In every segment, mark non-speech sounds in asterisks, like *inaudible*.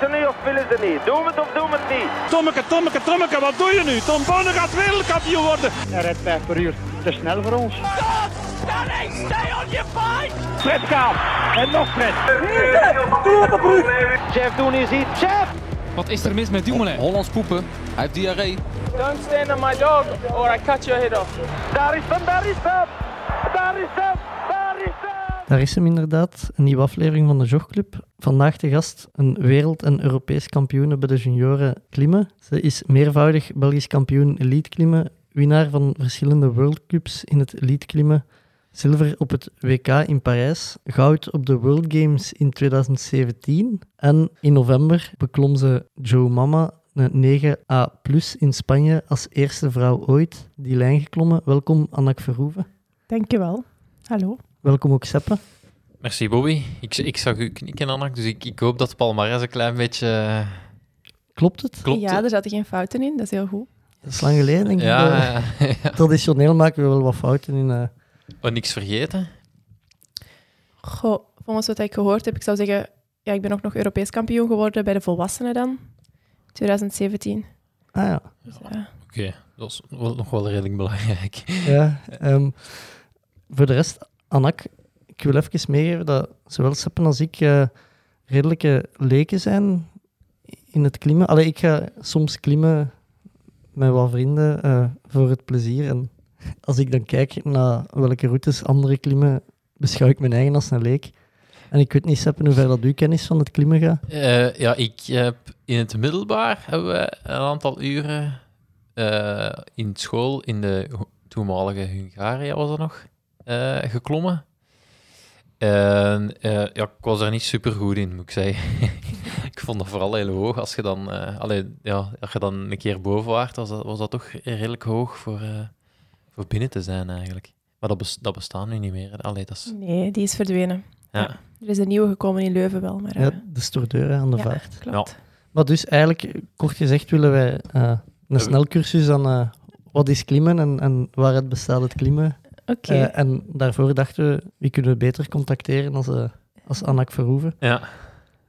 Willen ze nu of willen ze niet? Doen we het of doen we het niet? Tommeke, Tommeke, Tommeke, wat doe je nu? Tom Bonne gaat wereldkampioen worden. Hij rijdt 5 per uur. Te snel voor ons. Stop! Stay on your fight! Fred Kaap. En nog Fred. Jeff Doen is hier. Jeff! Wat is er mis met Dumoulin? Hollands poepen. Hij heeft diarree. Don't stand on my dog or I cut your head off. Daar is hem, daar is hem! Daar is hem, daar is hem! Daar is hem inderdaad, een nieuwe aflevering van de Jogclub. Vandaag de gast een wereld- en Europees kampioene bij de junioren klimmen. Ze is meervoudig Belgisch kampioen elite klimmen, winnaar van verschillende World Cups in het elite klimmen, zilver op het WK in Parijs, goud op de World Games in 2017 en in november beklom ze Joe Mama een 9A+ in Spanje als eerste vrouw ooit die lijn geklommen. Welkom Annak Verhoeven. Dankjewel. Hallo. Welkom ook Seppe. Merci Bobby. Ik, ik zag u knikken, Annak, dus ik, ik hoop dat de palmarès een klein beetje eh, Klopt het? klopt. Ja, er zaten geen fouten in, dat is heel goed. Dat is lang geleden, denk ik. ja, Eh, ja, ja. Traditioneel maken we wel wat fouten in. eh, Oh, niks vergeten? Goh, volgens wat ik gehoord heb, ik zou zeggen, ja, ik ben ook nog Europees kampioen geworden bij de volwassenen dan, 2017. Ah ja. Dus, eh, Oké, dat is wel, nog wel redelijk belangrijk. ja ehm, voor de rest, Anak, ik wil even meegeven dat zowel Seppen als ik eh, redelijke leken zijn in het klimmen. Allee, ik ga soms klimmen met wat vrienden eh, voor het plezier. En als ik dan kijk naar welke routes anderen klimmen, beschouw ik mijn eigen als een leek. En ik weet niet, Seppen, hoe ver dat uw kennis van het klimmen gaat. Eh, ja, ik heb in het middelbaar hebben we een aantal uren in school, in de toenmalige Hungaria was dat nog, geklommen. En eh, ja, ik was er niet super goed in, moet ik zeggen. *laughs* ik vond dat vooral heel hoog. Als je dan, eh allee, ja, als je dan een keer boven waart, was dat, was dat toch redelijk hoog voor, eh, voor binnen te zijn eigenlijk. Maar dat, bes- dat bestaat nu niet meer. Allee, dat is, nee, die is verdwenen. ja. Er is een nieuwe gekomen in Leuven wel, maar... Ja, de stoordeur aan de ja, vaart. klopt. Maar dus eigenlijk, kort gezegd, willen wij eh, een snelcursus aan eh, wat is klimmen en, en waaruit bestaat het klimmen. Oké. Eh, en daarvoor dachten we, wie kunnen we beter contacteren als, eh als Annak Verhoeven. ja.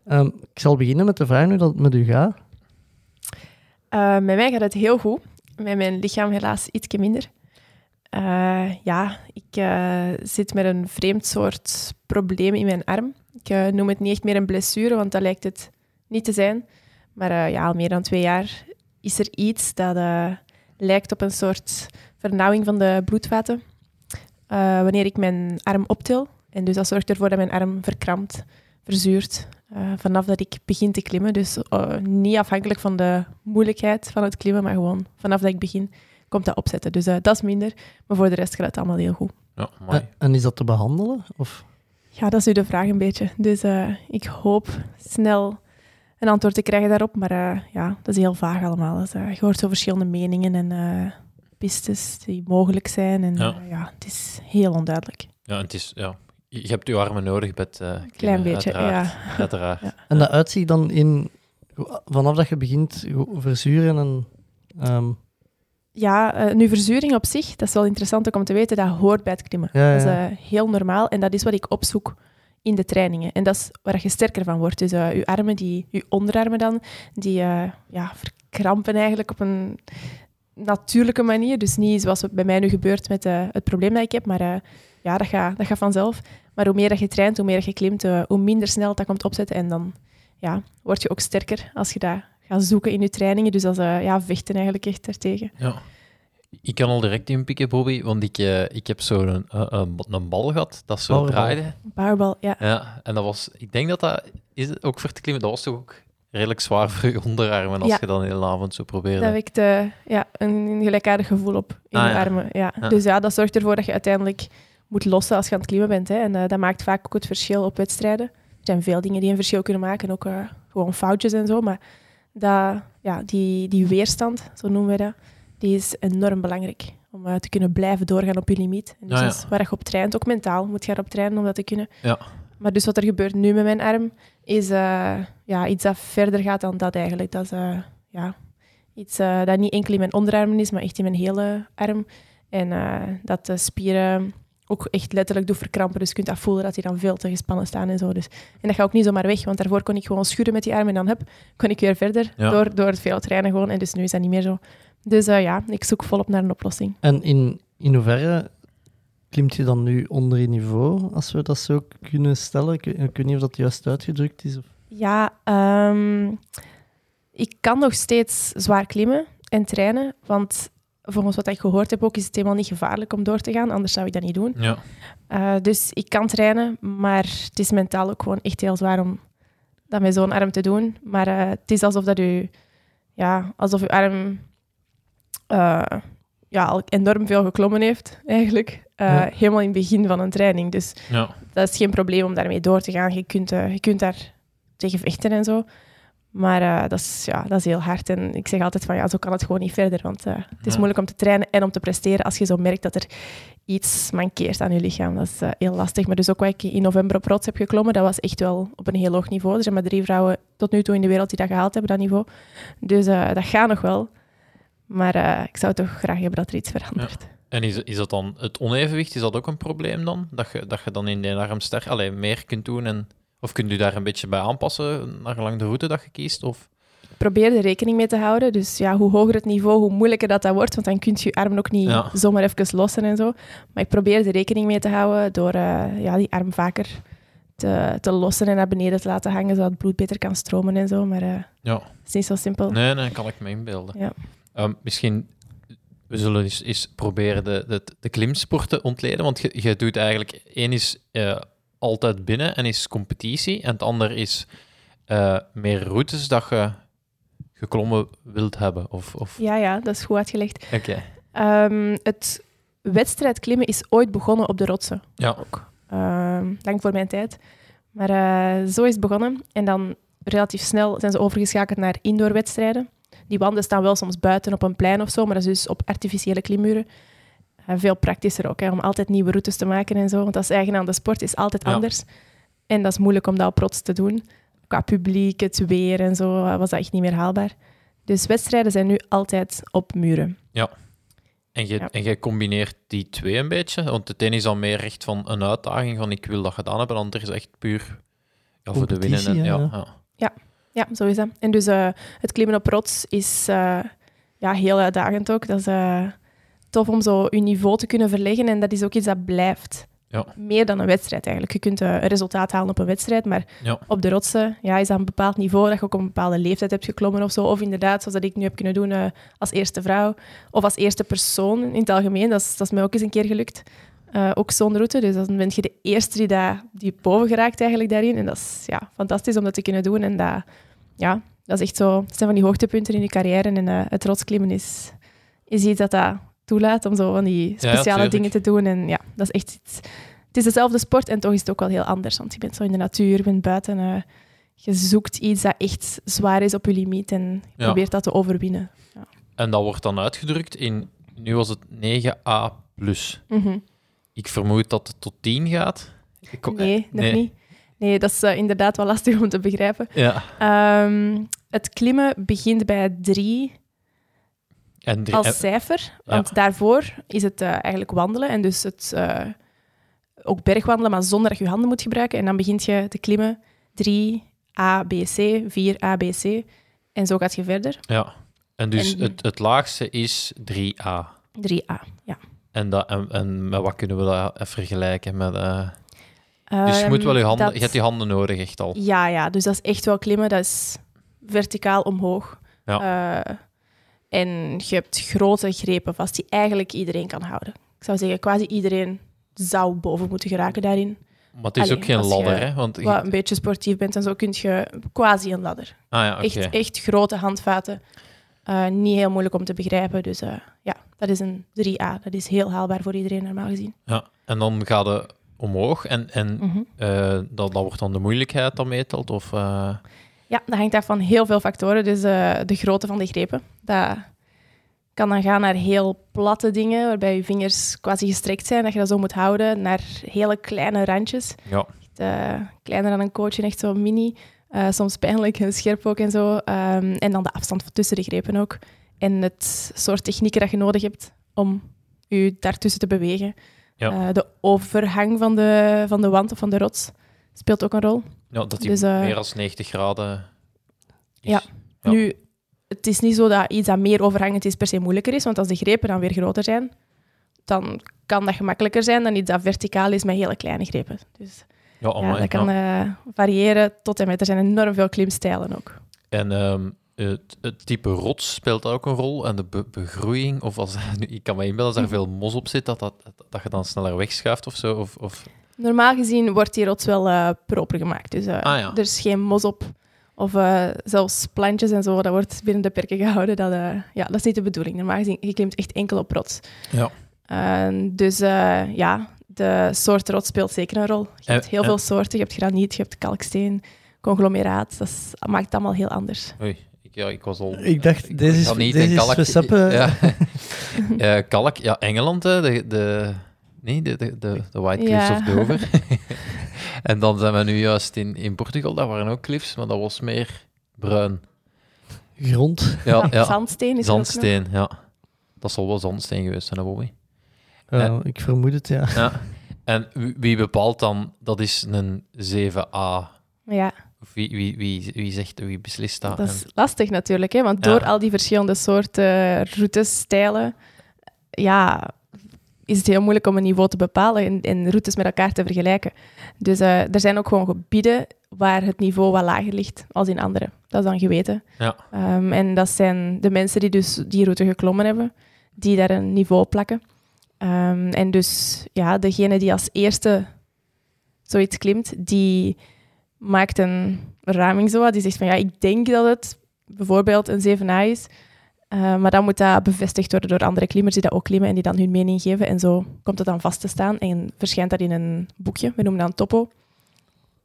Ehm, ik zal beginnen met de vraag hoe dat het met u gaat. Eh, met mij gaat het heel goed. Met mijn lichaam helaas ietsje minder. Eh, ja, ik eh, zit met een vreemd soort probleem in mijn arm. Ik noem het niet echt meer een blessure, want dat lijkt het niet te zijn. Maar eh, ja, al meer dan twee jaar is er iets dat eh, lijkt op een soort vernauwing van de bloedvaten. Eh, wanneer ik mijn arm optil. En dus dat zorgt ervoor dat mijn arm verkrampt, verzuurt. eh, vanaf dat ik begin te klimmen. Dus eh, niet afhankelijk van de moeilijkheid van het klimmen, maar gewoon vanaf dat ik begin komt dat opzetten. Dus eh, dat is minder. Maar voor de rest gaat het allemaal heel goed. ja mooi. En is dat te behandelen? Of? Ja, dat is nu de vraag een beetje. Dus eh, ik hoop snel een antwoord te krijgen daarop. Maar eh, ja, dat is heel vaag allemaal. Dus, je hoort zo verschillende meningen en eh, pistes die mogelijk zijn. En Ja. ja. ja, het is heel onduidelijk. Ja, het is, ja, je hebt je armen nodig bij het eh, Klein klimmen, beetje, uiteraard. ja. *laughs* Uiteraard. Ja. En dat uitziet dan in, vanaf dat je begint verzuren en... ehm, Ja, eh, nu verzuring op zich, dat is wel interessant ook om te weten, dat hoort bij het klimmen. Ja, Dat is eh, heel normaal en dat is wat ik opzoek in de trainingen. En dat is waar je sterker van wordt. Dus eh je armen, die, je onderarmen dan, die eh, ja, verkrampen eigenlijk op een natuurlijke manier. Dus niet zoals het bij mij nu gebeurt met eh, het probleem dat ik heb, maar eh, ja, dat gaat, dat gaat vanzelf. Maar hoe meer dat je traint, hoe meer dat je klimt, eh, hoe minder snel dat komt opzetten. En dan ja, word je ook sterker als je dat gaat zoeken in je trainingen. Dus dat is eh, ja, vechten eigenlijk echt daartegen. Ja. Ik kan al direct inpikken, Bobby, want ik, eh, ik heb zo'n een, een, een bal gehad dat zo draaide. Powerball, ja. Ja, en dat was, ik denk dat dat, is het ook voor te klimmen, dat was toch ook redelijk zwaar voor je onderarmen als Ja. je dan de hele avond zo probeerde. Dat wekt eh, ja, een gelijkaardig gevoel op in Ah, je ja. armen. Ja. Dus ja, dat zorgt ervoor dat je uiteindelijk moet lossen als je aan het klimmen bent. Hè. En eh, dat maakt vaak ook het verschil op wedstrijden. Er zijn veel dingen die een verschil kunnen maken, ook eh, gewoon foutjes en zo. Maar dat, ja, die, die weerstand, zo noemen we dat, die is enorm belangrijk om eh, te kunnen blijven doorgaan op je limiet. En dus ja. waar je op traint, ook mentaal moet je erop trainen om dat te kunnen. Ja. Maar dus wat er gebeurt nu met mijn arm, is eh, ja, iets dat verder gaat dan dat eigenlijk. Dat is eh, ja, iets eh, dat niet enkel in mijn onderarmen is, maar echt in mijn hele arm. En dat de spieren ook echt letterlijk doet verkrampen. Dus je kunt dat voelen dat die dan veel te gespannen staan en zo. Dus. En dat gaat ook niet zomaar weg, want daarvoor kon ik gewoon schudden met die arm en dan heb, kon ik weer verder Ja. door, door het veel trainen gewoon. En dus nu is dat niet meer zo. Dus ja, ik zoek volop naar een oplossing. En in, in hoeverre klimt je dan nu onder je niveau, als we dat zo kunnen stellen? Ik, ik weet niet of dat juist uitgedrukt is. Of... Ja, ehm, ik kan nog steeds zwaar klimmen en trainen, want volgens wat ik gehoord heb ook, is het helemaal niet gevaarlijk om door te gaan, anders zou ik dat niet doen. Ja. Eh, dus ik kan trainen, maar het is mentaal ook gewoon echt heel zwaar om dat met zo'n arm te doen. Maar eh, het is alsof dat u, ja, alsof uw arm eh, ja, al enorm veel geklommen heeft, eigenlijk. Eh, Ja. Helemaal in het begin van een training. Dus Ja. dat is geen probleem om daarmee door te gaan. Je kunt, eh, je kunt daar tegen vechten en zo. Maar eh, dat, is, ja, dat is heel hard. En ik zeg altijd van, ja, zo kan het gewoon niet verder. Want het is Ja. moeilijk om te trainen en om te presteren als je zo merkt dat er iets mankeert aan je lichaam. Dat is heel lastig. Maar dus ook wat ik in november op rots heb geklommen, dat was echt wel op een heel hoog niveau. Er zijn maar drie vrouwen tot nu toe in de wereld die dat gehaald hebben, dat niveau. Dus dat gaat nog wel. Maar ik zou toch graag hebben dat er iets verandert. En is, is dat dan het onevenwicht, is dat ook een probleem dan? Dat je, dat je dan in de arm sterk, alleen meer kunt doen en... Of kunt u daar een beetje bij aanpassen, naar gelang de route dat je kiest? Of... Probeer er rekening mee te houden. Dus ja, hoe hoger het niveau, hoe moeilijker dat, dat wordt. Want dan kun je je arm ook niet Ja. zomaar even lossen en zo. Maar ik probeer er rekening mee te houden door eh, ja, die arm vaker te, te lossen en naar beneden te laten hangen, zodat het bloed beter kan stromen en zo. Maar eh, Ja. het is niet zo simpel. Nee, nee, kan ik me inbeelden. Ja. Ehm, misschien, we zullen eens, eens proberen de, de, de klimsport te ontleden, want je, je doet eigenlijk, één is eh, altijd binnen en is competitie, en het ander is eh, meer routes dat je geklommen wilt hebben. Of, of... Ja, ja, dat is goed uitgelegd. Oké. Ehm, het wedstrijdklimmen is ooit begonnen op de rotsen. Ja. Ook. Ehm, lang voor mijn tijd. Maar eh, zo is het begonnen. En dan relatief snel zijn ze overgeschakeld naar indoorwedstrijden. Die wanden staan wel soms buiten op een plein of zo, maar dat is dus op artificiële klimmuren. Eh, veel praktischer ook, hè, om altijd nieuwe routes te maken en zo. Want dat is eigen aan de sport, is altijd Ja. anders. En dat is moeilijk om dat op rots te doen. Qua publiek, het weer en zo, eh, was dat echt niet meer haalbaar. Dus wedstrijden zijn nu altijd op muren. En, je, Ja. en jij combineert die twee een beetje, want het een is dan meer echt van een uitdaging van ik wil dat gedaan hebben, en het ander is echt puur ja, voor de winnen. En, ja, ja. ja. Ja, zo is dat. En dus eh, het klimmen op rots is eh, ja, heel uitdagend ook. Dat is eh, tof om zo je niveau te kunnen verleggen en dat is ook iets dat blijft. Ja. Meer dan een wedstrijd eigenlijk. Je kunt een resultaat halen op een wedstrijd, maar Ja. op de rotsen ja, is dat een bepaald niveau dat je ook op een bepaalde leeftijd hebt geklommen of zo. Of inderdaad, zoals dat ik nu heb kunnen doen als eerste vrouw of als eerste persoon in het algemeen. Dat is, dat is mij ook eens een keer gelukt. Eh, ook zo'n route. Dus dan ben je de eerste die, daar die boven geraakt eigenlijk daarin. En dat is ja, fantastisch om dat te kunnen doen. En dat, ja, dat is echt zo... Het zijn van die hoogtepunten in je carrière. En eh, het rotsklimmen is, is iets dat dat toelaat om zo van die speciale dingen te doen. En ja, dat is echt iets... Het is dezelfde sport en toch is het ook wel heel anders. Want je bent zo in de natuur, je bent buiten. eh, je zoekt iets dat echt zwaar is op je limiet en je Ja. probeert dat te overwinnen. En dat wordt dan uitgedrukt in, nu was het 9a+. Mhm. Ik vermoed dat het tot 10 gaat. Ik Nee, nog nee. niet. Nee, dat is eh, inderdaad wel lastig om te begrijpen. Ja. Ehm, het klimmen begint bij drie En drie, als en- cijfer. Ja. Want daarvoor is het eh, eigenlijk wandelen. En dus het, eh, ook bergwandelen, maar zonder dat je je handen moet gebruiken. En dan begint je te klimmen. 3 A, B, C, 4 A, B, C. En zo gaat je verder. ja. en dus en- het, het laagste is 3a. 3A, ja. En, dat, en, en met wat kunnen we dat vergelijken? Met, eh, dus je moet wel je Ehm, handen, dat- je hebt die handen nodig, echt al. Ja, ja, dus dat is echt wel klimmen. Dat is verticaal omhoog. Ja. Eh, en je hebt grote grepen vast die eigenlijk iedereen kan houden. Ik zou zeggen, quasi iedereen zou boven moeten geraken daarin. Maar het is Allee, ook geen je ladder, hè? Want, Wat een beetje sportief bent en zo kun je quasi een ladder. ah ja, oké. Echt, echt grote handvaten. Eh, niet heel moeilijk om te begrijpen. Dus eh, ja, dat is een 3A. Dat is heel haalbaar voor iedereen normaal gezien. Ja. En dan gaat het omhoog en, en Mhm. eh, dat, dat wordt dan de moeilijkheid dat meetelt? Of, Ja, dat hangt af van heel veel factoren. Dus de grootte van de grepen. Dat kan dan gaan naar heel platte dingen, waarbij je vingers quasi gestrekt zijn, dat je dat zo moet houden, naar hele kleine randjes. ja. Echt, kleiner dan een coach en echt zo mini. Eh, soms pijnlijk en scherp ook en zo. Ehm, en dan de afstand tussen de grepen ook. En het soort technieken dat je nodig hebt om je daartussen te bewegen. Ja. Eh, de overhang van de, van de wand of van de rots speelt ook een rol. Ja, dat die Dus, eh, meer dan 90 graden is. Ja. Ja. Nu, het is niet zo dat iets dat meer overhangend is per se moeilijker is, want als de grepen dan weer groter zijn, dan kan dat gemakkelijker zijn dan iets dat verticaal is met hele kleine grepen. Dus Ja, ja, dat kan eh, variëren tot en met. Er zijn enorm veel klimstijlen ook. En ehm, het, het type rots speelt daar ook een rol. En de be- begroeiing, of als nu, ik kan me inbeelden als er veel mos op zit, dat, dat, dat je dan sneller wegschuift of zo. Of, of... Normaal gezien wordt die rots wel eh, proper gemaakt. Dus eh, Ah, ja. er is geen mos op. Of zelfs plantjes en zo, dat wordt binnen de perken gehouden. Dat, ja, dat is niet de bedoeling. Normaal gezien, je klimt echt enkel op rots. Ja. Dus ja, de soort rots speelt zeker een rol. Je hebt heel veel soorten. Je hebt graniet, je hebt kalksteen, conglomeraat. Dat is- maakt het allemaal heel anders. Oei, ik, ja, ik was al... Ik dacht, deze is- graniet deze is kalk- Seppe. *laughs* Ja. *laughs* Eh, kalk, ja, Engeland, hè, de, de, nee, de, de, de, de White Cliffs Ja. of Dover. *laughs* en dan zijn we nu juist in, in Portugal, daar waren ook cliffs, maar dat was meer bruin. Grond. Ja, ja. Zandsteen is. Zandsteen, ja. Dat zal wel zandsteen geweest zijn, Bobby. Eh. Ik vermoed het, ja. Ja. *laughs* En wie- bepaalt dan, dat is een 7a? Ja, Of wie, wie, wie, wie zegt, wie beslist dat? dat is En- lastig natuurlijk. Hè? Want Ja. door al die verschillende soorten routes, stijlen, ja, is het heel moeilijk om een niveau te bepalen en, en routes met elkaar te vergelijken. Dus eh, er zijn ook gewoon gebieden waar het niveau wat lager ligt als in andere. Dat is dan geweten. Ja. Ehm, en dat zijn de mensen die dus die route geklommen hebben, die daar een niveau plakken. Ehm, en dus ja, degene die als eerste zoiets klimt, die maakt een raming. Die zegt van ja, ik denk dat het bijvoorbeeld een 7a is. Eh, maar dan moet dat bevestigd worden door andere klimmers die dat ook klimmen en die dan hun mening geven. En zo komt het dan vast te staan en verschijnt dat in een boekje, we noemen dat een topo,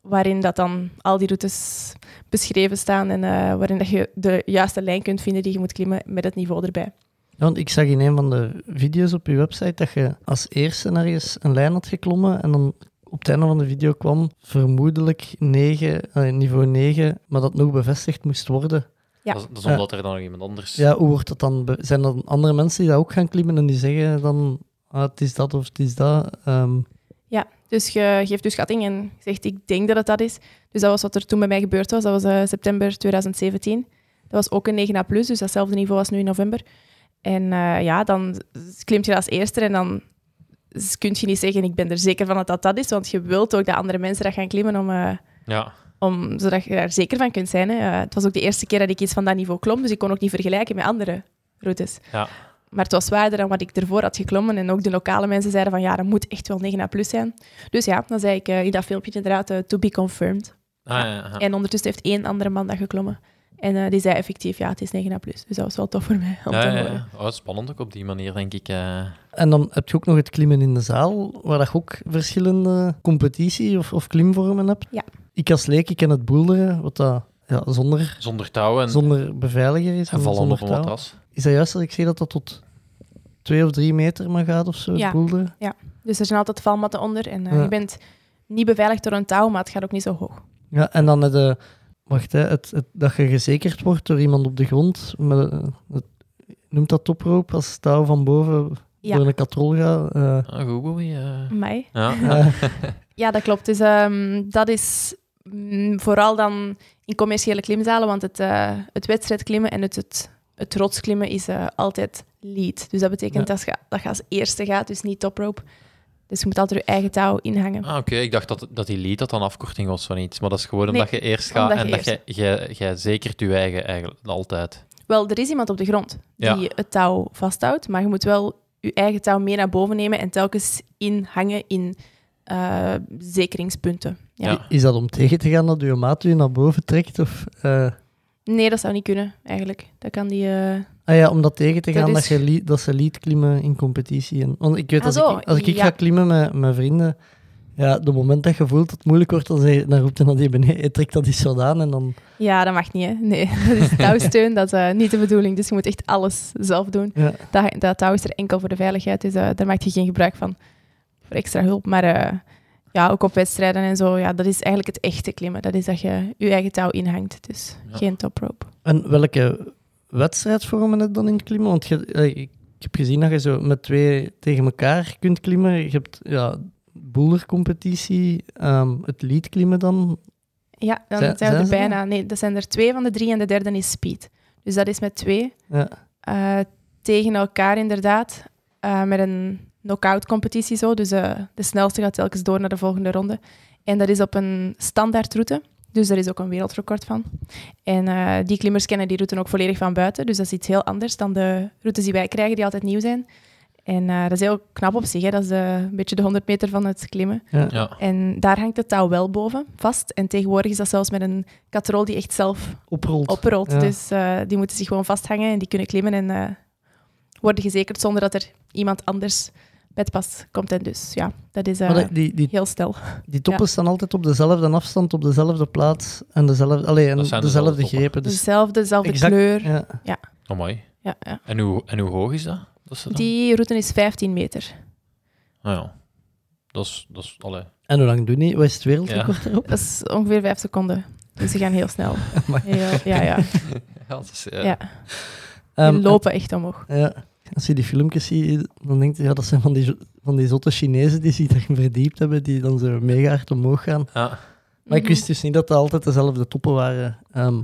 waarin dat dan al die routes beschreven staan en eh, waarin dat je de juiste lijn kunt vinden die je moet klimmen met het niveau erbij. Want ik zag in een van de video's op je website dat je als eerste ergens een lijn had geklommen en dan op het einde van de video kwam vermoedelijk 9, eh, niveau 9, maar dat nog bevestigd moest worden. Ja. Dat, is- dat is omdat er dan nog iemand anders... Ja, hoe wordt dat dan? Zijn er andere mensen die dat ook gaan klimmen en die zeggen dan, ah, het is dat of het is dat? Ehm, Ja, dus je geeft dus schatting en zegt ik denk dat het dat is. Dus dat was wat er toen bij mij gebeurd was. Dat was eh, september 2017. Dat was ook een 9A+, dus datzelfde niveau als nu in november. En eh, ja, dan klimt je als eerste en dan kun je niet zeggen ik ben er zeker van dat dat dat is, want je wilt ook dat andere mensen dat gaan klimmen om, eh, Ja. om, zodat je daar zeker van kunt zijn. Hè. Eh, het was ook de eerste keer dat ik iets van dat niveau klom, dus ik kon ook niet vergelijken met andere routes. Ja. Maar het was zwaarder dan wat ik ervoor had geklommen. En ook de lokale mensen zeiden van ja, dat moet echt wel 9A plus zijn. Dus ja, dan zei ik eh, in dat filmpje inderdaad to be confirmed. Ah, ja, ja. En ondertussen heeft één andere man dat geklommen. En eh, die zei effectief, ja, het is 9A plus. Dus dat was wel tof voor mij om Ja, te ja, horen. ja. Oh, spannend ook op die manier, denk ik. eh. en dan heb je ook nog het klimmen in de zaal, waar je ook verschillende competitie- of, of klimvormen hebt. Ja. Ik als leek, ik ken het boulderen, wat dat ja, zonder, Zonder touw en, zonder beveiliger is. en vallen op een matras. Is dat juist dat ik zie dat dat tot twee of drie meter maar gaat of zo, Ja. het boulderen? Dus er zijn altijd valmatten onder. En eh, Ja. je bent niet beveiligd door een touw, maar het gaat ook niet zo hoog. Ja, en dan de, wacht, hè, het, het, dat je gezekerd wordt door iemand op de grond. Met, eh, het, noemt dat toproop als touw van boven Ja. door een katrol gaat? eh, Ah, goed, Bowie. eh. Mij. Ja. eh, *laughs* Ja, dat klopt. Dus ehm, dat is mm, vooral dan in commerciële klimzalen, want het, eh het wedstrijdklimmen en het, het, het rotsklimmen is eh, altijd lead. Dus dat betekent Ja. dat, je, dat je als eerste gaat, dus niet toprope. Dus je moet altijd je eigen touw inhangen. Ah, oké. Ik dacht dat, dat die lead dat dan afkorting was van iets. Maar dat is gewoon Nee, omdat je eerst gaat en je dat je, jij, jij zekert je eigen eigenlijk altijd. Wel, er is iemand op de grond die Ja. het touw vasthoudt, maar je moet wel je eigen touw mee naar boven nemen en telkens inhangen in eh, zekeringspunten. Ja. Ja. Is dat om tegen te gaan dat je maat je naar boven trekt? Of, eh, Nee, dat zou niet kunnen, eigenlijk. Dat kan die... eh, ah ja, om dat tegen te Dat gaan dat, is- je dat ze lead klimmen in competitie. En, want ik weet, Ah, als, zo, ik, als ik ja. ga klimmen met mijn vrienden, ja, de moment dat je voelt dat het moeilijk wordt, dan, je- dan roept hij naar die beneden, hij trekt dat iets gedaan en dan... Ja, dat mag niet, hè. Nee, *laughs* dat is touwsteun, dat is eh, niet de bedoeling. Dus je moet echt alles zelf doen. Ja. Dat, dat touw is er enkel voor de veiligheid, dus eh, daar maak je geen gebruik van voor extra hulp. Maar eh, ja, ook op wedstrijden en zo, ja, dat is eigenlijk het echte klimmen. Dat is dat je je eigen touw inhangt, dus Ja. geen toprope. En welke wedstrijdvormen je dan in het klimmen? Want je, eh, ik heb gezien dat je zo met twee tegen elkaar kunt klimmen. Je hebt ja, bouldercompetitie, ehm het lead klimmen dan. Ja, dan Zijn- zijn, we zijn er bijna. Nee, dat zijn er twee van de drie en de derde is speed. Dus dat is met twee. Ja. Eh, tegen elkaar inderdaad. eh, met een knock-out competitie zo. Dus de snelste gaat telkens door naar de volgende ronde. En dat is op een standaardroute. Dus daar is ook een wereldrecord van. En eh, die klimmers kennen die route ook volledig van buiten. Dus dat is iets heel anders dan de routes die wij krijgen, die altijd nieuw zijn. En eh, dat is heel knap op zich. Hè. Dat is eh, een beetje de 100 meter van het klimmen. Ja. En daar hangt het touw wel boven vast. En tegenwoordig is dat zelfs met een katrol die echt zelf Oprolt. oprolt. Ja. Dus eh, die moeten zich gewoon vasthangen en die kunnen klimmen en eh, worden gezekerd zonder dat er iemand anders bij het pas komt. En dus ja, dat is eh, Maar die, die, die, heel stel. die toppen staan altijd op dezelfde afstand, op dezelfde plaats en dezelfde, allee, en dezelfde grepen. Dus Dezelfde, dezelfde exact- kleur. ja. Oh, mooi. Ja, ja. En hoe, en hoe hoog is dat? dat is? Die route is 15 meter. Ah, ja. Dat is... Dat is allee. En hoe lang doen die? Wat is het wereldrecord erop? *laughs* Dat is ongeveer 5 seconden. Dus ze gaan heel snel. *laughs* Heel, ja, ja. *laughs* Ja, dat is, eh, ja. Ehm, Die lopen echt omhoog. Ja, als je die filmpjes ziet, dan denk je, ja, dat zijn van die, van die zotte Chinezen die zich daarin verdiept hebben, die dan zo mega hard omhoog gaan. Ja, Maar ik wist dus niet dat dat altijd dezelfde toppen waren. Ehm, ja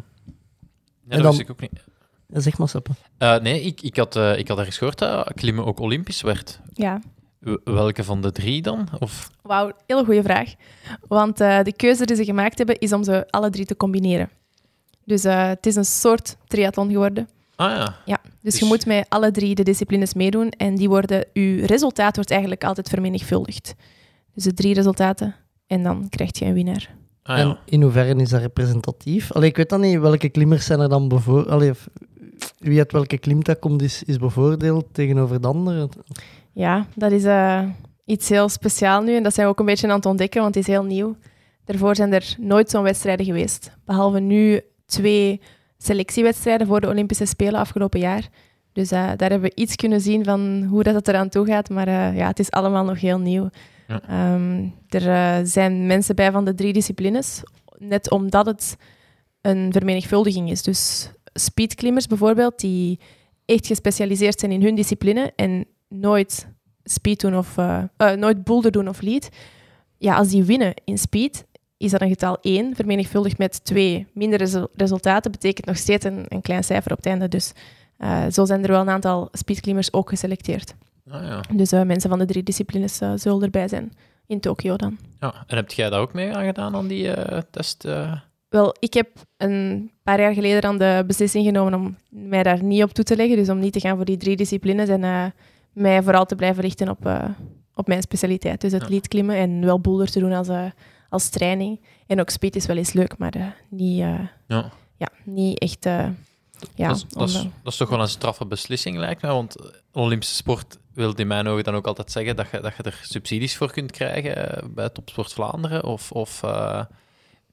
dat dan- wist ik ook niet. ja, zeg maar, Sappe. Eh, nee, ik, ik, had, eh, ik had ergens gehoord dat klimmen ook olympisch werd. Ja. Welke van de drie dan? Of... Wauw, hele goede vraag. Want eh, de keuze die ze gemaakt hebben, is om ze alle drie te combineren. Dus eh, het is een soort triathlon geworden. Ah ja. Ja, dus, Dus- je moet met alle drie de disciplines meedoen en die worden, uw resultaat wordt eigenlijk altijd vermenigvuldigd. Dus de drie resultaten en dan krijg je een winnaar. Ah, En in hoeverre is dat representatief? Allee, ik weet dan niet, welke klimmers zijn er dan bevoordeeld? Wie uit welke klimtak komt, is, is bevoordeeld tegenover de andere? Ja, dat is eh, iets heel speciaal nu en dat zijn we ook een beetje aan het ontdekken, want het is heel nieuw. Daarvoor zijn er nooit zo'n wedstrijden geweest. Behalve nu twee selectiewedstrijden voor de Olympische Spelen afgelopen jaar. Dus eh, daar hebben we iets kunnen zien van hoe dat het eraan toe gaat. Maar eh, ja, het is allemaal nog heel nieuw. Ja. Ehm, er eh, zijn mensen bij van de drie disciplines, net omdat het een vermenigvuldiging is. Dus speedklimmers bijvoorbeeld, die echt gespecialiseerd zijn in hun discipline en nooit speed doen of nooit boulder doen of lead. Ja, als die winnen in speed, is dat een getal 1 vermenigvuldigd met twee minder resu- resultaten, betekent nog steeds een, een klein cijfer op het einde. Dus eh, zo zijn er wel een aantal speedklimmers ook geselecteerd. Ah, ja. Dus eh, mensen van de drie disciplines eh, zullen erbij zijn in Tokio dan. ja. En heb jij daar ook mee aan gedaan aan die test? Wel, ik heb een paar jaar geleden dan de beslissing genomen om mij daar niet op toe te leggen. Dus om niet te gaan voor die drie disciplines en mij vooral te blijven richten op, op mijn specialiteit. Dus het Ja. lead klimmen en wel boulder te doen als, als training. En ook speed is wel eens leuk, maar eh, niet, eh, Ja. ja, niet echt... eh, ja, dat, is, dat, is, dat is toch wel een straffe beslissing, lijkt mij. Want Olympische sport wil in mijn ogen dan ook altijd zeggen dat je, dat je er subsidies voor kunt krijgen bij Topsport Vlaanderen. Of, of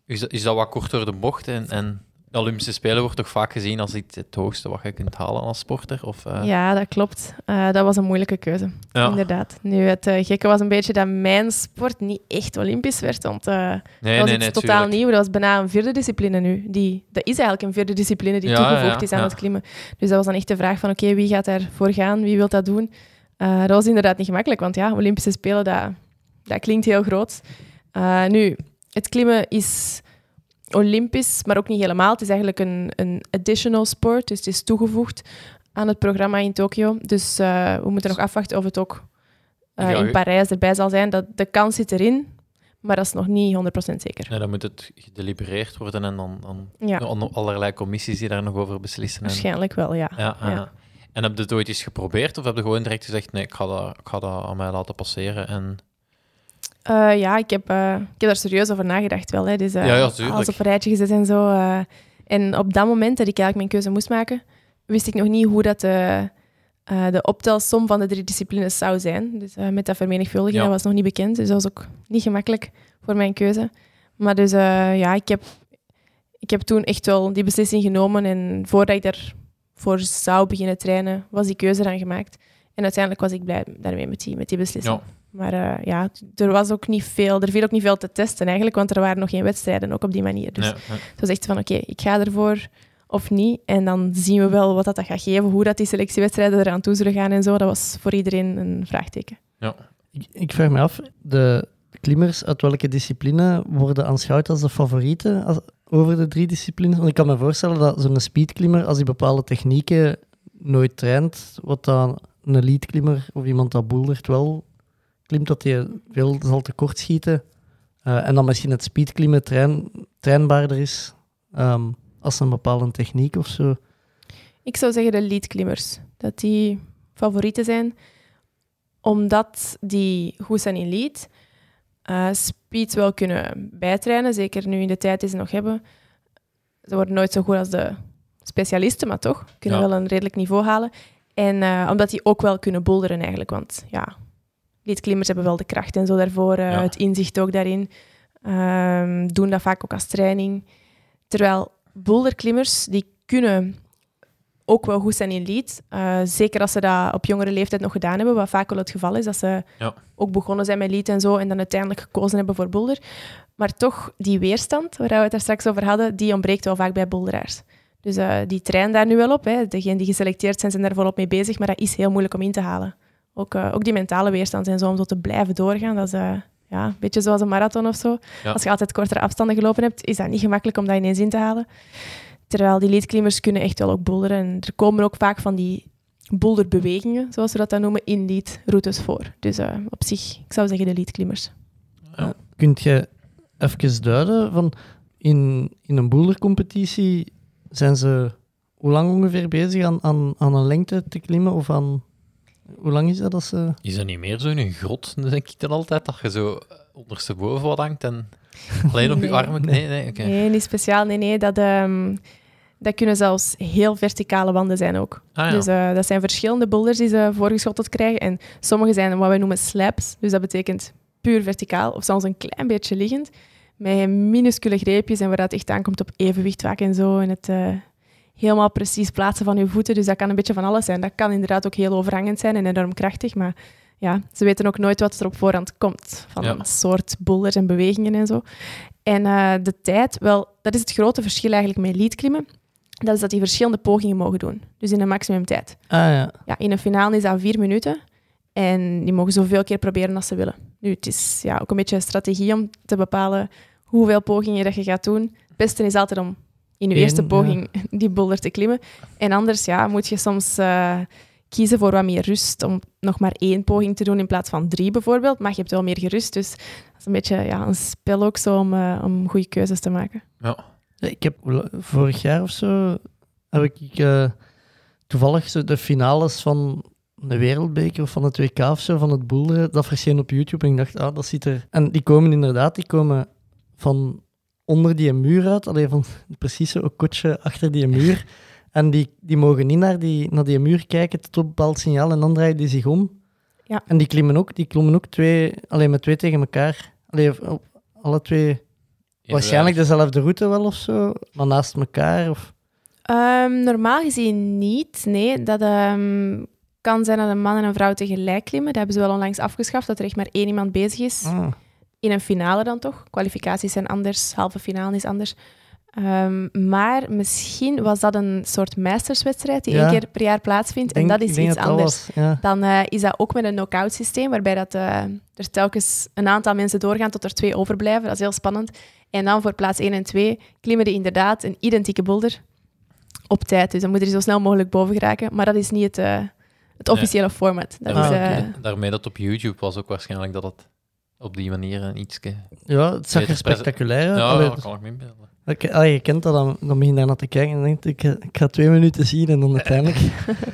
is, dat, is dat wat kort door de bocht? En, en de Olympische Spelen wordt toch vaak gezien als iets het hoogste wat je kunt halen als sporter? Of, eh, Ja, dat klopt. Eh, dat was een moeilijke keuze, Ja. inderdaad. Nu, het eh, gekke was een beetje dat mijn sport niet echt olympisch werd, want... Nee, dat was nee, iets nee, totaal tuurlijk. nieuw. Dat was bijna een vierde discipline nu. Die, dat is eigenlijk een vierde discipline die Ja, toegevoegd ja, is aan het klimmen. Dus dat was dan echt de vraag van, oké, wie gaat daarvoor gaan? Wie wil dat doen? Dat was inderdaad niet gemakkelijk, want ja, Olympische Spelen, dat, dat klinkt heel groot. Nu, het klimmen is olympisch, maar ook niet helemaal. Het is eigenlijk een, een additional sport, dus het is toegevoegd aan het programma in Tokio. Dus eh, we moeten nog afwachten of het ook eh, Ja, in Parijs erbij zal zijn. Dat, de kans zit erin, maar dat is nog niet 100% zeker. Nee, dan moet het gedelibereerd worden en dan, dan Ja. allerlei commissies die daar nog over beslissen. En, Waarschijnlijk wel, ja. ja, ja. Ja. En heb je het ooit eens geprobeerd of heb je gewoon direct gezegd, nee, ik ga dat, ik ga dat aan mij laten passeren? En... Eh, ja, ik heb, eh, ik heb daar serieus over nagedacht wel. Hè. Dus, eh, Ja, alles op een rijtje gezet en zo. en op dat moment dat ik eigenlijk mijn keuze moest maken, wist ik nog niet hoe dat de, de optelsom van de drie disciplines zou zijn. Dus met dat vermenigvuldigen, Ja. dat was nog niet bekend. Dus dat was ook niet gemakkelijk voor mijn keuze. Maar dus ja, ik heb, ik heb toen echt wel die beslissing genomen. En voordat ik daarvoor zou beginnen trainen, was die keuze dan gemaakt. En uiteindelijk was ik blij daarmee met die, met die beslissing. Ja. Maar eh, ja, er was ook niet veel, er viel ook niet veel te testen eigenlijk, want er waren nog geen wedstrijden, ook op die manier. Dus Nee, nee. het was echt van, oké, ik ga ervoor of niet. En dan zien we wel wat dat gaat geven, hoe dat die selectiewedstrijden eraan toe zullen gaan en zo. Dat was voor iedereen een vraagteken. Ik, ik vraag me af, de klimmers uit welke discipline worden aanschouwd als de favorieten als- over de drie disciplines? Want ik kan me voorstellen dat zo'n speedklimmer, als die bepaalde technieken nooit traint, wat dan een elite klimmer of iemand dat bouldert wel klimt, dat hij veel zal tekort schieten. Eh, en dan misschien het speedklimmen train, trainbaarder is ehm, als een bepaalde techniek of zo. Ik zou zeggen de leadklimmers. Dat die favorieten zijn, omdat die goed zijn in lead. eh, speed wel kunnen bijtrainen, zeker nu in de tijd die ze nog hebben. Ze worden nooit zo goed als de specialisten, maar toch kunnen Ja. wel een redelijk niveau halen. En eh, omdat die ook wel kunnen boulderen eigenlijk, want ja, leadklimmers hebben wel de kracht en zo daarvoor, eh, Ja. het inzicht ook daarin. Ehm, doen dat vaak ook als training. Terwijl boulderklimmers, die kunnen ook wel goed zijn in lead. Eh, zeker als ze dat op jongere leeftijd nog gedaan hebben, wat vaak wel het geval is, dat ze Ja. ook begonnen zijn met lead en zo en dan uiteindelijk gekozen hebben voor boulder. Maar toch, die weerstand, waar we het daar straks over hadden, die ontbreekt wel vaak bij boulderaars. Dus eh, die trainen daar nu wel op. Hè. Degenen die geselecteerd zijn, zijn daar volop mee bezig, maar dat is heel moeilijk om in te halen. Ook, eh, ook die mentale weerstand en zo, om zo te blijven doorgaan, dat is eh, ja, een beetje zoals een marathon of zo. Ja. Als je altijd kortere afstanden gelopen hebt, is dat niet gemakkelijk om dat ineens in te halen. Terwijl die leadklimmers kunnen echt wel ook boulderen. En er komen ook vaak van die boulderbewegingen, zoals we dat dan noemen, in leadroutes voor. Dus eh, op zich, ik zou zeggen de leadklimmers. Kunt je even duiden van in, in een bouldercompetitie zijn ze hoe lang ongeveer bezig aan, aan, aan een lengte te klimmen? Of aan, hoe lang is dat als ze... Is dat niet meer zo in een grot, denk ik dan altijd, dat je zo ondersteboven wat hangt en alleen op je *laughs* Nee. armen... Nee, nee, oké. Nee, niet speciaal. Nee, nee. Dat, ehm, dat kunnen zelfs heel verticale wanden zijn ook. Ah, ja. Dus eh, dat zijn verschillende boulders die ze voorgeschoteld krijgen. En sommige zijn wat wij noemen slabs. Dus dat betekent puur verticaal of zelfs een klein beetje liggend. Met minuscule greepjes en waar het echt aankomt op evenwicht vaak en zo. En het eh, helemaal precies plaatsen van je voeten. Dus dat kan een beetje van alles zijn. Dat kan inderdaad ook heel overhangend zijn en enorm krachtig. Maar ja, ze weten ook nooit wat er op voorhand komt. Van Ja. een soort boulders en bewegingen en zo. En eh, de tijd, wel, dat is het grote verschil eigenlijk met leadklimmen. Dat is dat die verschillende pogingen mogen doen. Dus in een maximumtijd. Ah ja, Ja, in een finale is dat vier minuten. En die mogen zoveel keer proberen als ze willen. Nu, het is ja, ook een beetje een strategie om te bepalen hoeveel pogingen dat je gaat doen. Het beste is altijd om in je eerste ja. poging *laughs* die boulder te klimmen. En anders ja, moet je soms eh, kiezen voor wat meer rust. Om nog maar één poging te doen in plaats van drie bijvoorbeeld. Maar je hebt wel meer gerust. Dus dat is een beetje ja, een spel ook zo om, eh, om goede keuzes te maken. Ja. Ja, Ik heb vorig jaar of zo heb ik eh, toevallig zo de finales van de Wereldbeker of van het WK of zo, van het boulderen, dat verscheen op YouTube en ik dacht, ah, dat ziet er... En die komen inderdaad, die komen van onder die muur uit, alleen van *laughs* precies zo een kotje achter die muur. *laughs* En die, die mogen niet naar die, naar die muur kijken tot op een bepaald signaal en dan draaien die zich om. Ja. En die klimmen ook, die klommen ook twee, alleen met twee tegen elkaar. Alleen op alle twee Waarschijnlijk dezelfde route wel of zo, maar naast elkaar. Of... Ehm, normaal gezien niet. Nee, dat ehm, kan zijn dat een man en een vrouw tegelijk klimmen. Dat hebben ze wel onlangs afgeschaft, dat er echt maar één iemand bezig is. Ah, In een finale dan toch. Kwalificaties zijn anders, halve finale is anders. Ehm, maar misschien was dat een soort meesterswedstrijd die Ja. één keer per jaar plaatsvindt. denk- en dat is iets dat anders. was, ja. Dan eh, is dat ook met een knock-out systeem, waarbij dat, eh, er telkens een aantal mensen doorgaan tot er twee overblijven. Dat is heel spannend. En dan voor plaats 1 en 2 klimmen die inderdaad een identieke boulder op tijd. Dus dan moet er zo snel mogelijk boven geraken. Maar dat is niet het, eh, het officiële format. Dat is, oké. daarmee dat op YouTube was ook waarschijnlijk dat het op die manier een ietske... ja, het zag er spectaculair uit. Ja, Allee, dat kan ik me inbeelden. oké, allee, je kent dat, dan, dan begin je daar naar te kijken en denk je, ik, ik ga twee minuten zien en dan uiteindelijk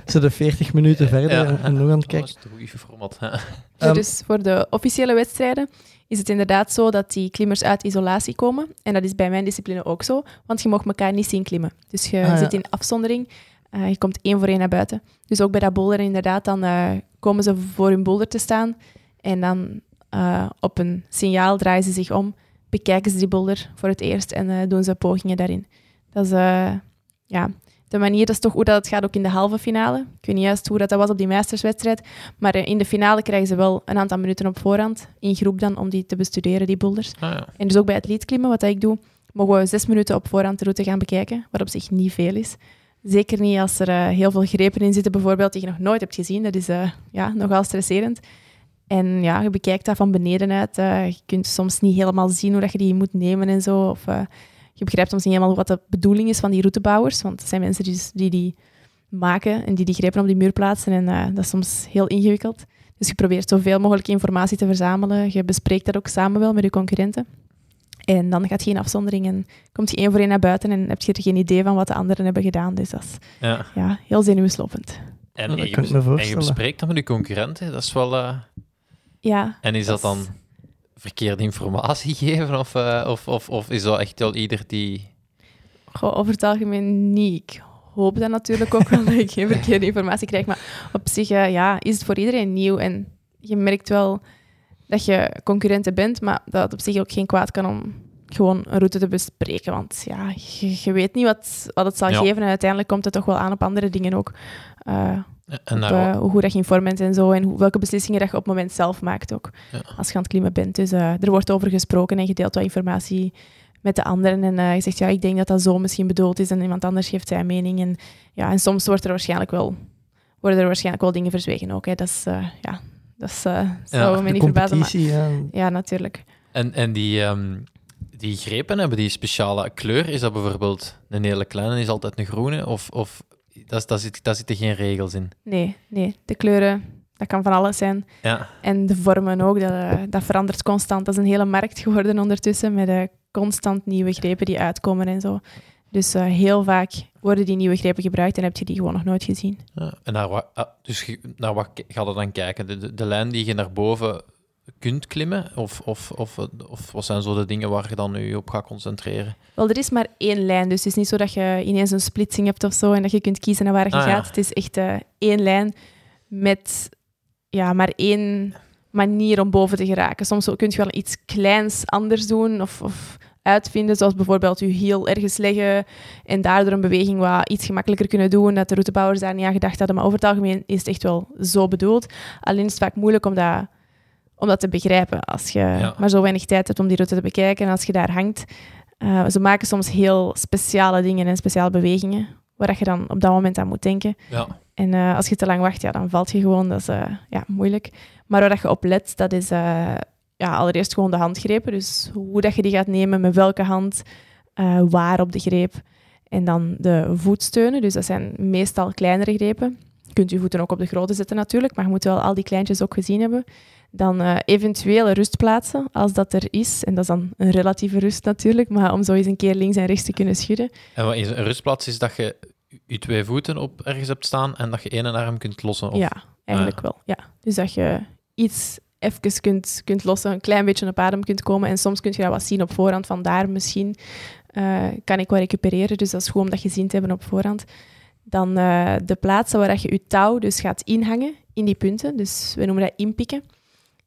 ze de 40 minuten verder Ja. en, nog aan het Dat kijken. is het goede format. hè. Ja, Ehm, dus voor de officiële wedstrijden is het inderdaad zo dat die klimmers uit isolatie komen. En dat is bij mijn discipline ook zo, want je mag elkaar niet zien klimmen. Dus je Ah, ja. zit in afzondering, eh, je komt één voor één naar buiten. Dus ook bij dat boulderen inderdaad, dan eh, komen ze voor hun boulder te staan en dan eh, op een signaal draaien ze zich om, bekijken ze die boulder voor het eerst en eh, doen ze pogingen daarin. Dat is eh, ja, de manier, dat is toch hoe dat het gaat ook in de halve finale. Ik weet niet juist hoe dat, dat was op die meesterswedstrijd, maar in de finale krijgen ze wel een aantal minuten op voorhand, in groep dan, om die te bestuderen, die boulders. Ah, ja. En dus ook bij het leadklimmen, wat ik doe, mogen we zes minuten op voorhand de route gaan bekijken, wat op zich niet veel is. Zeker niet als er heel veel grepen in zitten, bijvoorbeeld, die je nog nooit hebt gezien. Dat is ja, nogal stresserend. En ja, je bekijkt dat van beneden uit. Uh, je kunt soms niet helemaal zien hoe dat je die moet nemen en zo. Of je begrijpt soms niet helemaal wat de bedoeling is van die routebouwers. Want het zijn mensen die die, die maken en die die grepen op die muur plaatsen. En dat is soms heel ingewikkeld. Dus je probeert zoveel mogelijk informatie te verzamelen. Je bespreekt dat ook samen wel met je concurrenten. En dan gaat je in afzondering en komt je één voor één naar buiten en heb je er geen idee van wat de anderen hebben gedaan. Dus dat is ja. ja heel zenuwslopend. En, en, je, en je bespreekt dat met je concurrenten, dat is wel... Ja. En is dat, dan verkeerde informatie *laughs* geven of, uh, of, of, of is dat echt wel ieder die... Goh, over het algemeen niet. Ik hoop dat natuurlijk ook wel *laughs* dat ik geen verkeerde informatie krijg. Maar op zich uh, ja, is het voor iedereen nieuw. En je merkt wel dat je concurrenten bent, maar dat het op zich ook geen kwaad kan om gewoon een route te bespreken. Want ja, je, je weet niet wat, wat het zal geven en uiteindelijk komt het toch wel aan op andere dingen ook. Uh, en op, uh, hoe dat je in vorm bent en zo, en hoe, welke beslissingen dat je op het moment zelf maakt ook, als je aan het klimmen bent. Dus uh, er wordt over gesproken en je deelt wat informatie met de anderen en je zegt, ja, ik denk dat dat zo misschien bedoeld is en iemand anders geeft zijn mening. En, ja, en soms wordt er waarschijnlijk wel, worden er waarschijnlijk wel dingen verzwegen ook. Hè. Dat is, ja, dat is, uh, zou ja, me niet verbazen. Maar, ja. ja, natuurlijk. En, en die, um, die grepen hebben die speciale kleur? Is dat bijvoorbeeld een hele kleine is altijd een groene? Of, of dat, dat zit, daar zitten geen regels in? Nee, nee. De kleuren, dat kan van alles zijn. Ja. En de vormen ook, dat, eh, dat verandert constant. Dat is een hele markt geworden ondertussen, met uh, constant nieuwe grepen die uitkomen en zo. Dus uh, heel vaak worden die nieuwe grepen gebruikt en heb je die gewoon nog nooit gezien. Ja, en naar wat, ah, dus naar wat gaat het dan kijken? De, de, de, lijn die je naar boven kunt klimmen? Of, of, of, of wat zijn zo de dingen waar je dan nu op gaat concentreren? Wel, er is maar één lijn, dus het is niet zo dat je ineens een splitsing hebt of zo en dat je kunt kiezen naar waar je ah, gaat. Het is echt uh, één lijn met ja, maar één manier om boven te geraken. Soms kun je wel iets kleins anders doen of, of uitvinden, zoals bijvoorbeeld je heel ergens leggen en daardoor een beweging wat iets gemakkelijker kunnen doen, dat de routebouwers daar niet aan gedacht hadden. Maar over het algemeen is het echt wel zo bedoeld. Alleen is het vaak moeilijk om dat, om dat te begrijpen als je maar zo weinig tijd hebt om die route te bekijken en als je daar hangt. Uh, ze maken soms heel speciale dingen en speciale bewegingen, waar je dan op dat moment aan moet denken. Ja. En uh, als je te lang wacht, ja, dan valt je gewoon. Dat is uh, ja, moeilijk. Maar waar je op let, dat is ja, allereerst gewoon de handgrepen. Dus hoe dat je die gaat nemen, met welke hand, waar op de greep. En dan de voetsteunen. Dus dat zijn meestal kleinere grepen. Je kunt je voeten ook op de grote zetten natuurlijk, maar je moet wel al die kleintjes ook gezien hebben. Dan uh, eventuele rustplaatsen, als dat er is. En dat is dan een relatieve rust natuurlijk, maar om zo eens een keer links en rechts te kunnen schudden. En wat is een rustplaats? Is dat je je twee voeten op ergens hebt staan en dat je één arm kunt lossen? Of? Ja, eigenlijk ah. wel. Ja. Dus dat je iets even kunt, kunt lossen, een klein beetje op adem kunt komen. En soms kun je dat wat zien op voorhand. Vandaar misschien uh, kan ik wel recupereren. Dus dat is gewoon om dat gezien te hebben op voorhand. Dan uh, de plaatsen waar je je touw dus gaat inhangen in die punten. Dus we noemen dat inpikken.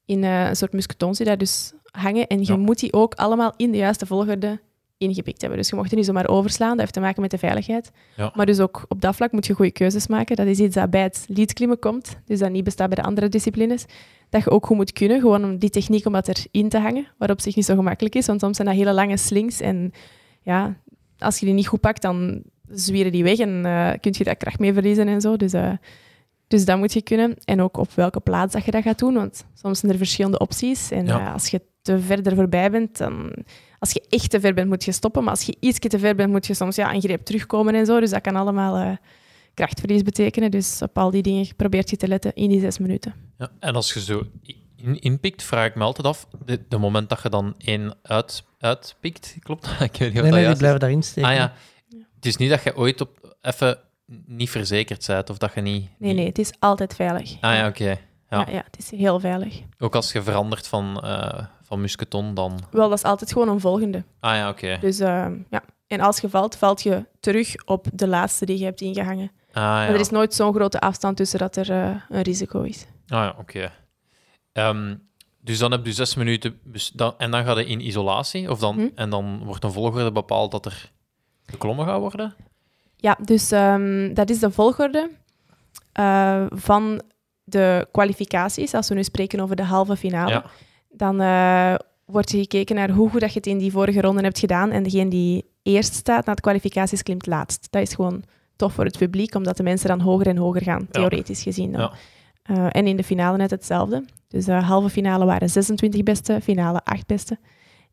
In uh, een soort musketon daar dus hangen. En je moet die ook allemaal in de juiste volgorde ingepikt hebben. Dus je mocht er niet zomaar overslaan. Dat heeft te maken met de veiligheid. Ja. Maar dus ook op dat vlak moet je goede keuzes maken. Dat is iets dat bij het leadklimmen komt. Dus dat niet bestaat bij de andere disciplines dat je ook goed moet kunnen, gewoon om die techniek om dat erin te hangen, wat op zich niet zo gemakkelijk is, want soms zijn dat hele lange slings en ja, als je die niet goed pakt, dan zwieren die weg en uh, kun je daar kracht mee verliezen en zo. Dus, uh, dus dat moet je kunnen. En ook op welke plaats dat je dat gaat doen, want soms zijn er verschillende opties. En uh, als je te verder voorbij bent, dan... Als je echt te ver bent, moet je stoppen. Maar als je iets te ver bent, moet je soms ja, een greep terugkomen en zo. Dus dat kan allemaal krachtverlies betekenen. Dus op al die dingen probeert je te letten in die zes minuten. Ja, en als je zo in, inpikt, vraag ik me altijd af, de, de moment dat je dan één uit, uitpikt, klopt *laughs* Ik weet niet of nee, nee, die blijven daarin steken. Ah ja, het is niet dat je ooit op even niet verzekerd bent of dat je niet... Nee, nee, het is altijd veilig. Ah ja, oké. Ja. ja. het is heel veilig. Ook als je verandert van, uh, van musketon, dan... Wel, dat is altijd gewoon een volgende. Ah ja, oké. Dus uh, ja, en als je valt, valt je terug op de laatste die je hebt ingehangen. Ah, ja. Maar er is nooit zo'n grote afstand tussen dat er uh, een risico is. Ah ja, oké. Um, dus dan heb je zes minuten dan, en dan ga je in isolatie? Of dan, hm? En dan wordt een volgorde bepaald dat er geklommen gaat worden? Ja, dus um, dat is de volgorde uh, van de kwalificaties. Als we nu spreken over de halve finale, ja. dan uh, wordt er gekeken naar hoe goed dat je het in die vorige ronde hebt gedaan. En degene die eerst staat na de kwalificaties klimt laatst. Dat is gewoon tof voor het publiek, omdat de mensen dan hoger en hoger gaan, theoretisch gezien. Dan. Ja. Eh, en in de finale net hetzelfde. Dus de halve finale waren 26 beste, finale 8 beste.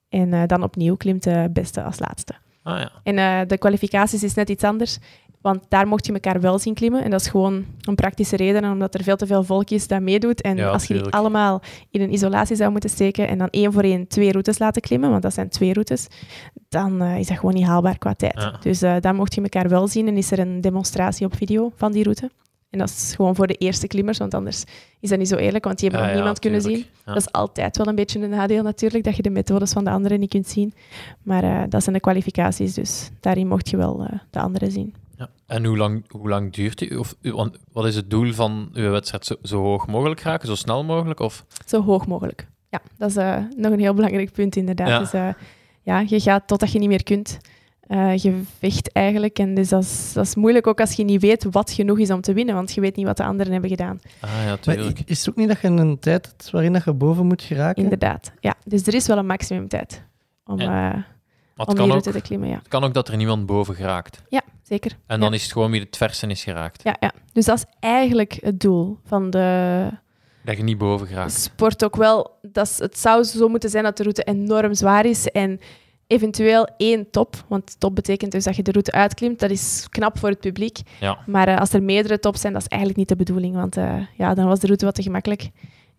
En eh, dan opnieuw klimt de beste als laatste. Ah ja. En eh, de kwalificaties is net iets anders, want daar mocht je elkaar wel zien klimmen. En dat is gewoon een praktische reden, en omdat er veel te veel volk is dat meedoet. En Ja, als je die allemaal in een isolatie zou moeten steken en dan één voor één twee routes laten klimmen, want dat zijn twee routes, dan eh, is dat gewoon niet haalbaar qua tijd. Ja. Dus eh daar mocht je elkaar wel zien en is er een demonstratie op video van die route. En dat is gewoon voor de eerste klimmers, want anders is dat niet zo eerlijk, want die hebben nog ja, niemand kunnen zien. Ja. Dat is altijd wel een beetje een nadeel natuurlijk, dat je de methodes van de anderen niet kunt zien. Maar eh, dat zijn de kwalificaties, dus daarin mocht je wel eh, de anderen zien. Ja. En hoe lang, hoe lang duurt die? Of, want wat is het doel van uw wedstrijd? Zo, zo hoog mogelijk raken, zo snel mogelijk? Of? Zo hoog mogelijk. Ja, dat is eh, nog een heel belangrijk punt inderdaad. Ja. Dus ja, je gaat totdat je niet meer kunt. Eh, je vecht eigenlijk. En dus dat is, dat is moeilijk ook als je niet weet wat genoeg is om te winnen, want je weet niet wat de anderen hebben gedaan. Ah ja, Maar tuurlijk. is het ook niet dat je een tijd hebt waarin dat je boven moet geraken? Inderdaad. Ja, dus er is wel een maximumtijd om, En- eh, Maar om die ook, te klimmen. Ja, het kan ook dat er niemand boven geraakt. ja zeker. En dan ja. is het gewoon wie het verste is geraakt. Ja, ja, dus dat is eigenlijk het doel van de Dat je niet boven geraakt. sport ook wel. Dat is, het zou zo moeten zijn dat de route enorm zwaar is en eventueel één top. Want top betekent dus dat je de route uitklimt. Dat is knap voor het publiek. Ja. Maar eh, als er meerdere tops zijn, dat is eigenlijk niet de bedoeling. Want eh, ja, dan was de route wat te gemakkelijk.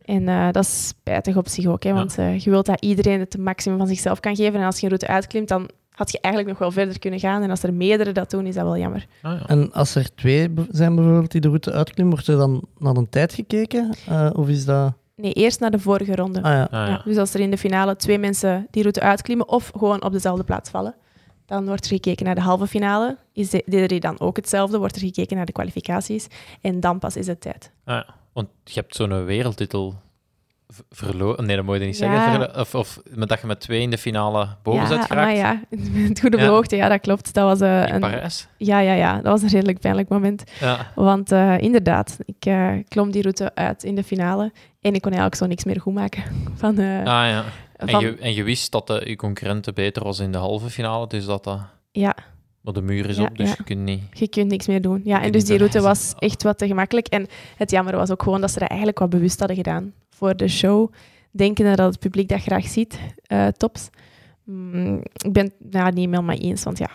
En eh, dat is spijtig op zich ook. Hè, Ja. want eh, je wilt dat iedereen het maximum van zichzelf kan geven. En als je een route uitklimt, dan had je eigenlijk nog wel verder kunnen gaan. En als er meerdere dat doen, is dat wel jammer. Ah, ja. En als er twee zijn bijvoorbeeld die de route uitklimmen, wordt er dan naar een tijd gekeken? Eh, of is dat... Nee, eerst naar de vorige ronde. Ah ja. Ah, ja. Ja, dus als er in de finale twee mensen die route uitklimmen of gewoon op dezelfde plaats vallen, dan wordt er gekeken naar de halve finale. Is die dan ook hetzelfde? Wordt er gekeken naar de kwalificaties en dan pas is het tijd. Ah, ja. Want je hebt zo'n wereldtitel verloren. Nee, dat moet je niet Ja. zeggen. Of, of met dat je met twee in de finale boven ja, bent geraakt. maar ja, *laughs* het goede Ja. ja, dat klopt. Dat was, eh, In een, Parijs. ja, ja, ja, dat was een redelijk pijnlijk moment. Ja. Want eh, inderdaad, ik eh, klom die route uit in de finale en ik kon eigenlijk zo niks meer goed maken. Van, eh, Ah, ja. En, van, je, en je wist dat de, je concurrente beter was in de halve finale, dus dat dat... ja, Maar de muur is Ja, op, dus ja. je kunt niet... Je kunt niks meer doen. Ja, en dus die route was echt wat te gemakkelijk. En het jammer was ook gewoon dat ze dat eigenlijk wat bewust hadden gedaan voor de show. Denken dat het publiek dat graag ziet, eh, tops. Mm, ik ben het nou, niet helemaal mee eens, want ja,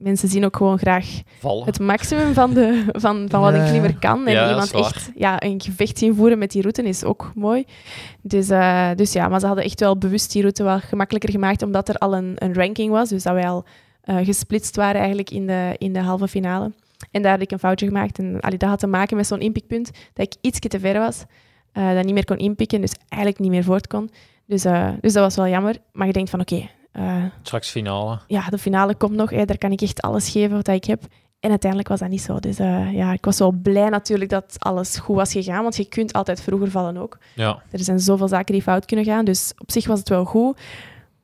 mensen zien ook gewoon graag Vallen. het maximum van, de, van, van wat een klimmer kan. En Ja, iemand echt ja, een gevecht zien voeren met die route is ook mooi. Dus, eh, dus ja, maar ze hadden echt wel bewust die route wel gemakkelijker gemaakt, omdat er al een, een ranking was. Dus dat wij al eh, gesplitst waren eigenlijk in de, in de halve finale. En daar had ik een foutje gemaakt. En allee, dat had te maken met zo'n inpikpunt, dat ik iets te ver was, eh, dat niet meer kon inpikken, dus eigenlijk niet meer voort kon. Dus, eh, dus dat was wel jammer. Maar je denkt van, oké, eh, Straks finale. ja, de finale komt nog. Hè, daar kan ik echt alles geven wat ik heb. En uiteindelijk was dat niet zo. Dus eh, ja, ik was wel blij natuurlijk dat alles goed was gegaan, want je kunt altijd vroeger vallen ook. Ja. Er zijn zoveel zaken die fout kunnen gaan, dus op zich was het wel goed.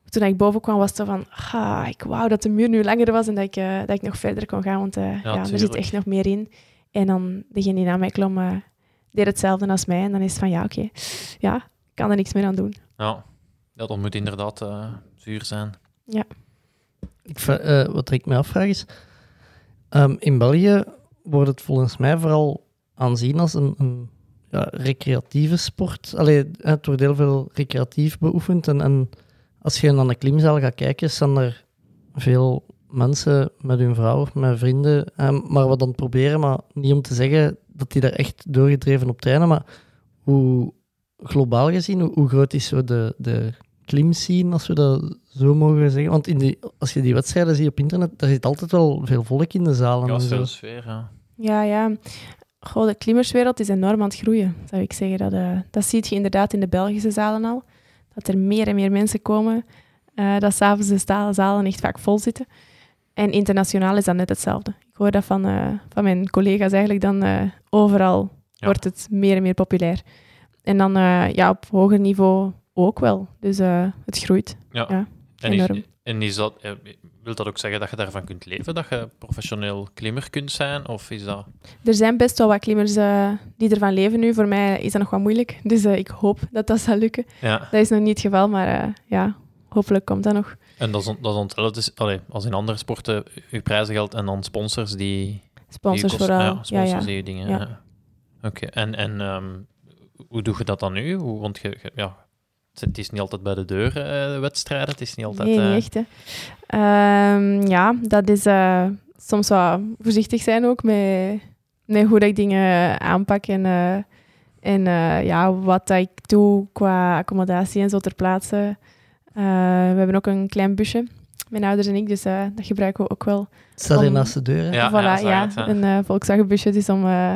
Toen ik boven kwam, was het zo van, ah, ik wou dat de muur nu langer was en dat ik, eh, dat ik nog verder kon gaan, want eh, ja, er zit echt nog meer in. En dan degene die na mij klom, deed hetzelfde als mij. En dan is het van, ja, oké, ja, ik kan er niks meer aan doen. Ja. Ja, dat moet inderdaad eh, zuur zijn. Ik, vra- eh, wat ik me afvraag is, ehm, in België wordt het volgens mij vooral aanzien als een, een ja, recreatieve sport. Allee, het wordt heel veel recreatief beoefend. En, en als je naar een klimzaal gaat kijken, staan er veel mensen met hun vrouw of met vrienden, ehm, maar wat dan proberen, maar niet om te zeggen dat die daar echt doorgedreven op trainen, maar hoe globaal gezien, hoe, hoe groot is zo de, de klimscene, als we dat zo mogen zeggen? Want in die, als je die wedstrijden ziet op internet, daar zit altijd wel veel volk in de zalen. Ja, en zo. veel sfeer, ja. Ja, ja. Goh, de klimmerswereld is enorm aan het groeien, zou ik zeggen. Dat, eh, dat zie je inderdaad in de Belgische zalen al. Dat er meer en meer mensen komen. eh, dat s'avonds de sta- zalen echt vaak vol zitten. En internationaal is dat net hetzelfde. Ik hoor dat van, eh, van mijn collega's eigenlijk dan eh, overal Ja. wordt het meer en meer populair. En dan eh, ja, op hoger niveau ook wel. Dus eh, het groeit. Ja. Ja, en, is, en is dat... eh, wil dat ook zeggen dat je daarvan kunt leven? Dat je professioneel klimmer kunt zijn? Of is dat... Er zijn best wel wat klimmers eh, die ervan leven nu. Voor mij is dat nog wat moeilijk. Dus ik hoop dat dat zal lukken. Ja. Dat is nog niet het geval, maar ja, hopelijk komt dat nog. En dat is, on- dat allee, als in andere sporten, uw prijzengeld en dan sponsors die... Sponsors die kosten- vooral. Ja, sponsors ja, die dingen... Ja. Ja. Oké, en, en ehm, hoe doe je dat dan nu? Hoe, want je, je- ja, het is niet altijd bij de deur, eh, de wedstrijden. Het is niet altijd... nee, eh, niet echt. Hè. Ehm, ja, dat is eh, soms wat voorzichtig zijn ook met, met hoe dat ik dingen aanpak en, eh, en eh, ja, wat dat ik doe qua accommodatie en zo ter plaatse. Eh, we hebben ook een klein busje, mijn ouders en ik, dus eh, dat gebruiken we ook wel. Staat hier Om- naast de deur. Ja, voilà, ja, zag ja, het, ja. een eh Volkswagen busje, dus om, eh,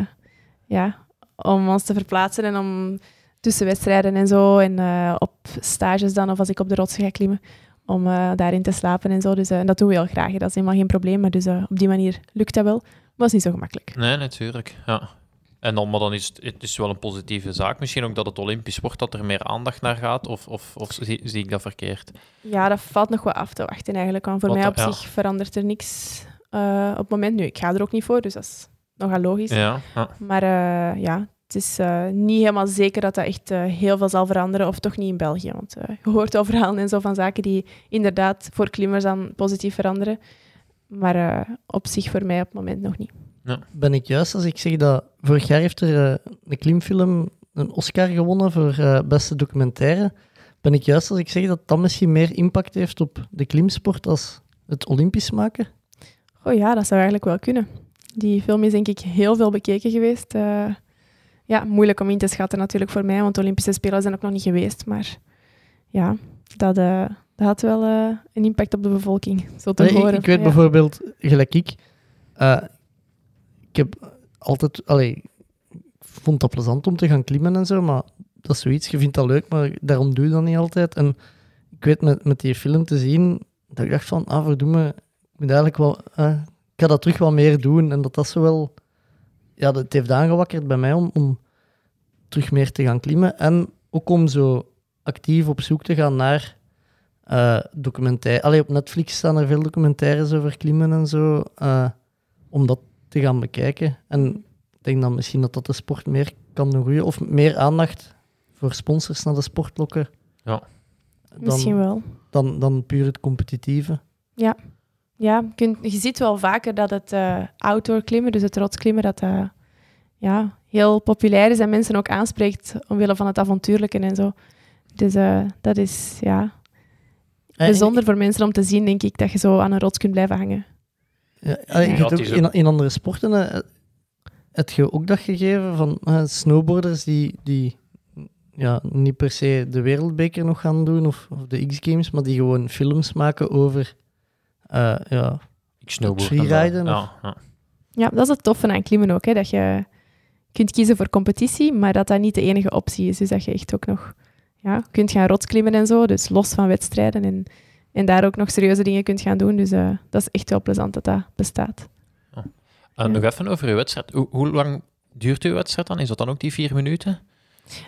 ja, om ons te verplaatsen en om tussen wedstrijden en zo en eh, op stages dan, of als ik op de rotsen ga klimmen, om eh, daarin te slapen en zo. Dus eh, dat doen we heel graag, hè. dat is helemaal geen probleem, maar dus op die manier lukt dat wel. Maar dat is niet zo gemakkelijk. Nee, natuurlijk. Ja. En dan, maar dan is het, het is wel een positieve zaak. Misschien ook dat het Olympisch wordt, dat er meer aandacht naar gaat. Of, of, of zie, zie ik dat verkeerd? Ja, dat valt nog wat af te wachten eigenlijk, want voor Wat mij op ja. zich verandert er niks op het moment nu. Ik ga er ook niet voor, dus dat is nogal logisch. Ja. ja. Maar ja, het is eh, niet helemaal zeker dat dat echt eh, heel veel zal veranderen, of toch niet in België. Want eh, je hoort al verhalen en zo van zaken die inderdaad voor klimmers dan positief veranderen. Maar eh, op zich voor mij op het moment nog niet. Ben ik juist als ik zeg dat vorig jaar heeft er een klimfilm een Oscar gewonnen voor eh, beste documentaire. Ben ik juist als ik zeg dat dat misschien meer impact heeft op de klimsport als het Olympisch maken? Oh ja, dat zou eigenlijk wel kunnen. Die film is denk ik heel veel bekeken geweest. Ja, moeilijk om in te schatten natuurlijk voor mij, want de Olympische Spelen zijn ook nog niet geweest. Maar ja, dat, eh, dat had wel eh, een impact op de bevolking, zo te ik, horen. ik weet Ja. bijvoorbeeld, gelijk ik, eh, ik heb altijd, allee, ik vond dat plezant om te gaan klimmen en zo, maar dat is zoiets, je vindt dat leuk, maar daarom doe je dat niet altijd. En ik weet met, met die film te zien, dat ik dacht van, ah, verdomme, ik moet eigenlijk wel, ik ga dat terug wat meer doen. En dat dat zo wel, ja, dat heeft aangewakkerd bij mij om, om terug meer te gaan klimmen. En ook om zo actief op zoek te gaan naar eh documentaire. Allee, op Netflix staan er veel documentaires over klimmen en zo. eh, om dat te gaan bekijken. En ik denk dan misschien dat dat de sport meer kan doen groeien. Of meer aandacht voor sponsors naar de sport lokken. Ja. Misschien wel. dan, dan puur het competitieve. Ja, je, kunt, je ziet wel vaker dat het eh, outdoor klimmen, dus het rotsklimmen, dat dat ja, heel populair is en mensen ook aanspreekt omwille van het avontuurlijke en zo. Dus eh, dat is ja, Eh, bijzonder voor mensen om te zien, denk ik, dat je zo aan een rots kunt blijven hangen. Ja, allee, Ja, in, in andere sporten eh, heb je ook dat gegeven van eh, snowboarders die, die ja, niet per se de wereldbeker nog gaan doen of, of de X-Games, maar die gewoon films maken over eh, ja, Ik snowboard. freeriden Ja, ja. Ja, dat is het toffe aan klimmen ook, hè, dat je kunt kiezen voor competitie, maar dat dat niet de enige optie is. Dus dat je echt ook nog ja, kunt gaan rotsklimmen en zo, dus los van wedstrijden en, en daar ook nog serieuze dingen kunt gaan doen. Dus eh, dat is echt wel plezant dat dat bestaat. En Ja. nog even over uw wedstrijd. Hoe, hoe lang duurt uw wedstrijd dan? Is dat dan ook die vier minuten?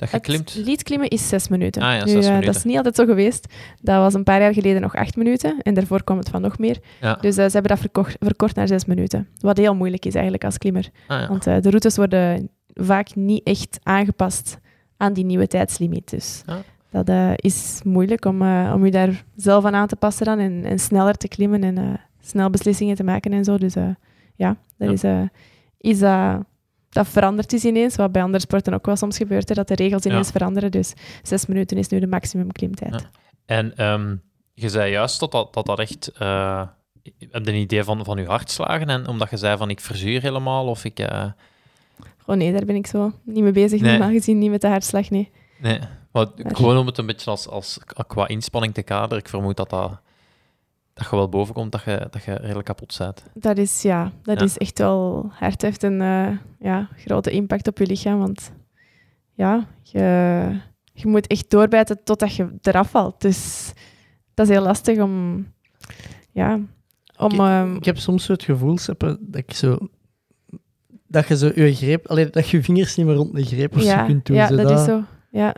Dat je Het is zes minuten. Ah ja, Nu, eh, minuten. Dat is niet altijd zo geweest. Dat was een paar jaar geleden nog acht minuten en daarvoor kwam het van nog meer. Ja. Dus eh, ze hebben dat verkocht, verkort naar zes minuten. Wat heel moeilijk is eigenlijk als klimmer. Ah, ja. Want eh, de routes worden vaak niet echt aangepast aan die nieuwe tijdslimiet. Dus Ja. dat is moeilijk om, om je daar zelf aan aan te passen dan en, en sneller te klimmen en snel beslissingen te maken en zo. Dus ja, dat is, is dat, verandert dus ineens, wat bij andere sporten ook wel soms gebeurt, hè, dat de regels ineens Ja. veranderen. Dus zes minuten is nu de maximum klimtijd. Ja. En ehm, je zei juist dat dat, dat, dat echt... heb je een idee van, van je hartslagen? En omdat je zei van ik verzuur helemaal of ik... eh, Oh nee, daar ben ik zo niet mee bezig, Nee. normaal gezien, niet met de hartslag, nee. Nee, Maar- gewoon om het een beetje als, als qua inspanning te kaderen. Ik vermoed dat, dat, dat je wel boven komt, dat je, dat je redelijk kapot bent. Dat is, ja, dat Ja. is echt wel hard. heeft een eh, ja, grote impact op je lichaam. Want ja, je, je moet echt doorbijten totdat je eraf valt. Dus dat is heel lastig om... Ja, om... Ik- ehm, Ik heb soms zo het gevoel, Seppe, dat ik zo... Dat je zo je greep... Allee, dat je vingers niet meer rond de greep of zo kunt doen. ja, zo dat is zo. Ja.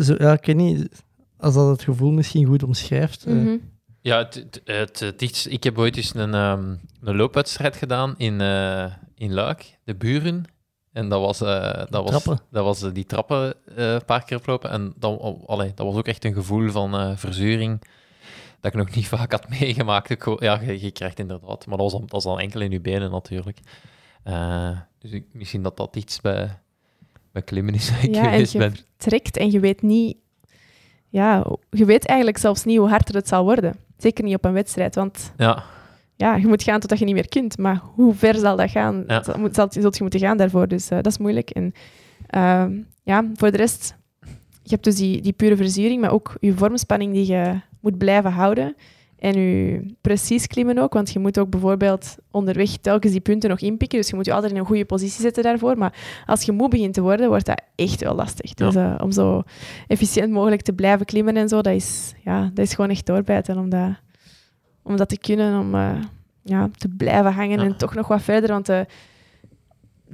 Zo, ja, ik weet niet, als dat het gevoel misschien goed omschrijft. eh. Mhm. Ja, het, het, het, het dichtst- ik heb ooit eens een, ehm, een loopwedstrijd gedaan in, eh, in Luik, de buren. En dat was, eh, dat was, dat was eh, die trappen een paar keer oplopen. En dat, oh, allee, dat was ook echt een gevoel van verzuring dat ik nog niet *laughs* vaak had meegemaakt. Ik, ja, je, je krijgt inderdaad, maar dat was, dan, dat was dan enkel in je benen natuurlijk. Dus ik, misschien dat dat iets bij, bij klimmen is *laughs* ik Ja, en je ben. trekt en je weet niet... Ja, je weet eigenlijk zelfs niet hoe hard het zal worden. Zeker niet op een wedstrijd, want Ja, ja, je moet gaan totdat je niet meer kunt. Maar hoe ver zal dat gaan? Ja. Zal, moet, zal, zult je moeten gaan daarvoor, dus eh, dat is moeilijk. En ehm, ja, voor de rest, je hebt dus die, die pure verzuring, maar ook je vormspanning die je moet blijven houden. En je precies klimmen ook, want je moet ook bijvoorbeeld onderweg telkens die punten nog inpikken. Dus je moet je altijd in een goede positie zetten daarvoor. Maar als je moe begint te worden, wordt dat echt wel lastig. Dus eh, om zo efficiënt mogelijk te blijven klimmen en zo, dat is, ja, dat is gewoon echt doorbijten om dat, om dat te kunnen, om eh, ja, te blijven hangen Ja. en toch nog wat verder. Want de,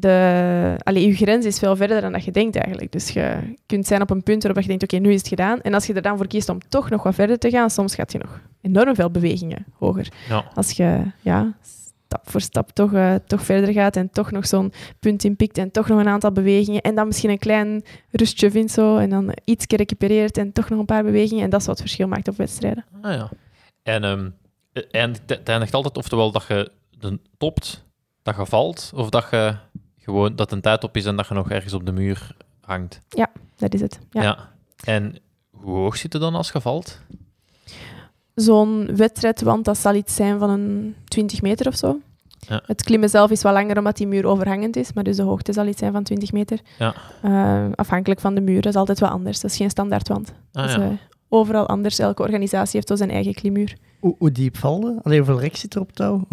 de, allee, je grens is veel verder dan dat je denkt eigenlijk. Dus je kunt zijn op een punt waarop je denkt, oké, nu is het gedaan. En als je er dan voor kiest om toch nog wat verder te gaan, soms gaat je nog enorm veel bewegingen hoger. ja. Als je ja, stap voor stap toch, eh, toch verder gaat en toch nog zo'n punt inpikt en toch nog een aantal bewegingen en dan misschien een klein rustje vindt zo en dan iets recupereert en toch nog een paar bewegingen. En dat is wat het verschil maakt op wedstrijden. Ah ja. En ehm, het eindigt- het eindigt altijd oftewel dat je topt, dat je valt, of dat je gewoon dat een tijd op is en dat je nog ergens op de muur hangt. Dat is het. Ja. En hoe hoog zit je dan als je valt? Zo'n wedstrijdwand, dat zal iets zijn van een 20 meter of zo. Ja. Het klimmen zelf is wat langer omdat die muur overhangend is, maar dus de hoogte zal iets zijn van 20 meter. Ja. Eh, afhankelijk van de muur, dat is altijd wat anders. Dat is geen standaardwand. Ah, dat is ja. eh, overal anders. Elke organisatie heeft zo zijn eigen klimmuur. Hoe, hoe diep valde? Allee, hoeveel rek zit er op touw?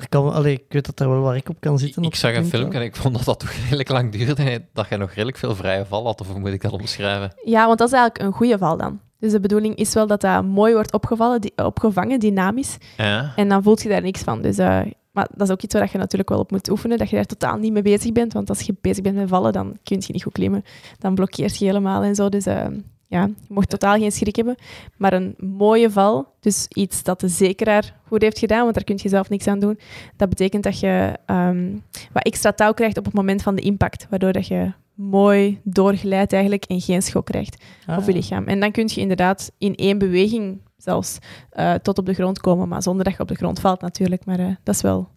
Er kan, allee, ik weet dat daar wel waar ik op kan zitten. Ik, zag een filmpje touw. en ik vond dat dat toch redelijk lang duurde. en Dat je nog redelijk veel vrije val had, of hoe moet ik dat omschrijven? Ja, want dat is eigenlijk een goede val dan. Dus de bedoeling is wel dat dat mooi wordt opgevallen, di- opgevangen, dynamisch. Ja. En dan voelt je daar niks van. Dus, eh, maar dat is ook iets waar je natuurlijk wel op moet oefenen, dat je daar totaal niet mee bezig bent. Want als je bezig bent met vallen, dan kun je niet goed klimmen. Dan blokkeert je helemaal en zo. Dus eh, ja, je mocht totaal geen schrik hebben. Maar een mooie val, dus iets dat de zekeraar goed heeft gedaan, want daar kun je zelf niks aan doen. Dat betekent dat je ehm, wat extra touw krijgt op het moment van de impact. Waardoor dat je mooi doorglijdt eigenlijk en geen schok krijgt Ah, op je lichaam. En dan kun je inderdaad in één beweging zelfs eh, tot op de grond komen, maar zonder dat je op de grond valt natuurlijk. Maar eh, dat is wel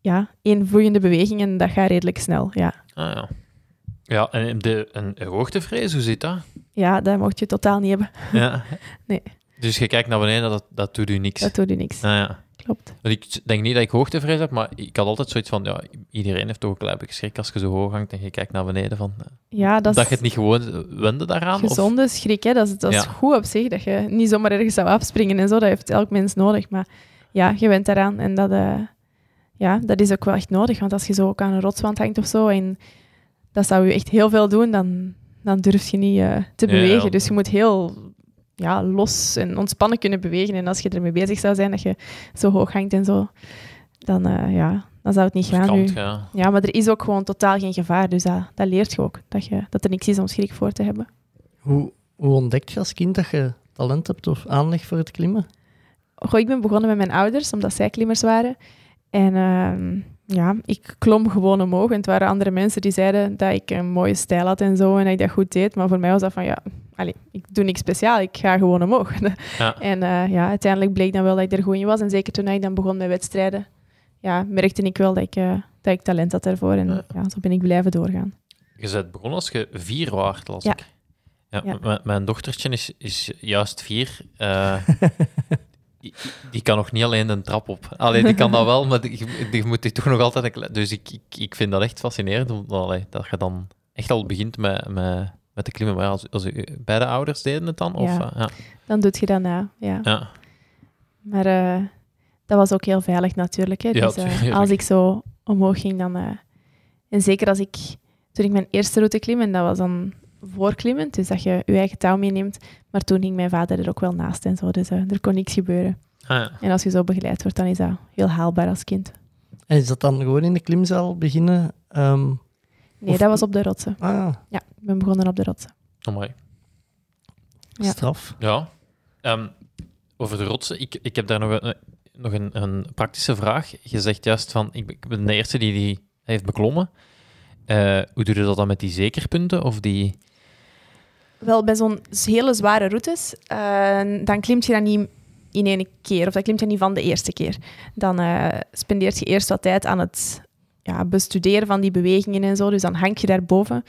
ja, één vloeiende beweging en dat gaat redelijk snel. Ja, Ah, ja. Ja, en de, een hoogtevrees, hoe zit dat? Ja dat mocht je totaal niet hebben. Ja. *laughs* Nee. Dus je kijkt naar beneden, dat, dat doet u niks. Dat doet u niks. Ah, ja. Klopt. Want ik denk niet dat ik hoogtevrees heb, maar ik had altijd zoiets van, ja, iedereen heeft toch een klein beetje schrik als je zo hoog hangt en je kijkt naar beneden. Van, eh, Ja, dat dat je het niet gewoon wende daaraan? Of? gezonde schrik. Hè? Dat is, dat is Ja. goed op zich, dat je niet zomaar ergens zou afspringen en zo. Dat heeft elk mens nodig. Maar ja, je bent daaraan en dat, eh, ja, dat is ook wel echt nodig. Want als je zo ook aan een rotswand hangt of zo en dat zou je echt heel veel doen, dan, dan durf je niet eh, te Ja, ja. bewegen. Dus je moet heel ja, los en ontspannen kunnen bewegen. En als je ermee bezig zou zijn dat je zo hoog hangt en zo, dan, eh, ja, dan zou het niet gaan. Nu. ja. Ja, maar er is ook gewoon totaal geen gevaar. Dus dat, dat leert je ook. Dat, je, dat er niks is om schrik voor te hebben. Hoe, hoe ontdekt je als kind dat je talent hebt of aanleg voor het klimmen? Goh, ik ben begonnen met mijn ouders, omdat zij klimmers waren. En ehm, ja, ik klom gewoon omhoog. En het waren andere mensen die zeiden dat ik een mooie stijl had en zo. En dat ik dat goed deed. Maar voor mij was dat van, ja, allez, ik doe niks speciaal. Ik ga gewoon omhoog. *laughs* Ja. En eh, ja, uiteindelijk bleek dan wel dat ik er goed in was. En zeker toen ik dan begon met wedstrijden, ja, merkte ik wel dat ik, eh, dat ik talent had daarvoor. En Ja. ja, zo ben ik blijven doorgaan. Je bent begonnen als je vier waard, las Ja. ik. Ja, Ja. m- Mijn dochtertje is, is juist vier. Eh, *laughs* die, kan nog niet alleen de trap op. Allee, die kan dat wel, maar die, die moet die toch nog altijd... een Dus ik, ik, ik vind dat echt fascinerend, allee, dat je dan echt al begint met, met, met te klimmen. Maar als, als beide ouders deden het dan? Of, Ja. eh, ja. Dan doet je dat na, ja. ja. Maar eh, dat was ook heel veilig natuurlijk. Hè. Ja, Dus, eh, als ik zo omhoog ging, dan... en zeker als ik... Toen ik mijn eerste route klim, en dat was dan voorklimmend, dus dat je je eigen touw meeneemt. Maar toen ging mijn vader er ook wel naast en zo, dus eh, er kon niks gebeuren. Ah, ja. En als je zo begeleid wordt, dan is dat heel haalbaar als kind. En is dat dan gewoon in de klimzaal beginnen? Ehm, Nee, Of- dat was op de rotsen. ah, Ja, ik ben begonnen op de rotsen. Amai. Ja. straf. Ja. Ehm, over de rotsen. Ik, ik heb daar nog, een, nog een, een praktische vraag. Je zegt juist van, ik ben, ik ben de eerste die die heeft beklommen. Eh, hoe doe je dat dan met die zekerpunten? Of die... Wel, bij zo'n hele zware routes, eh, dan klimt je dat niet in één keer. Of dat klimt je niet van de eerste keer. Dan eh spendeert je eerst wat tijd aan het ja, bestuderen van die bewegingen en zo. Dus dan hang je daarboven,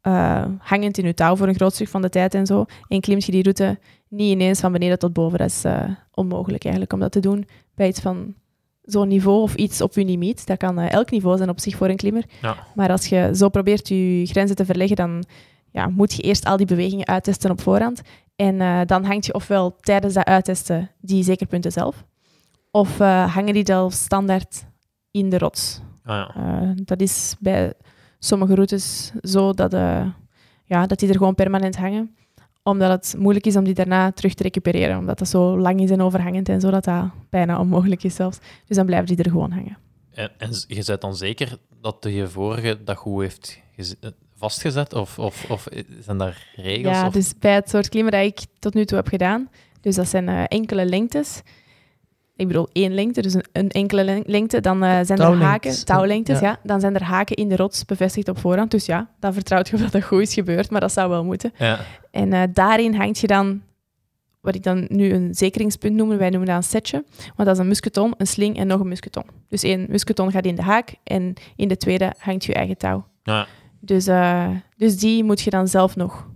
eh hangend in je touw voor een groot stuk van de tijd en zo. En klimt je die route niet ineens van beneden tot boven. Dat is onmogelijk eigenlijk om dat te doen bij iets van zo'n niveau of iets op je limiet. Dat kan elk niveau zijn op zich voor een klimmer. Ja. Maar als je zo probeert je grenzen te verleggen, dan ja, moet je eerst al die bewegingen uittesten op voorhand. En eh, dan hangt je ofwel tijdens dat uittesten die zekerpunten zelf, of eh, hangen die zelf standaard in de rots. Ah, ja. Eh, dat is bij sommige routes zo dat, ja, dat die er gewoon permanent hangen. Omdat het moeilijk is om die daarna terug te recupereren. Omdat dat zo lang is en overhangend en zo, dat dat bijna onmogelijk is zelfs. Dus dan blijven die er gewoon hangen. En, en je bent dan zeker dat de je vorige dat goed heeft vastgezet? Of, of, of zijn daar regels? Ja, of... dus bij het soort klimmen dat ik tot nu toe heb gedaan, dus dat zijn eh, enkele lengtes. Ik bedoel één lengte, dus een, een enkele len- lengte. Dan eh, zijn er Touwlengtes. haken, touwlengtes, Ja. ja. Dan zijn er haken in de rots bevestigd op voorhand. Dus ja, dan vertrouwt je dat dat goed is gebeurd, maar dat zou wel moeten. Ja. En eh, daarin hangt je dan, wat ik dan nu een zekeringspunt noem, wij noemen dat een setje. Want dat is een musketon, een sling en nog een musketon. Dus één musketon gaat in de haak en in de tweede hangt je eigen touw. Ja. Dus, eh, dus die moet je dan zelf nog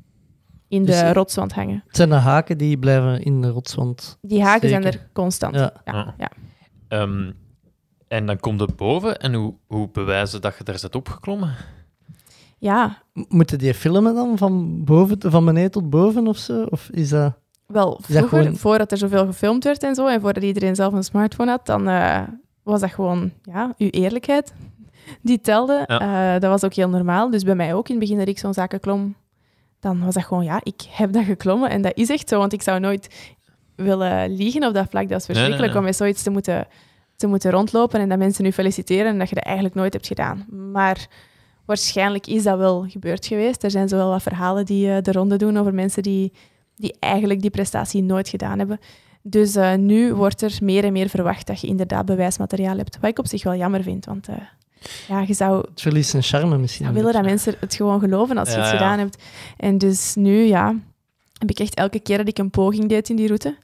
in Dus, de rotswand hangen. Het zijn de haken die blijven in de rotswand. Die haken zijn er constant. Ja. Ja. Ja. Ja. Ehm, en dan komt het boven en hoe, hoe bewijzen dat je daar zit opgeklommen? Ja, Moeten die filmen dan van, boven, te- van beneden tot boven of zo? Of is dat... wel dat vroeger, gewoon- voordat er zoveel gefilmd werd en zo, en voordat iedereen zelf een smartphone had, dan eh, was dat gewoon ja, uw eerlijkheid die telde. Eh, dat was ook heel normaal. Dus bij mij ook, in het begin dat ik zo'n zaken klom, dan was dat gewoon, ja, ik heb dat geklommen. En dat is echt zo, want ik zou nooit willen liegen op dat vlak. Dat is nee, verschrikkelijk nee. om met zoiets te moeten, te moeten rondlopen en dat mensen u feliciteren en dat je dat eigenlijk nooit hebt gedaan. Maar waarschijnlijk is dat wel gebeurd geweest. Er zijn zowel wat verhalen die eh, de ronde doen over mensen die, die eigenlijk die prestatie nooit gedaan hebben. Dus eh, nu wordt er meer en meer verwacht dat je inderdaad bewijsmateriaal hebt. Wat ik op zich wel jammer vind, want ja, je zou Het verliest zijn charme misschien. willen dat mensen het gewoon geloven als je ja. gedaan hebt. En dus nu, ja, heb ik echt elke keer dat ik een poging deed in die route.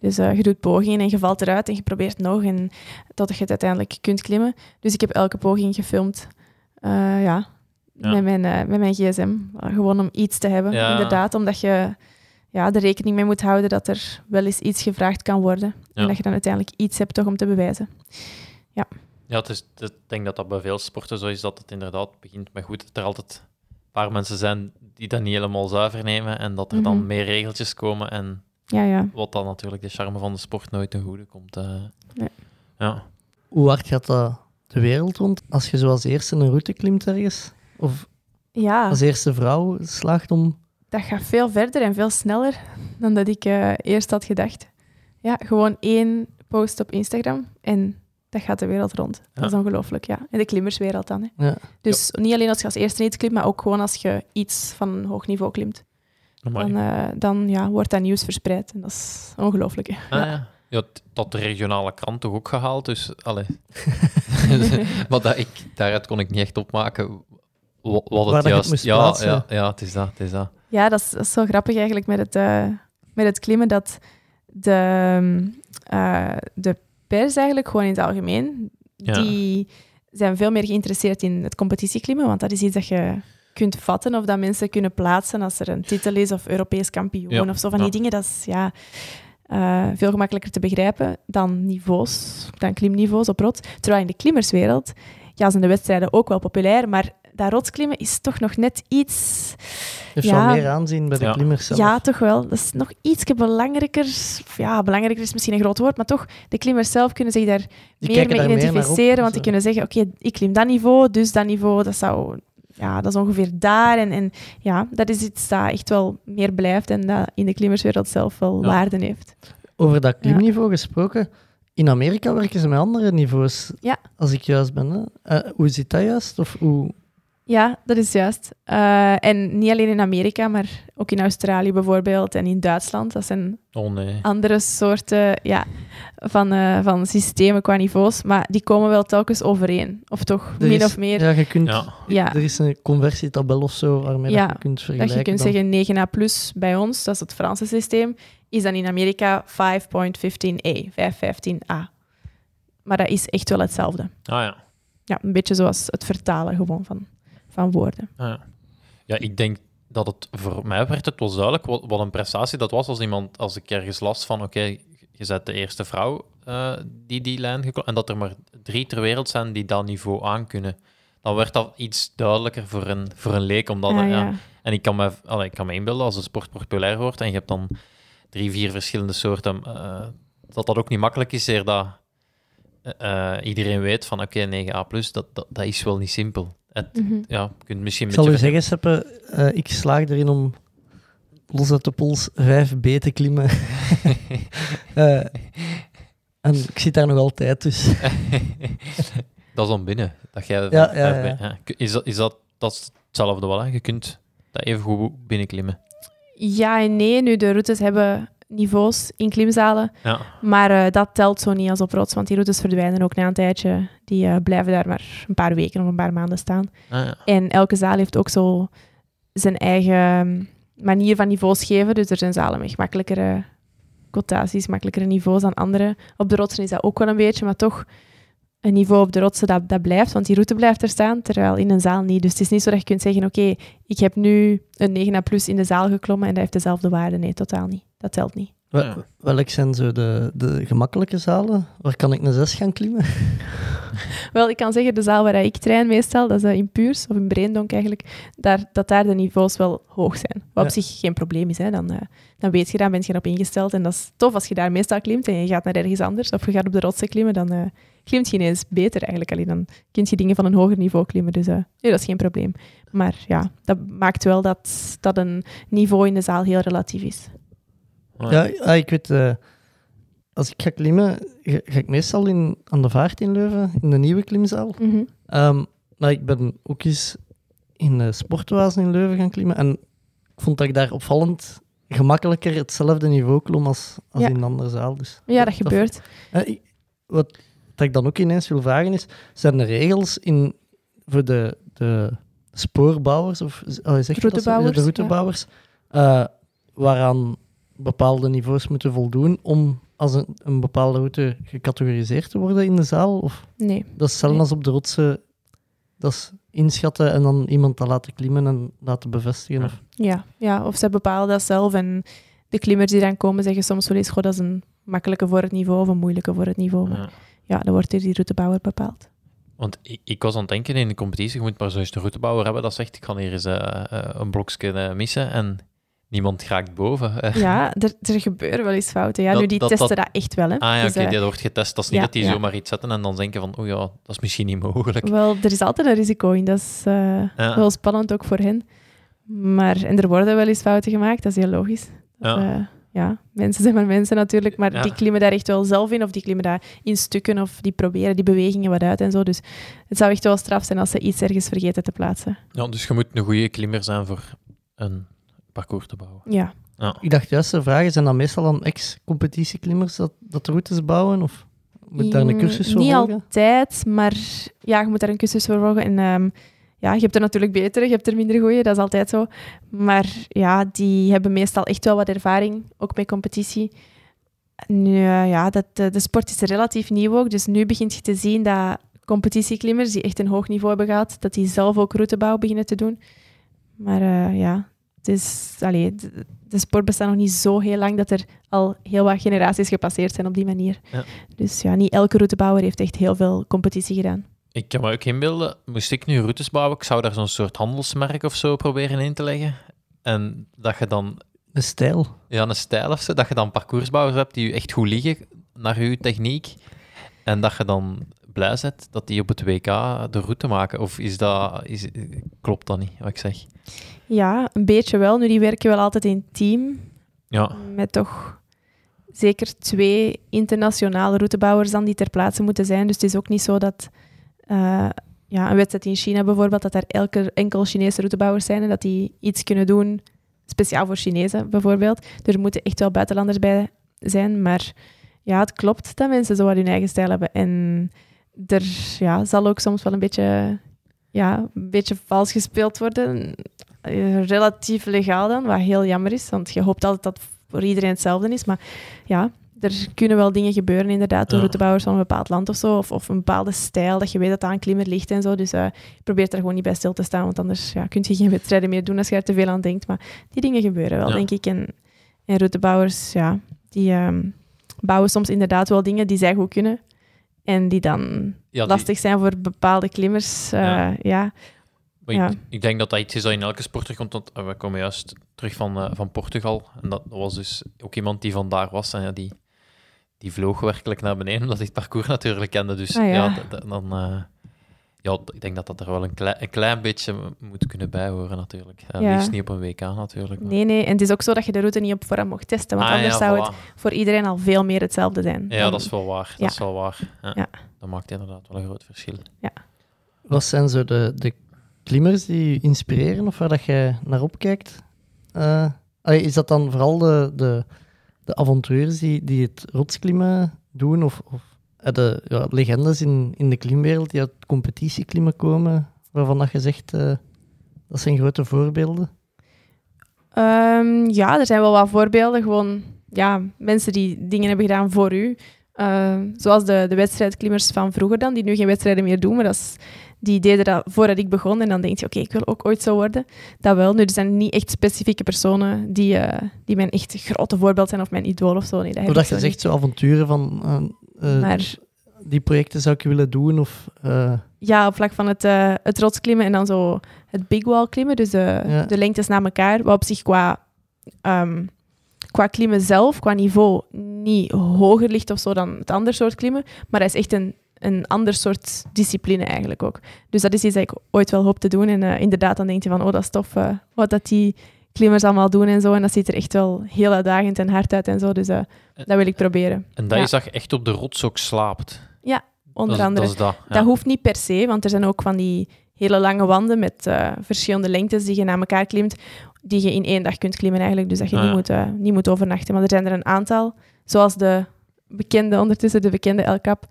Dus eh, je doet pogingen en je valt eruit en je probeert nog en totdat je het uiteindelijk kunt klimmen. Dus ik heb elke poging gefilmd. Eh, ja, Ja. Met, mijn, eh, met mijn gsm. Uh, gewoon om iets te hebben, Ja. inderdaad. Omdat je ja, er rekening mee moet houden dat er wel eens iets gevraagd kan worden. Ja. En dat je dan uiteindelijk iets hebt toch om te bewijzen. Ja, het is, ik denk dat dat bij veel sporten zo is, dat het inderdaad begint met goed. Dat er altijd een paar mensen zijn die dat niet helemaal zuiver nemen en dat er dan Mhm. meer regeltjes komen en Ja, ja. wat dan natuurlijk de charme van de sport nooit ten goede komt. eh. Nee. Ja. Hoe hard gaat dat de wereld rond als je zoals eerste een route klimt ergens? Of Ja. als eerste vrouw slaagt om... dat gaat veel verder en veel sneller dan dat ik eh, eerst had gedacht. Ja, gewoon één post op Instagram en dat gaat de wereld rond. Dat is ongelooflijk, ja. En de klimmerswereld dan. Hè. Ja. Dus niet alleen als je als eerste iets klimt, maar ook gewoon als je iets van een hoog niveau klimt. Dan, eh, dan ja, wordt dat nieuws verspreid. En dat is ongelooflijk. hè. Ah, ja. Ja, dat de regionale krant toch ook gehaald, dus... Allee. *laughs* maar dat ik, daaruit kon ik niet echt opmaken wa- wat Waar het het juist... moest ja, plaatsen. ja, ja, het is dat, het is dat. Ja, dat is, dat is zo grappig eigenlijk met het, eh, met het klimmen, dat de, eh, de pers eigenlijk gewoon in het algemeen, Ja. die zijn veel meer geïnteresseerd in het competitieklimmen, want dat is iets dat je kunt vatten of dat mensen kunnen plaatsen als er een titel is of Europees kampioen Ja, of zo van ja. die dingen. Dat is ja, eh, veel gemakkelijker te begrijpen dan niveaus, dan klimniveaus op rot. Terwijl in de klimmerswereld ja, zijn de wedstrijden ook wel populair, maar dat rotsklimmen is toch nog net iets... Heeft Ja. wel meer aanzien bij de Ja. klimmers zelf. Ja, toch wel. Dat is nog iets belangrijker. Ja, belangrijker is misschien een groot woord, maar toch, de klimmers zelf kunnen zich daar Die meer mee daar meer naar op, identificeren. want die kunnen zeggen, oké, ik klim dat niveau, dus dat niveau, dat zou... Ja, dat is ongeveer daar. En, en ja, dat is iets dat echt wel meer blijft en dat in de klimmerswereld zelf wel Ja. waarde heeft. Over dat klimniveau gesproken, in Amerika werken ze met andere niveaus, Ja. als ik juist ben. Hè? Eh, hoe zit dat juist? Of hoe... Ja, dat is juist. Eh, en niet alleen in Amerika, maar ook in Australië bijvoorbeeld en in Duitsland. Dat zijn Oh nee. andere soorten ja, van, eh, van systemen qua niveaus, maar die komen wel telkens overeen. Of toch, Er min is- of meer. Ja, je kunt, Ja. Ja, Er is een conversietabel of zo waarmee Ja, dat je kunt dat vergelijken. je kunt dan. zeggen 9a plus bij ons, dat is het Franse systeem, is dan in Amerika 5.15a, 515a. Maar dat is echt wel hetzelfde. Ah ja. Ja, een beetje zoals het vertalen gewoon van, van woorden. Ah, ja. Ja, ik denk dat het voor mij werd het wel duidelijk wat, wat een prestatie dat was als iemand, als ik ergens las van, oké, je bent de eerste vrouw eh, die die lijn geklommen, en dat er maar drie ter wereld zijn die dat niveau aankunnen. Dan werd dat iets duidelijker voor een, voor een leek, omdat, Ah, ja. ja. En ik kan, me, allee, ik kan me inbeelden, als de sport populair wordt en je hebt dan drie, vier verschillende soorten, eh, dat dat ook niet makkelijk is, zeer dat eh, iedereen weet van, oké, 9a+, dat, dat, dat is wel niet simpel. Het, Mhm. ja, je kunt misschien Ik zal u zeggen, Seppe, eh, ik slaag erin om los uit de pols 5B te klimmen. *laughs* Eh, en ik zit daar nog altijd, dus... *laughs* dat is dan binnen. Dat jij Ja, ja, ja. Is, dat, is dat, dat is hetzelfde wel, hè? Je kunt dat even goed binnenklimmen. Ja en nee. Nu, de routes hebben niveaus in klimzalen, Ja. maar eh, dat telt zo niet als op rots, want die routes verdwijnen ook na een tijdje. Die eh, blijven daar maar een paar weken of een paar maanden staan. Ah, ja. En elke zaal heeft ook zo zijn eigen mm, manier van niveaus geven. Dus er zijn zalen met gemakkelijkere quotaties, makkelijkere niveaus dan andere. Op de rotsen is dat ook wel een beetje, maar toch een niveau op de rotsen dat, dat blijft, want die route blijft er staan, terwijl in een zaal niet. Dus het is niet zo dat je kunt zeggen, oké, ik heb nu een 9 plus in de zaal geklommen en dat heeft dezelfde waarde. Nee, totaal niet. Dat telt niet. Wel- Ja. Welk zijn zo de, de gemakkelijke zalen? Waar kan ik een 6 gaan klimmen? *laughs* Wel, ik kan zeggen, de zaal waar ik train meestal, dat is eh, in Puurs, of in Breendonk eigenlijk, daar, dat daar de niveaus wel hoog zijn. Wat op zich geen probleem is. Hè. Dan, eh, dan weet je dat, ben je erop ingesteld. En dat is tof als je daar meestal klimt en je gaat naar ergens anders, of je gaat op de rotsen klimmen, dan eh, klimt je ineens beter eigenlijk. Alleen dan kun je dingen van een hoger niveau klimmen. Dus eh, nee, dat is geen probleem. Maar ja, dat maakt wel dat, dat een niveau in de zaal heel relatief is. Ja, ah, ik weet... eh, als ik ga klimmen, ga, ga ik meestal in, aan de vaart in Leuven, in de nieuwe klimzaal. Mhm. Ehm, maar ik ben ook eens in de sportwazen in Leuven gaan klimmen. En ik vond dat ik daar opvallend gemakkelijker hetzelfde niveau klom als, als Ja. in een andere zaal. Dus Ja, dat gebeurt. Eh, ik- wat dat ik dan ook ineens wil vragen is, zijn er regels in, voor de, de spoorbouwers, of oh, zeg je dat zo? Routebouwers, de ja. routebouwers, eh, waaraan bepaalde niveaus moeten voldoen om als een, een bepaalde route gecategoriseerd te worden in de zaal? Of Nee. dat is hetzelfde Nee. als op de rotsen, dat is inschatten en dan iemand dat laten klimmen en laten bevestigen? Ja. Of, Ja, ja, of ze bepalen dat zelf. En de klimmers die dan komen zeggen soms wel eens, goh, dat is een makkelijke voor het niveau of een moeilijke voor het niveau. Maar Ja. ja, dan wordt door die routebouwer bepaald. Want ik, ik was aan het denken in de competitie, je moet maar zo'n routebouwer hebben dat zegt, ik kan hier eens eh, eh, een blokje eh, missen en niemand raakt boven. Eh, Ja, er, er gebeuren wel eens fouten. Ja, Dat- nu, die dat- testen dat- echt wel. Hè. Ah ja, Dus, oké, eh, dat wordt getest. Dat is niet ja, dat die ja. zomaar iets zetten en dan denken van, oh ja, dat is misschien niet mogelijk. Wel, er is altijd een risico in. Dat is eh, Ja. wel spannend ook voor hen. Maar, en er worden wel eens fouten gemaakt, dat is heel logisch. Dat, Ja. ja. ja, mensen zijn maar mensen natuurlijk, maar Ja. die klimmen daar echt wel zelf in, of die klimmen daar in stukken, of die proberen die bewegingen wat uit en zo. Dus het zou echt wel straf zijn als ze iets ergens vergeten te plaatsen. Ja, dus je moet een goede klimmer zijn voor een parcours te bouwen. Ja, Ja. ik dacht juist te vragen, zijn dat meestal dan ex-competitieklimmers dat, dat routes bouwen? Of moet je daar een Mm, cursus voor Niet volgen? altijd, maar ja, je moet daar een cursus voor volgen. En ehm, ja, je hebt er natuurlijk betere, je hebt er minder goede, dat is altijd zo. Maar ja, die hebben meestal echt wel wat ervaring, ook met competitie. Nu, eh, ja, dat, de, de sport is relatief nieuw ook, dus nu begint je te zien dat competitieklimmers die echt een hoog niveau hebben gehad, dat die zelf ook routebouw beginnen te doen. Maar eh, ja, het is, allee, de, de sport bestaat nog niet zo heel lang dat er al heel wat generaties gepasseerd zijn op die manier. Ja. Dus ja, niet elke routebouwer heeft echt heel veel competitie gedaan. Ik kan me ook inbeelden, moest ik nu routes bouwen, ik zou daar zo'n soort handelsmerk of zo proberen in te leggen. En dat je dan, Een stijl. ja, een stijl of zo, dat je dan parcoursbouwers hebt die je echt goed liggen naar je techniek. En dat je dan blij bent dat die op het WK de route maken. Of is dat, is, klopt dat niet, wat ik zeg? Ja, een beetje wel. Nu, die werken wel altijd in team, Ja, met toch zeker twee internationale routebouwers dan die ter plaatse moeten zijn. Dus het is ook niet zo dat, eh, ja, een wedstrijd in China bijvoorbeeld, dat er elke, enkel Chinese routebouwers zijn en dat die iets kunnen doen, speciaal voor Chinezen bijvoorbeeld. Dus er moeten echt wel buitenlanders bij zijn, maar ja, het klopt dat mensen zo wat hun eigen stijl hebben. En er ja, zal ook soms wel een beetje, ja, een beetje vals gespeeld worden. Eh, relatief legaal dan, wat heel jammer is, want je hoopt altijd dat het voor iedereen hetzelfde is. Maar ja, er kunnen wel dingen gebeuren inderdaad door Ja. routebouwers van een bepaald land of zo, of, of een bepaalde stijl, dat je weet dat aan klimmer ligt en zo. Dus eh je probeert er gewoon niet bij stil te staan, want anders ja, kun je geen wedstrijden meer doen als je er te veel aan denkt. Maar die dingen gebeuren wel, Ja. denk ik. En, en routebouwers, ja, die ehm, bouwen soms inderdaad wel dingen die zij goed kunnen. En die dan Ja, die- lastig zijn voor bepaalde klimmers. eh, Ja. ja. Maar Ja. ik, ik denk dat dat iets is dat in elke sport terugkomt. Want eh, we komen juist terug van, eh, van Portugal. En dat was dus ook iemand die vandaar was. En ja, die, die vloog werkelijk naar beneden, omdat hij het parcours natuurlijk kende. Dus Ah, ja. dan... eh, ja, ik denk dat dat er wel een, klei- een klein beetje moet kunnen bijhoren, natuurlijk. Ja, Ja. Liefst niet op een WK, natuurlijk. maar- Nee, nee. En het is ook zo dat je de route niet op voorhand mocht testen, want Ah, anders ja, zou voilà. het voor iedereen al veel meer hetzelfde zijn. Ja, Dan- dat is wel waar. Dat Ja. is wel waar. Ja. Ja. Dat maakt inderdaad wel een groot verschil. Wat zijn zo de, de klimmers die je inspireren of waar dat jij naar opkijkt? Eh, allee, is dat dan vooral de, de, de avonturiers die, die het rotsklimmen doen of, of eh, de ja, legendes in, in de klimwereld die uit competitieklimmen komen, waarvan dat je zegt eh, dat zijn grote voorbeelden? Ehm, ja, er zijn wel wat voorbeelden. Gewoon ja, mensen die dingen hebben gedaan voor u. Ehm, zoals de, de wedstrijdklimmers van vroeger dan, die nu geen wedstrijden meer doen. Maar dat is, die deden dat voordat ik begon. En dan denk je, oké, ik wil ook ooit zo worden. Dat wel. Nu, er zijn niet echt specifieke personen die, eh, die mijn echt grote voorbeeld zijn of mijn idool of zo. Nee, dat Of dat je zegt zo avonturen van eh, eh, Maar die projecten zou ik willen doen of... ja, op vlak van het, het rotsklimmen en dan zo het big wall klimmen. Dus de, Ja. de lengtes na elkaar. Wat op zich qua, ehm, qua klimmen zelf, qua niveau, niet hoger ligt of zo dan het andere soort klimmen. Maar dat is echt een, een ander soort discipline eigenlijk ook. Dus dat is iets dat ik ooit wel hoop te doen. En eh, inderdaad, dan denk je van, oh, dat is tof eh, wat dat die klimmers allemaal doen en zo. En dat ziet er echt wel heel uitdagend en hard uit en zo. Dus eh, dat wil ik proberen. En dat Ja. is dat je echt op de rots ook slaapt. Onder dat, is- andere. Dat is dat. ja. Dat hoeft niet per se, want er zijn ook van die hele lange wanden met verschillende lengtes die je naar elkaar klimt, die je in één dag kunt klimmen eigenlijk. Dus dat je Ah, niet, ja. moet, niet moet overnachten. Maar er zijn er een aantal, zoals de bekende, ondertussen de bekende El Cap.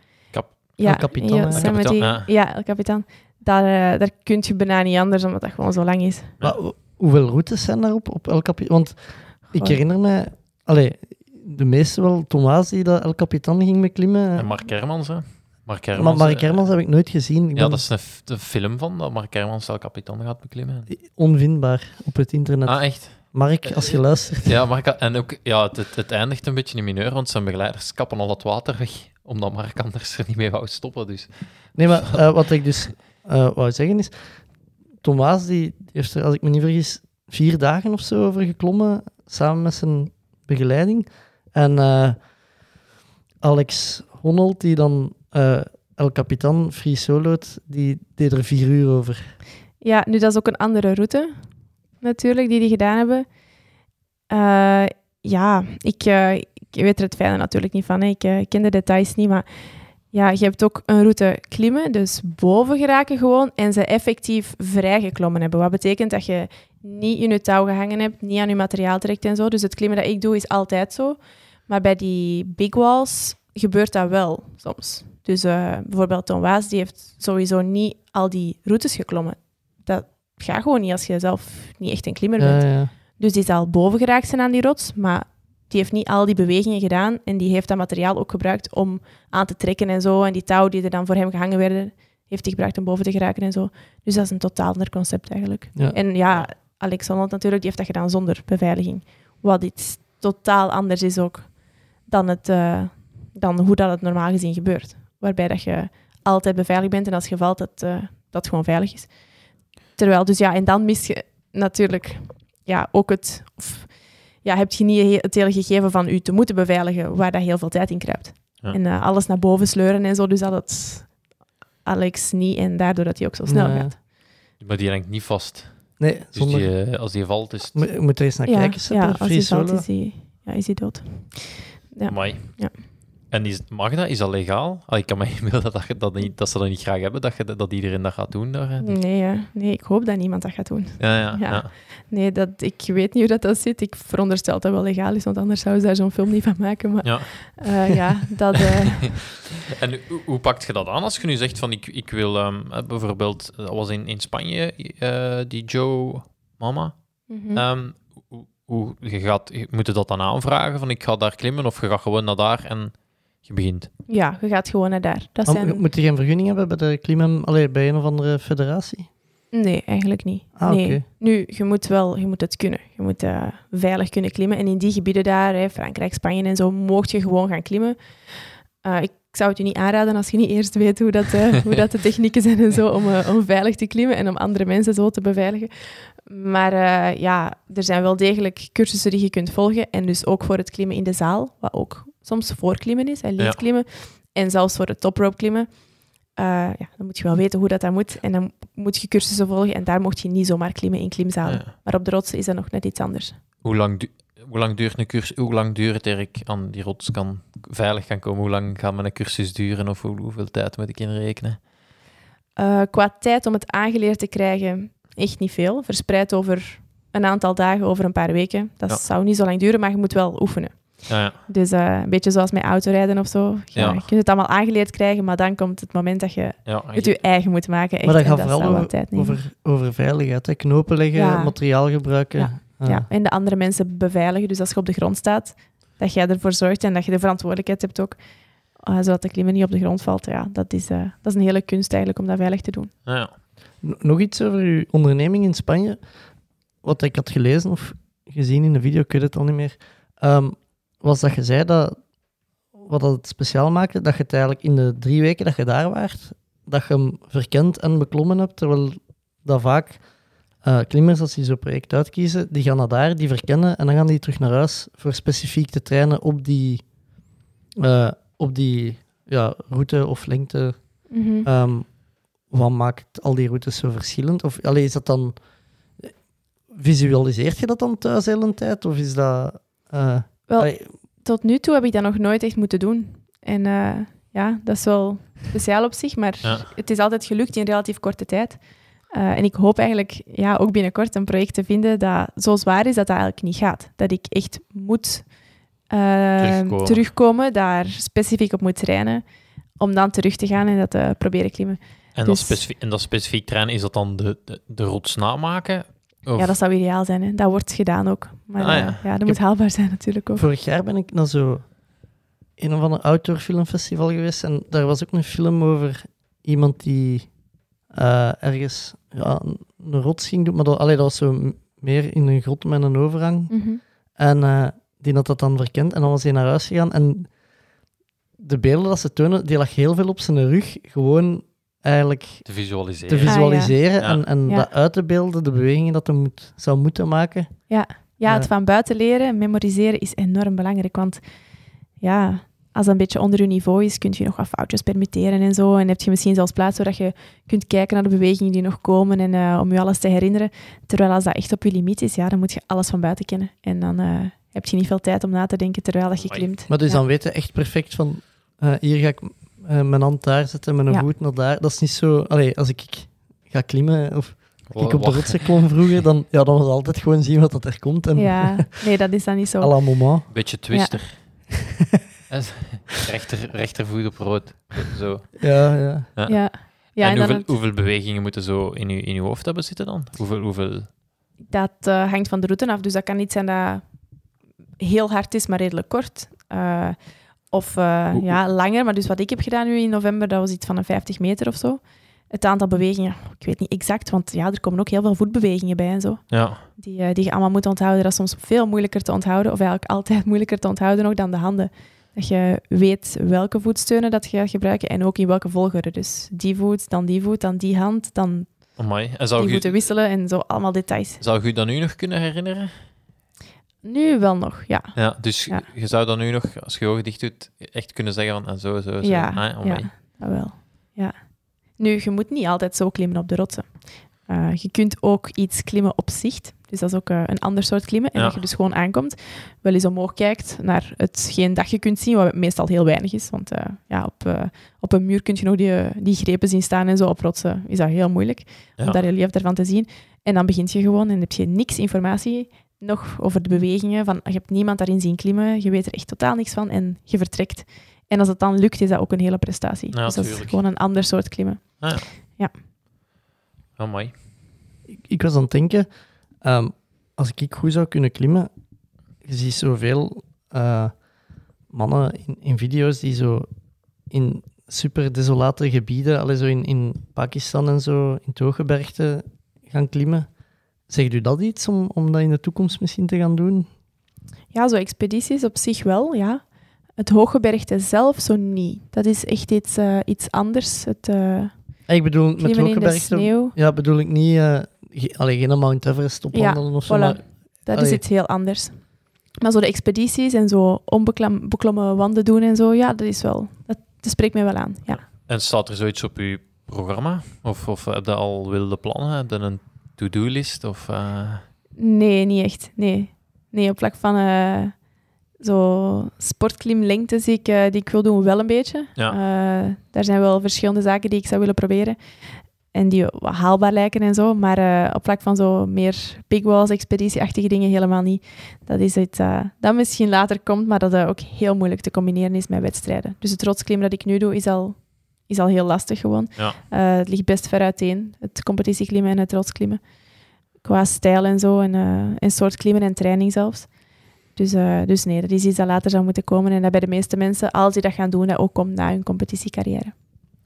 Ja, El Capitan? Yosemite. El Capitan, ja. El Capitan. Daar, eh, daar kun je bijna niet anders, omdat dat gewoon zo lang is. Maar ho- hoeveel routes zijn daarop op El Capitan? Want ik herinner me, allee, de meeste wel, Thomas die dat El Capitan ging beklimmen. En Mark Hermans, hè. Mark maar Hermans, Mark eh, Hermans heb ik nooit gezien. Ik Ja, ben dat is een, de film van dat Mark Hermans El Capitan gaat beklimmen. onvindbaar op het internet. Ah, echt? Mark, als je luistert. Ja, Mark, en ook, ja, het, het, het eindigt een beetje in mineur, want zijn begeleiders kappen al het water weg, omdat Mark anders er niet mee wou stoppen. Dus. Nee, maar eh, wat ik dus eh wou zeggen is, Thomas die heeft er, als ik me niet vergis, vier dagen of zo over geklommen, samen met zijn begeleiding. En eh, Alex Honnold, die dan eh, El Capitan free solo't, die deed er vier uur over. Ja, nu dat is ook een andere route, natuurlijk, die die gedaan hebben. Eh, ja, ik, eh, ik weet er het fijne natuurlijk niet van. Hè. Ik eh, ken de details niet, maar ja, je hebt ook een route klimmen, dus boven geraken gewoon, en ze effectief vrij geklommen hebben. Wat betekent dat je niet in je touw gehangen hebt, niet aan je materiaal trekt en zo. Dus het klimmen dat ik doe is altijd zo. Maar bij die big walls gebeurt dat wel soms. Dus eh, bijvoorbeeld Tom Waas, die heeft sowieso niet al die routes geklommen. Dat gaat gewoon niet als je zelf niet echt een klimmer bent. Ja, ja. Dus die zal boven geraakt zijn aan die rots, maar die heeft niet al die bewegingen gedaan en die heeft dat materiaal ook gebruikt om aan te trekken en zo. En die touw die er dan voor hem gehangen werden, heeft hij gebruikt om boven te geraken en zo. Dus dat is een totaal ander concept eigenlijk. Ja. En ja, Alex Honnold natuurlijk, die heeft dat gedaan zonder beveiliging. Wat iets totaal anders is ook dan, het, eh, dan hoe dat het normaal gezien gebeurt. Waarbij dat je altijd beveiligd bent en als je valt, dat eh, dat gewoon veilig is. Terwijl, dus ja, en dan mis je natuurlijk ja, ook het... Of, ja, heb je niet he- het hele gegeven van u te moeten beveiligen, waar dat heel veel tijd in kruipt. Ja. En eh, alles naar boven sleuren en zo, dus dat het Alex niet en daardoor dat hij ook zo snel Ja. gaat. Maar die hangt niet vast. Nee, Dus zonder... die, eh, als die valt, is het... Moet- Je moet er eens naar ja, kijken, ja, als hij valt, is hij, ja, is hij dood. Ja. Amai. En is, mag dat? Is dat legaal? Ik kan me *laughs* inbeelden dat, dat, niet, dat ze dat niet graag hebben, dat, je, dat iedereen dat gaat doen. Daar. Nee, hè. nee, ik hoop dat niemand dat gaat doen. Ja, ja, Ja. ja. Nee, dat, ik weet niet hoe dat, dat zit. Ik veronderstel dat dat wel legaal is, want anders zouden ze daar zo'n film niet van maken. Maar Ja. eh, ja, dat... *laughs* eh, En hoe, hoe pakt je dat aan als je nu zegt van ik, ik wil ehm, eh, bijvoorbeeld, dat was in, in Spanje, die Joe Mama. hoe, hoe, je gaat, je moet je dat dan aanvragen van ik ga daar klimmen of je gaat gewoon naar daar en je begint. Ja, je gaat gewoon naar daar. Dat zijn... Moet je geen vergunning hebben bij de klimmen, allee, bij een of andere federatie? Nee, eigenlijk niet. Ah, nee. oké. Nu, je moet wel je moet het kunnen. Je moet eh, veilig kunnen klimmen. En in die gebieden daar, hè, Frankrijk, Spanje en zo, mocht je gewoon gaan klimmen. Eh, ik zou het je niet aanraden als je niet eerst weet hoe dat, eh, hoe dat de technieken zijn en zo, om, om veilig te klimmen en om andere mensen zo te beveiligen. Maar eh, ja, er zijn wel degelijk cursussen die je kunt volgen. En dus ook voor het klimmen in de zaal, wat ook soms voor klimmen is, en Ja. klimmen. En zelfs voor het toprope klimmen. Eh, ja, dan moet je wel weten hoe dat, dat moet. En dan moet je cursussen volgen. En daar mocht je niet zomaar klimmen in klimzalen. Ja. Maar op de rotsen is dat nog net iets anders. Hoe lang, du- hoe lang duurt een cursus, hoe lang duurt het er ik aan die rots kan veilig kan komen? Hoe lang gaat mijn cursus duren of hoe, hoeveel tijd moet ik inrekenen? Eh, qua tijd om het aangeleerd te krijgen, echt niet veel. Verspreid over een aantal dagen, over een paar weken. Dat Ja. zou niet zo lang duren, maar je moet wel oefenen. Ja, ja. Dus eh, een beetje zoals met autorijden of zo. Ja, Ja. Je kunt het allemaal aangeleerd krijgen, maar dan komt het moment dat je ja het je eigen moet maken. Echt, maar dat gaat dat vooral over, tijd over, over veiligheid. Hè? Knopen leggen, Ja. materiaal gebruiken. Ja. Ja, en de andere mensen beveiligen. Dus als je op de grond staat, dat jij ervoor zorgt en dat je de verantwoordelijkheid hebt ook, eh, zodat de klimmen niet op de grond valt. Ja, dat is, eh, dat is een hele kunst eigenlijk om dat veilig te doen. Ja, ja. N- Nog iets over uw onderneming in Spanje. Wat ik had gelezen of gezien in de video, ik weet het al niet meer. ehm, was dat je zei dat wat dat het speciaal maakte, dat je het eigenlijk in de drie weken dat je daar waart, dat je hem verkend en beklommen hebt, terwijl dat vaak eh, klimmers, als die zo'n project uitkiezen, die gaan naar daar, die verkennen en dan gaan die terug naar huis voor specifiek te trainen op die, eh, op die ja, route of lengte wat maakt al die routes zo verschillend? Of allee, is dat dan. Visualiseert je dat dan thuis de hele tijd? Of is dat. eh, Wel, allee, tot nu toe heb ik dat nog nooit echt moeten doen. En eh, ja, dat is wel speciaal op zich, maar Ja. het is altijd gelukt in relatief korte tijd. Eh, en ik hoop eigenlijk ja, ook binnenkort een project te vinden dat zo zwaar is dat dat eigenlijk niet gaat. Dat ik echt moet eh, Terugkomen. terugkomen, daar specifiek op moet trainen, om dan terug te gaan en dat te proberen klimmen. En, dat Dus- specifiek, en dat specifiek trainen, is dat dan de, de, de rots namaken? Of- Ja, dat zou ideaal zijn. Hè. Dat wordt gedaan ook. Maar Ah, ja. eh, ja, dat moet haalbaar zijn natuurlijk ook. vorig jaar ben ik naar zo een of ander outdoor filmfestival geweest. En daar was ook een film over iemand die eh, ergens ja, een, rots ging doen. Maar dat, allee, dat was zo meer in een grot met een overhang. Mhm. En eh, die had dat dan verkend en dan was hij naar huis gegaan. En de beelden dat ze tonen, die lag heel veel op zijn rug. Gewoon eigenlijk te visualiseren. te visualiseren ja. en, en Ja. dat uit te beelden, de bewegingen dat hij moet, zou moeten maken. Ja, Ja. het van buiten leren, memoriseren is enorm belangrijk. Want ja, als dat een beetje onder je niveau is, kun je nog wat foutjes permitteren en zo. En heb je misschien zelfs plaats zodat je kunt kijken naar de bewegingen die nog komen en eh, om je alles te herinneren. Terwijl als dat echt op je limiet is, ja, dan moet je alles van buiten kennen. En dan eh, heb je niet veel tijd om na te denken terwijl dat je klimt. Maar dus Ja. dan weten echt perfect van, eh, hier ga ik eh, mijn hand daar zetten, mijn Ja. voet naar daar. Dat is niet zo... Allee, als ik ga klimmen of ik op de rotsen klom vroeger, dan, ja, dan was het altijd gewoon zien wat dat er komt. En Ja, *laughs* nee, dat is dan niet zo. à la moment. Beetje twister. En *laughs* rechter, rechtervoet op rood. Zo. Ja, ja. Ja, ja en hoeveel, het- hoeveel bewegingen moeten zo in je, in uw hoofd hebben zitten dan? Hoeveel, hoeveel... Dat eh, hangt van de route af. Dus dat kan niet zijn dat heel hard is, maar redelijk kort. Eh, of eh, ja, langer. Maar dus wat ik heb gedaan nu in november, dat was iets van een 50 meter of zo. Het aantal bewegingen, ik weet niet exact, want ja, er komen ook heel veel voetbewegingen bij en zo. Ja, Die, eh, die je allemaal moet onthouden. Dat is soms veel moeilijker te onthouden, of eigenlijk altijd *laughs* moeilijker te onthouden nog dan de handen. Dat je weet welke voetsteunen dat je gaat gebruiken en ook in welke volgorde. Dus die voet, dan die voet, dan die hand, dan amai. En zou die moeten wisselen en zo, allemaal details. zou je dat nu nog kunnen herinneren? Nu wel nog, ja. Ja, dus Ja. je zou dan nu nog, als je ogen dicht doet, echt kunnen zeggen van en zo, zo, zo. Ja, Ah, ja, dat wel. Ja. Nu, je moet niet altijd zo klimmen op de rotsen. Eh, je kunt ook iets klimmen op zicht. Dus dat is ook eh, een ander soort klimmen. En Ja. dat je dus gewoon aankomt, wel eens omhoog kijkt naar hetgeen dat je kunt zien, wat meestal heel weinig is. Want eh, ja, op, op een muur kun je nog die, die grepen zien staan en zo. Op rotsen is dat heel moeilijk Ja. om dat relief ervan te zien. En dan begint je gewoon en heb je niks informatie nog over de bewegingen. Van, je hebt niemand daarin zien klimmen, je weet er echt totaal niks van en je vertrekt. En als het dan lukt, is dat ook een hele prestatie. Ja, dus dat is gewoon een ander soort klimmen. Oh, mooi. Ik, ik was aan het denken, ehm, als ik goed zou kunnen klimmen, je ziet zoveel eh, mannen in, in video's die zo in super desolate gebieden, alleen zo in, in Pakistan en zo, in het Hooggebergte, gaan klimmen. Zegt u dat iets om, om dat in de toekomst misschien te gaan doen? Ja, zo expedities op zich wel, ja. Het hooggebergte zelf zo niet. Dat is echt iets, eh, iets anders. Het eh, Eh, Ik bedoel, met Hooggebergte... Ja, bedoel ik niet... eh ge- allee, geen Mount Everest opwandelen of zo, voilà. maar dat is iets heel anders. Maar zo de expedities en zo onbeklommen wanden doen en zo, ja, dat is wel... Dat, dat spreekt mij wel aan, ja. En staat er zoiets op uw programma? Of, of heb je al wilde plannen? Heb je een to-do-list? Of, eh, Nee, niet echt. Nee, nee op vlak van eh zo sportklimlengte zie ik, eh, die ik wil doen wel een beetje. Ja. Daar zijn wel verschillende zaken die ik zou willen proberen. En die haalbaar lijken en zo. Maar op vlak van zo meer big walls, expeditieachtige dingen helemaal niet. Dat is iets dat misschien later komt, maar dat ook heel moeilijk te combineren is met wedstrijden. Dus het rotsklimmen dat ik nu doe, is al, is al heel lastig gewoon. Ja. Eh, het ligt best ver uiteen, het competitieklimmen en het rotsklimmen. Qua stijl en zo, en, eh, en soort klimmen en training zelfs. Dus, eh, dus nee, dat is iets dat later zou moeten komen. En dat bij de meeste mensen, als die dat gaan doen, dat ook komt na hun competitiecarrière.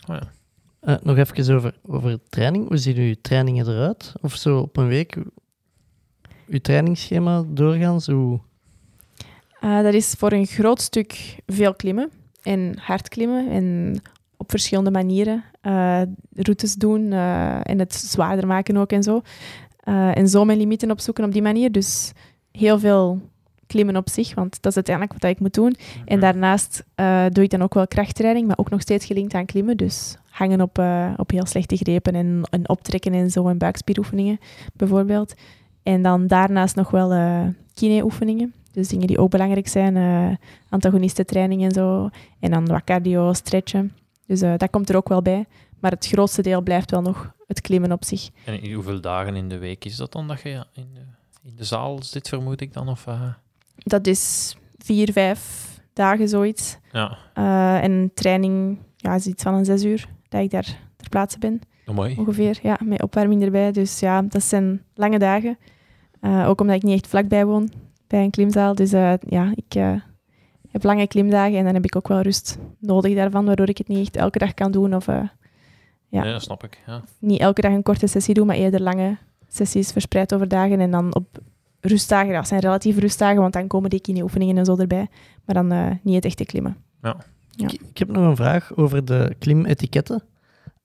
oh ja. Eh, nog even over, over training. Hoe zien uw trainingen eruit? Of zo op een week? Uw trainingsschema doorgaans? Hoe... Eh, dat is voor een groot stuk veel klimmen en hard klimmen en op verschillende manieren eh, routes doen eh, en het zwaarder maken ook en zo. Eh, en zo mijn limieten opzoeken op die manier. Dus heel veel klimmen op zich, want dat is uiteindelijk wat ik moet doen. En daarnaast doe ik dan ook wel krachttraining, maar ook nog steeds gelinkt aan klimmen. Dus hangen op, op heel slechte grepen en, en optrekken en zo en buikspieroefeningen bijvoorbeeld. En dan daarnaast nog wel kine-oefeningen. Dus dingen die ook belangrijk zijn, eh antagonistentraining en zo. En dan wat cardio, stretchen. Dus eh, dat komt er ook wel bij. Maar het grootste deel blijft wel nog het klimmen op zich. En in hoeveel dagen in de week is dat dan dat je in de, in de zaal zit, vermoed ik dan? Of, eh, Dat is vier, vijf dagen zoiets. ja, Eh, en training ja, is iets van een zes uur dat ik daar ter plaatse ben. oh, mooi. ongeveer. Ja, met opwarming erbij. Dus ja, dat zijn lange dagen. Ook omdat ik niet echt vlakbij woon bij een klimzaal. Dus ja, ik heb lange klimdagen en dan heb ik ook wel rust nodig daarvan, waardoor ik het niet echt elke dag kan doen. Of eh, Ja. Ja, dat snap ik. Ja. niet elke dag een korte sessie doen, maar eerder lange sessies verspreid over dagen. En dan op rustdagen, dat zijn relatief rustdagen, want dan komen die kine-oefeningen en zo erbij. Maar dan eh, niet het echte klimmen. Ja. Ik, ik heb nog een vraag over de klimetiketten.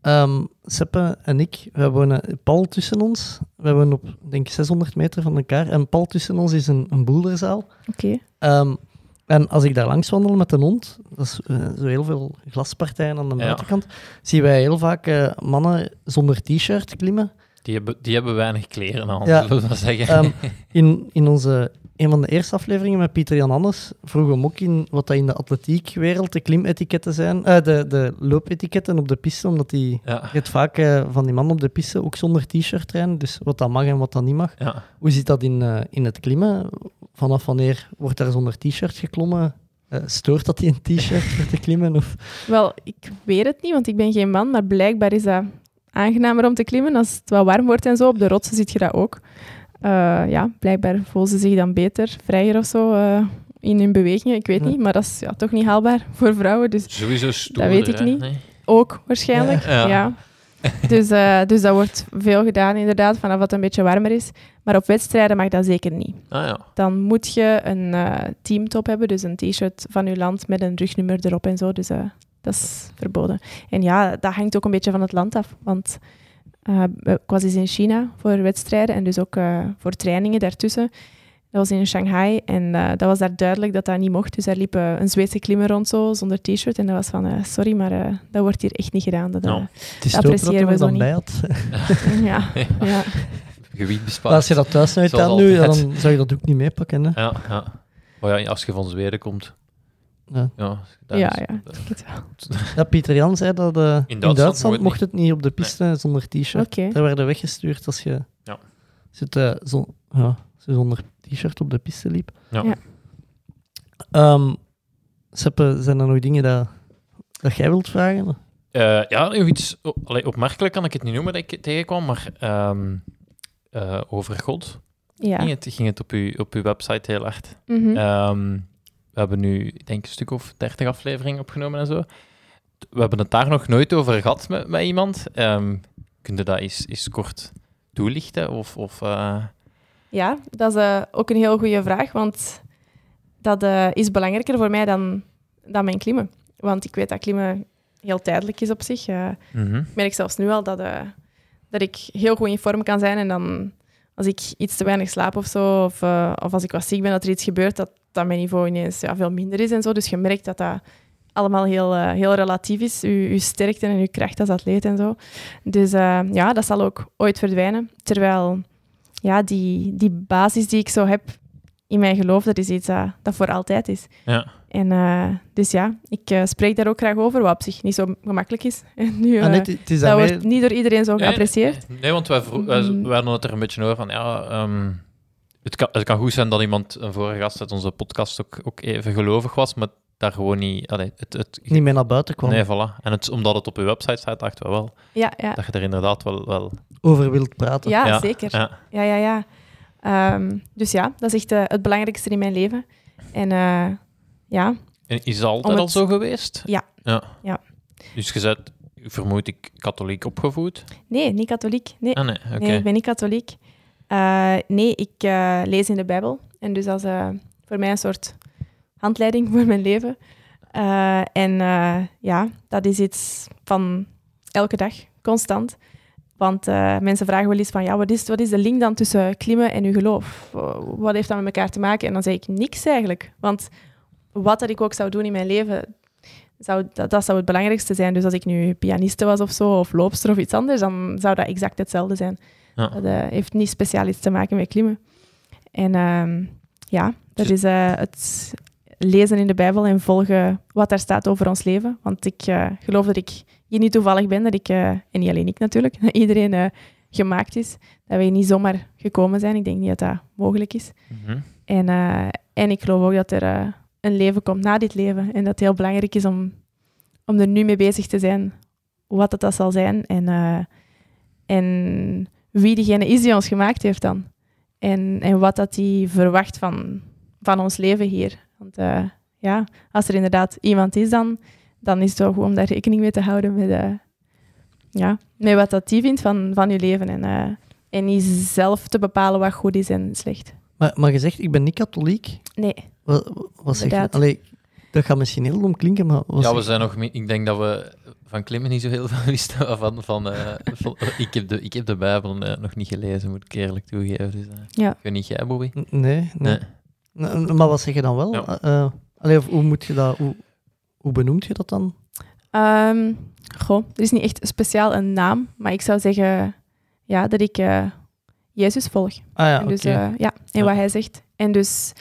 Ehm Seppe en ik, wij wonen Paul tussen ons. Wij wonen op, denk ik, 600 meter van elkaar. En Paul tussen ons is een, een boulderzaal. Oké. Ehm, en als ik daar langs wandel met een hond, dat is eh, zo heel veel glaspartijen aan de Ja. buitenkant, zien wij heel vaak eh, mannen zonder t-shirt klimmen. Die, hebben, die hebben weinig kleren aan, Ja. zullen we maar zeggen. Ehm, *laughs* in, in onze, een van de eerste afleveringen met Pieter Jan Anders vroegen we hem ook in wat dat in de atletiekwereld de klimetiketten zijn, eh, de, de loopetiketten op de piste, omdat die ja. hebt vaak eh, van die mannen op de piste ook zonder t-shirt trainen, dus wat dat mag en wat dat niet mag. Ja. Hoe zit dat in, eh, in het klimmen? Vanaf wanneer wordt daar zonder t-shirt geklommen? Stoort dat die een t-shirt *laughs* voor te klimmen? Of... Wel, ik weet het niet, want ik ben geen man, maar blijkbaar is dat aangenamer om te klimmen als het wat warm wordt en zo. Op de rotsen ziet je dat ook. Eh, ja, blijkbaar voelen ze zich dan beter, vrijer of zo eh, in hun bewegingen. Ik weet Ja. niet, maar dat is ja, toch niet haalbaar *laughs* voor vrouwen. Dus Sowieso stoerder, weet ik hè? niet. Nee? ook waarschijnlijk. Ja. Ja. *laughs* Dus, eh, dus dat wordt veel gedaan inderdaad, vanaf wat het een beetje warmer is. Maar op wedstrijden mag dat zeker niet. Ah ja. Dan moet je een eh, teamtop hebben, dus een t-shirt van je land met een rugnummer erop en zo. Dus eh, dat is verboden. En ja, dat hangt ook een beetje van het land af. Want eh, ik was eens in China voor wedstrijden en dus ook eh, voor trainingen daartussen. Dat was in Shanghai en eh, dat was daar duidelijk dat dat niet mocht. Dus daar liep een Zweedse klimmer rond zo, zonder t-shirt. En dat was van, eh, sorry, maar eh, dat wordt hier echt niet gedaan. Dat, Ja. Het is Dat appreciëren er we zo dan niet. bij had. *laughs* *laughs* ja, ja. Gebied Maar bespaard. als je dat thuis nooit aan nu, ja, dan zou je dat ook niet meepakken. Hè? Ja, ja. Maar ja, als je van Zweden komt... Ja. Ja, dat Ja, is- *laughs* ja. Pieter Jan zei dat eh, in Duitsland, Duitsland mocht het niet op de piste zonder t-shirt. Daar werden weggestuurd als je, Ja. zit, eh, zo, ja, zonder t-shirt op de piste liep. Ja. Ja. Ehm, Seppe, zijn er nog dingen dat, dat jij wilt vragen? Eh, ja, iets allee, opmerkelijk kan ik het niet noemen dat ik tegenkwam, maar ehm, eh, over God Ja. ging, het, ging het op, uw, op uw website heel hard. Ehm, we hebben nu, ik denk, een stuk of dertig afleveringen opgenomen en zo. We hebben het daar nog nooit over gehad met, met iemand. Ehm kun je dat eens, eens kort toelichten? Of, of, eh, Ja, dat is eh, ook een heel goede vraag, want dat eh, is belangrijker voor mij dan, dan mijn klimmen. Want ik weet dat klimmen heel tijdelijk is op zich. Mhm. ik merk zelfs nu al dat, dat ik heel goed in vorm kan zijn en dan als ik iets te weinig slaap of zo, of, of als ik wat ziek ben, dat er iets gebeurt, dat, dat mijn niveau ineens ja, veel minder is en zo. Dus je merkt dat dat allemaal heel, eh, heel relatief is, uw, uw sterkte en uw kracht als atleet en zo. Dus eh, ja, dat zal ook ooit verdwijnen. Terwijl ja, die, die basis die ik zo heb in mijn geloof, dat is iets dat, dat voor altijd is. Ja. En eh, dus ja, ik spreek daar ook graag over, wat op zich niet zo gemakkelijk is. *laughs* En nu, Ah, eh, nee, het- het is dat wordt niet door iedereen zo Nee, geapprecieerd. Nee, want wij, wij, Mm. wij hadden het er een beetje over van, ja, ehm, het, kan, het kan goed zijn dat iemand, een vorige gast uit onze podcast, ook, ook even gelovig was, maar daar gewoon niet... Allee, het, het, niet meer naar buiten kwam. Nee, voilà. En het, omdat het op uw website staat, dachten we wel Ja, ja. dat je er inderdaad wel... wel Over wilt praten. ja, Ja, zeker. ja. Ja, ja, ja. Ehm, dus ja, dat is echt eh, het belangrijkste in mijn leven. En eh, ja, En is het altijd het- al zo geweest? Ja. ja. Ja. Dus je bent, vermoed ik, katholiek opgevoed? nee, niet katholiek. Nee, Ah, nee, nee ik ben niet katholiek. Eh, nee, ik eh, lees in de Bijbel. En dus dat is eh, voor mij een soort handleiding voor mijn leven. En ja, dat is iets van elke dag, constant. Want mensen vragen wel eens van, ja, wat is, wat is de link dan tussen klimmen en uw geloof? Wat heeft dat met elkaar te maken? En dan zeg ik niks eigenlijk. Want wat dat ik ook zou doen in mijn leven, zou, dat, dat zou het belangrijkste zijn. Dus als ik nu pianiste was of zo, of loopster of iets anders, dan zou dat exact hetzelfde zijn. Ja. Dat eh, heeft niet speciaal iets te maken met klimmen. En ehm, ja, dat is eh, het lezen in de Bijbel en volgen wat daar staat over ons leven. Want ik eh, geloof dat ik hier niet toevallig ben, dat ik, en niet alleen ik natuurlijk, *laughs* dat iedereen gemaakt is. Dat we hier niet zomaar gekomen zijn. Ik denk niet dat dat mogelijk is. Mhm. En, en ik geloof ook dat er een leven komt na dit leven. En dat het heel belangrijk is om, om er nu mee bezig te zijn wat dat, dat zal zijn. En, en wie diegene is die ons gemaakt heeft dan. En, en wat dat die verwacht van, van ons leven hier. Want eh, ja, als er inderdaad iemand is dan, dan is het wel goed om daar rekening mee te houden met, eh, ja, met wat dat die vindt van, van je leven. En, eh, en niet zelf te bepalen wat goed is en slecht. Maar, maar je zegt, ik ben niet katholiek. Nee. Wat, wat zeg je? Allee, dat gaat misschien heel dom klinken, maar... Ja, we zijn nog... Ik denk dat we van klimmen niet zo heel veel *laughs* wisten. Van, van, eh, van- ik, heb de, ik heb de Bijbel eh, nog niet gelezen, moet ik eerlijk toegeven. Dus, eh, Ja. Ik weet niet jij, Bobby? Nee, nee. Nee. N- Maar wat zeg je dan wel? Ja. Allee, of hoe, moet je dat, hoe, hoe benoemt je dat dan? Ehm, goh, er is niet echt speciaal een naam, maar ik zou zeggen ja, dat ik eh, Jezus volg. Ah ja, En dus, ja, en Ja. wat hij zegt. En dus,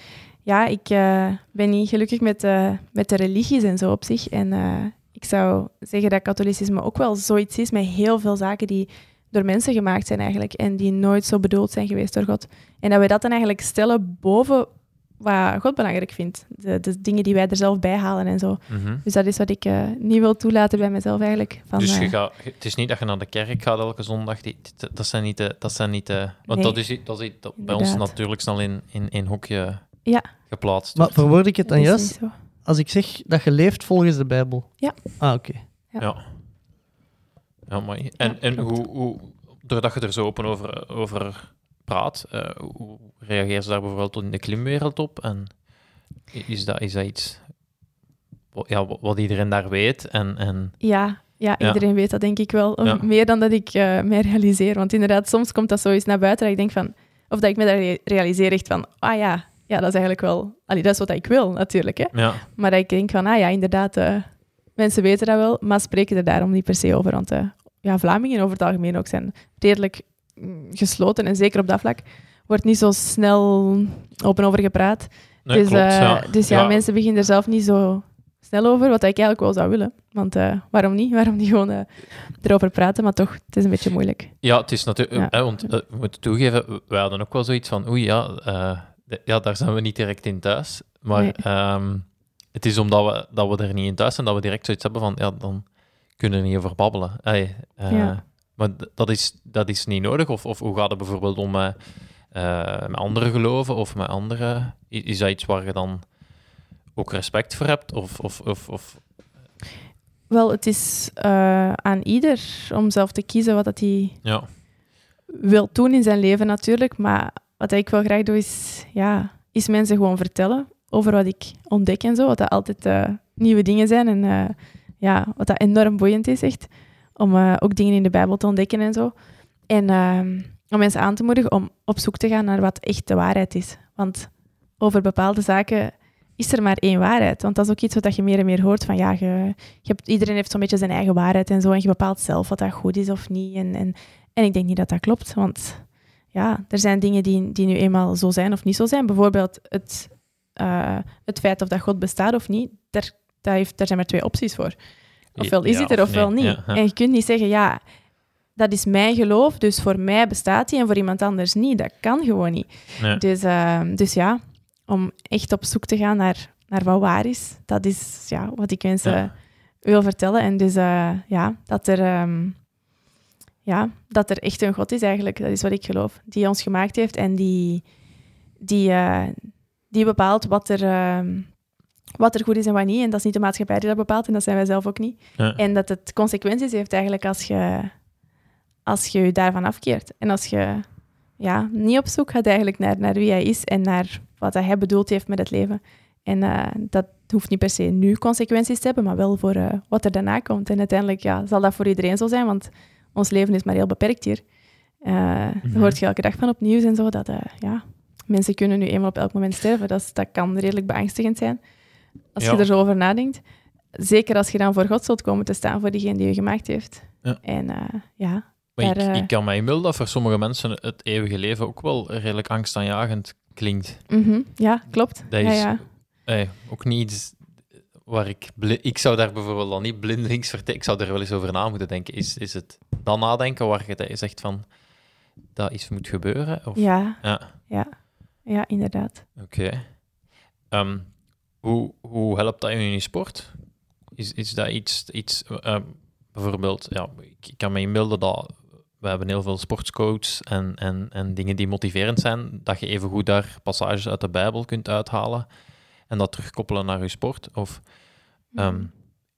ja, ik eh, ben niet gelukkig met, eh, met de religies en zo op zich. En eh, ik zou zeggen dat katholicisme ook wel zoiets is met heel veel zaken die door mensen gemaakt zijn eigenlijk. En die nooit zo bedoeld zijn geweest door God. En dat we dat dan eigenlijk stellen boven wat God belangrijk vindt. De, de dingen die wij er zelf bij halen en zo. Mhm. Dus dat is wat ik niet wil toelaten bij mezelf eigenlijk. Van, dus je gaat, het is niet dat je naar de kerk gaat elke zondag. Die, dat zijn niet de... Dat zijn niet de want Nee. dat is, dat is dat bij ons natuurlijk snel in, in, in hokje Ja. geplaatst Maar wordt. verwoord ik het dan dat is juist? niet zo. Als ik zeg dat je leeft volgens de Bijbel? Ja. Ah, oké. Ja. Ja, mooi. En, en hoe, hoe, doordat je er zo open over, over praat, eh, hoe reageer ze daar bijvoorbeeld in de klimwereld op? En is dat, is dat iets wa- ja, wa- wat iedereen daar weet? En, en, Ja, ja, Ja. iedereen weet dat denk ik wel. Ja. Meer dan dat ik eh mij realiseer. Want inderdaad, soms komt dat zoiets naar buiten dat ik denk van... Of dat ik me daar re- realiseer echt van, ah ja, ja, dat is eigenlijk wel... Allee, dat is wat ik wil, natuurlijk. Hè. Ja. Maar dat ik denk van, ah ja, inderdaad, eh, mensen weten dat wel, maar spreken er daarom niet per se over. Want eh, ja, Vlamingen over het algemeen ook zijn redelijk mm, gesloten. En zeker op dat vlak wordt niet zo snel open over gepraat. Nee, dus klopt, eh, ja. dus ja, Ja. mensen beginnen er zelf niet zo snel over, wat ik eigenlijk wel zou willen. Want waarom niet? *laughs* Waarom niet gewoon erover praten? Maar toch, het is een beetje moeilijk. Ja, het is natuurlijk... Ja. eh, want we moeten toegeven, wij hadden ook wel zoiets van... Oei, ja, ja, daar zijn we niet direct in thuis. Maar Nee. ehm, het is omdat we, dat we er niet in thuis zijn, dat we direct zoiets hebben van... Ja, dan kunnen we niet over babbelen. Eh, Ja. Maar dat is, dat is niet nodig. Of, of hoe gaat het bijvoorbeeld om eh, met andere geloven of met andere... Is dat iets waar je dan ook respect voor hebt? Of, of, of, of Wel, het is eh, aan ieder om zelf te kiezen wat dat hij ja, wil doen in zijn leven natuurlijk. Maar wat ik wel graag doe, is, ja, is mensen gewoon vertellen over wat ik ontdek en zo. Wat dat altijd eh, nieuwe dingen zijn. En eh, ja, wat dat enorm boeiend is, echt. Om eh, ook dingen in de Bijbel te ontdekken en zo. En ehm, om mensen aan te moedigen om op zoek te gaan naar wat echt de waarheid is. Want over bepaalde zaken is er maar één waarheid. Want dat is ook iets wat je meer en meer hoort. Van, ja, je, je hebt, iedereen heeft zo'n beetje zijn eigen waarheid en zo. En je bepaalt zelf wat dat goed is of niet. En, en, en ik denk niet dat dat klopt. Want ja, er zijn dingen die, die nu eenmaal zo zijn of niet zo zijn. Bijvoorbeeld het, eh, het feit of dat God bestaat of niet. Daar, daar, heeft, daar zijn maar twee opties voor. Ofwel is Ja, het er, of ofwel nee. niet. Ja. En je kunt niet zeggen, ja, dat is mijn geloof, dus voor mij bestaat die en voor iemand anders niet. Dat kan gewoon niet. nee. Dus, ehm, dus ja, om echt op zoek te gaan naar, naar wat waar is, dat is ja, wat ik mensen Ja. wil vertellen. En dus eh, ja, dat er, ehm, ja, dat er echt een God is eigenlijk, dat is wat ik geloof, die ons gemaakt heeft en die, die, eh, die bepaalt wat er, ehm, wat er goed is en wat niet. En dat is niet de maatschappij die dat bepaalt en dat zijn wij zelf ook niet. Ja. En dat het consequenties heeft eigenlijk als je, als je je daarvan afkeert. En als je ja, niet op zoek gaat eigenlijk naar, naar wie hij is en naar wat hij bedoeld heeft met het leven. En eh, dat hoeft niet per se nu consequenties te hebben, maar wel voor eh, wat er daarna komt. En uiteindelijk ja, zal dat voor iedereen zo zijn, want ons leven is maar heel beperkt hier. Mhm. Daar hoort je elke dag van op nieuws en zo, dat eh, ja, mensen kunnen nu eenmaal op elk moment sterven. Dat, is- dat kan redelijk beangstigend zijn, als Ja. je er zo over nadenkt. Zeker als je dan voor God zult komen te staan, voor diegene die je gemaakt heeft. Ja. En eh, ja, Maar ik, Daar, eh, ik kan me inbeelden dat voor sommige mensen het eeuwige leven ook wel redelijk angstaanjagend klinkt. mhm, ja, klopt. Dat is ja. eh, ook niet iets waar ik... Ik zou daar bijvoorbeeld dan niet blindelings vertellen. Ik zou er wel eens over na moeten denken. Is, is het dan nadenken waar je zegt van... Dat iets moet gebeuren? Of? Ja, Ja, ja, ja, inderdaad. oké. Ehm, hoe, hoe helpt dat je in je sport? Is, is dat iets... iets ehm, bijvoorbeeld, ja, ik, ik kan me inbeelden dat... We hebben heel veel sportscoaches en, en, en dingen die motiverend zijn, dat je even goed daar passages uit de Bijbel kunt uithalen en dat terugkoppelen naar je sport. Of Ehm,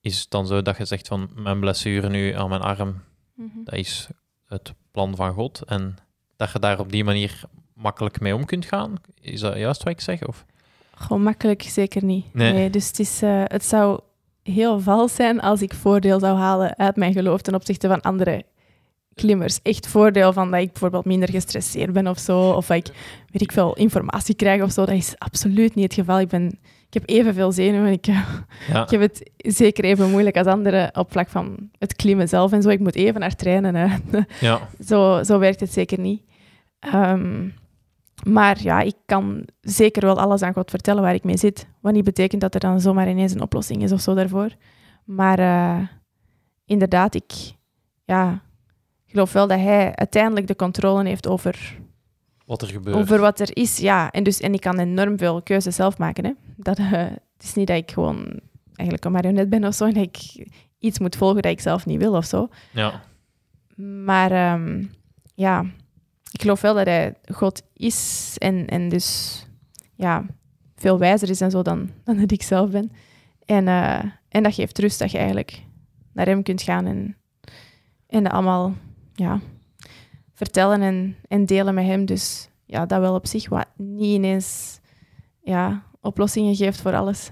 is het dan zo dat je zegt van mijn blessure nu aan mijn arm, Mhm. dat is het plan van God en dat je daar op die manier makkelijk mee om kunt gaan? Is dat juist wat ik zeg? Of? Gewoon makkelijk zeker niet. Nee. Nee. dus het, is, eh, het zou heel vals zijn als ik voordeel zou halen uit mijn geloof ten opzichte van andere klimmers. Echt voordeel van dat ik bijvoorbeeld minder gestresseerd ben of zo, of dat ik, weet ik veel, informatie krijg of zo. Dat is absoluut niet het geval. Ik, ben, ik heb evenveel zenuwen. Ik, *laughs* Ja, ik heb het zeker even moeilijk als anderen op vlak van het klimmen zelf en zo. Ik moet even naar trainen. Hè. *laughs* ja, Zo, zo werkt het zeker niet. Ehm, maar ja, ik kan zeker wel alles aan God vertellen waar ik mee zit. Wat niet betekent dat er dan zomaar ineens een oplossing is of zo daarvoor. Maar eh, inderdaad, ik ja, geloof wel dat hij uiteindelijk de controle heeft over, wat er gebeurt. over wat er is. Ja, en, dus, en ik kan enorm veel keuzes zelf maken. Hè. Dat, eh, het is niet dat ik gewoon eigenlijk een marionet ben of zo. En dat ik iets moet volgen dat ik zelf niet wil of zo. Ja, Maar ehm, ja, ik geloof wel dat hij God is en, en dus ja, veel wijzer is en zo dan, dan dat ik zelf ben. En, eh, en dat geeft rust dat je eigenlijk naar hem kunt gaan en, en dat allemaal ja, vertellen en, en delen met hem. Dus ja, dat wel op zich, wat niet ineens ja, oplossingen geeft voor alles.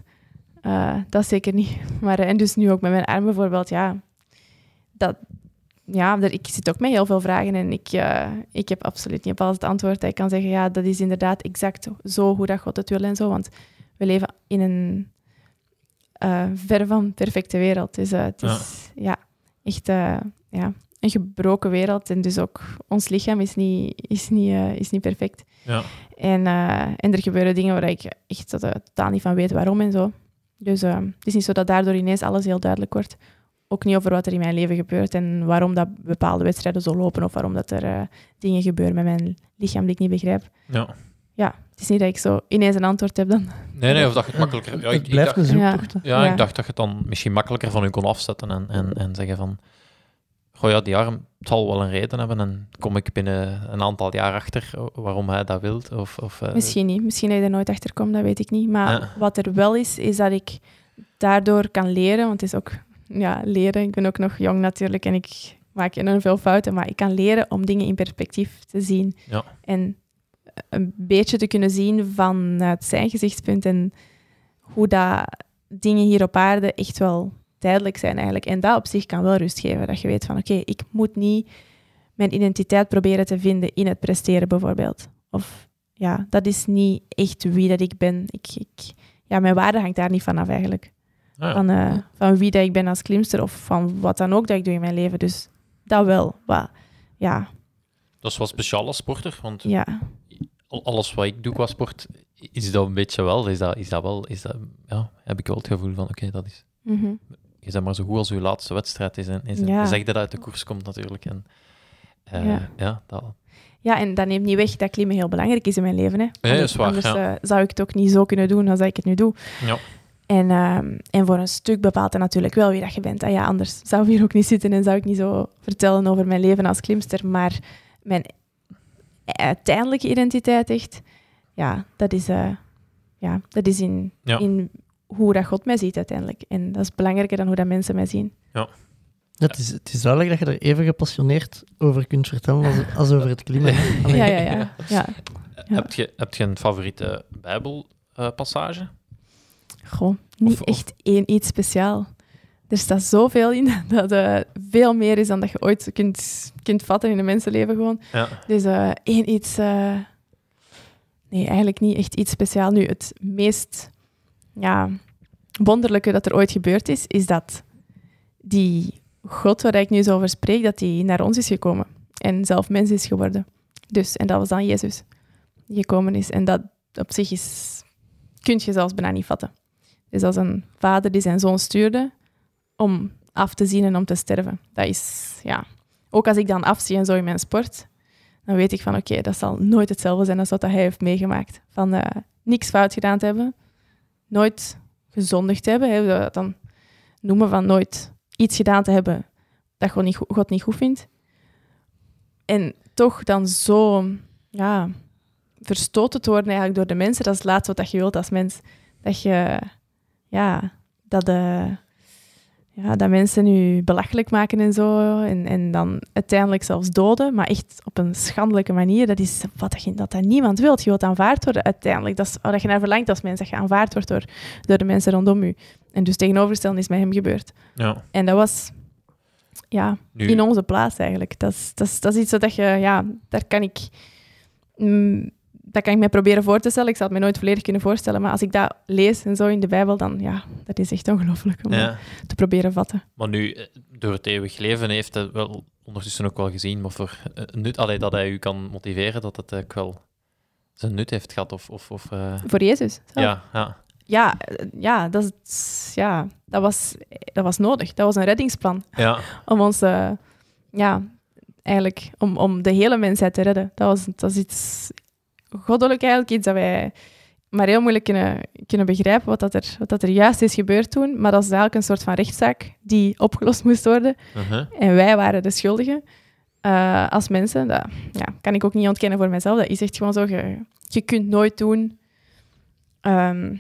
Eh, dat zeker niet. *laughs* Maar, en dus nu ook met mijn arm bijvoorbeeld, ja, dat, ja, er- ik zit ook met heel veel vragen en ik, eh, ik heb absoluut niet op alles het antwoord. dat Ik kan zeggen, ja, dat is inderdaad exact zo hoe dat God het wil en zo. Want we leven in een eh ver van perfecte wereld. Dus het is ja. echt eh, ja, een gebroken wereld. En dus ook ons lichaam is niet, is niet, eh, is niet perfect. Ja. En, eh, en er gebeuren dingen waar ik echt tot- totaal niet van weet waarom en zo. Dus eh, het is niet zo dat daardoor ineens alles heel duidelijk wordt. Ook niet over wat er in mijn leven gebeurt en waarom dat bepaalde wedstrijden zo lopen of waarom dat er eh, dingen gebeuren met mijn lichaam die ik niet begrijp. Ja. Ja, het is niet dat ik zo ineens een antwoord heb dan. Nee, nee, of dat je het makkelijker... Ja, ik, het ik blijft dacht, een Ja. zoektocht. hè. ja, Ja. ik dacht dat je het dan misschien makkelijker van u kon afzetten en, en, en zeggen van... Goh ja, die arm zal wel een reden hebben en kom ik binnen een aantal jaar achter waarom hij dat wil. Of, of, eh, Misschien niet. Misschien dat je er nooit achter komt, dat weet ik niet. Maar Ja. wat er wel is, is dat ik daardoor kan leren. Want het is ook ja, leren. Ik ben ook nog jong natuurlijk en ik maak enorm veel fouten. Maar ik kan leren om dingen in perspectief te zien. Ja. En een beetje te kunnen zien vanuit zijn gezichtspunt. En hoe dat dingen hier op aarde echt wel tijdelijk zijn eigenlijk. En dat op zich kan wel rust geven. Dat je weet van oké, ik moet niet mijn identiteit proberen te vinden in het presteren bijvoorbeeld. Of ja, dat is niet echt wie dat ik ben. Ik, ik, ja, mijn waarde hangt daar niet van af eigenlijk. ah ja. Van, eh, van wie dat ik ben als klimster of van wat dan ook dat ik doe in mijn leven. Dus dat wel. Maar, ja, Dat is wel speciaal als sporter, want ja, al- alles wat ik doe qua sport, is dat een beetje wel. Is dat, is dat wel, is dat, ja, heb ik wel het gevoel van, oké, dat is... mhm. Je bent maar zo goed als uw laatste wedstrijd is. En, is Ja. Je zegt dat uit de koers komt natuurlijk. En, eh, Ja. ja. dat, ja, en dat neemt niet weg dat klimmen heel belangrijk is in mijn leven. Hè. dat Anders, is waar, anders eh, zou ik het ook niet zo kunnen doen als ik het nu doe. Ja. En, ehm, en voor een stuk bepaalt dat natuurlijk wel wie dat je bent. Ah ja, anders zou ik hier ook niet zitten en zou ik niet zo vertellen over mijn leven als klimster. Maar mijn uiteindelijke identiteit echt, ja, dat is, eh, ja, dat is in, Ja. in hoe dat God mij ziet uiteindelijk. En dat is belangrijker dan hoe dat mensen mij zien. Het is, het is duidelijk dat je er even gepassioneerd over kunt vertellen als, als over het. Allee, *laughs* Ja, ja, ja. ja. Ja. Heb, je, heb je een favoriete Bijbelpassage? Goh, niet Of- of- echt één iets speciaal. Er staat zoveel in *laughs* dat het veel meer is dan dat je ooit kunt, kunt vatten in een mensenleven gewoon. ja. Dus eh, één iets... eh, nee, eigenlijk niet echt iets speciaal. Nu, het meest ja, wonderlijke dat er ooit gebeurd is, is dat die God waar ik nu zo over spreek, dat die naar ons is gekomen. En zelf mens is geworden. Dus, en dat was dan Jezus die gekomen is. En dat op zich is, kun je zelfs bijna niet vatten. Dus als een vader die zijn zoon stuurde om af te zien en om te sterven. Dat is, ja... Ook als ik dan afzie en in mijn sport, dan weet ik van oké, dat zal nooit hetzelfde zijn als wat hij heeft meegemaakt. Van eh, niks fout gedaan te hebben, nooit gezondigd hebben, hè, dat dan noemen van nooit iets gedaan te hebben dat God niet, God niet goed vindt. En toch dan zo ja, verstoten te worden eigenlijk door de mensen, dat is het laatste wat je wilt als mens. Dat je, ja, dat de ja, dat mensen nu belachelijk maken en zo. En, en dan uiteindelijk zelfs doden, maar echt op een schandelijke manier. Dat is wat dat, je- dat, dat niemand wil. Je wilt aanvaard worden uiteindelijk. Dat is wat je naar verlangt als mens, dat je aanvaard wordt door, door de mensen rondom je. En dus tegenovergestelde is met hem gebeurd. ja. En dat was ja, Nu, in onze plaats eigenlijk. Dat is, dat is, dat is iets dat je, ja, daar kan ik, mm, dat kan ik me proberen voor te stellen. Ik zal het me nooit volledig kunnen voorstellen, maar als ik dat lees en zo in de Bijbel, dan ja, dat is echt ongelooflijk om ja. te proberen vatten. Maar nu, eh, door het eeuwig leven heeft hij wel ondertussen ook wel gezien wat voor eh, nut, allee, dat hij u kan motiveren, dat het ook wel zijn nut heeft gehad. Of, of, of, eh, Voor Jezus. ja, ja, Ja, ja, dat, is, ja dat, was, dat was nodig. Dat was een reddingsplan ja, *laughs* om ons, ja, eigenlijk, om, om de hele mensheid te redden. Dat was, dat is iets goddelijk eigenlijk, iets dat wij maar heel moeilijk kunnen, kunnen begrijpen wat, dat er, wat dat er juist is gebeurd toen. Maar dat is eigenlijk een soort van rechtszaak die opgelost moest worden. En wij waren de schuldigen eh, als mensen. Dat ja, kan ik ook niet ontkennen voor mezelf. Dat is echt gewoon zo. Je, je kunt nooit doen ehm,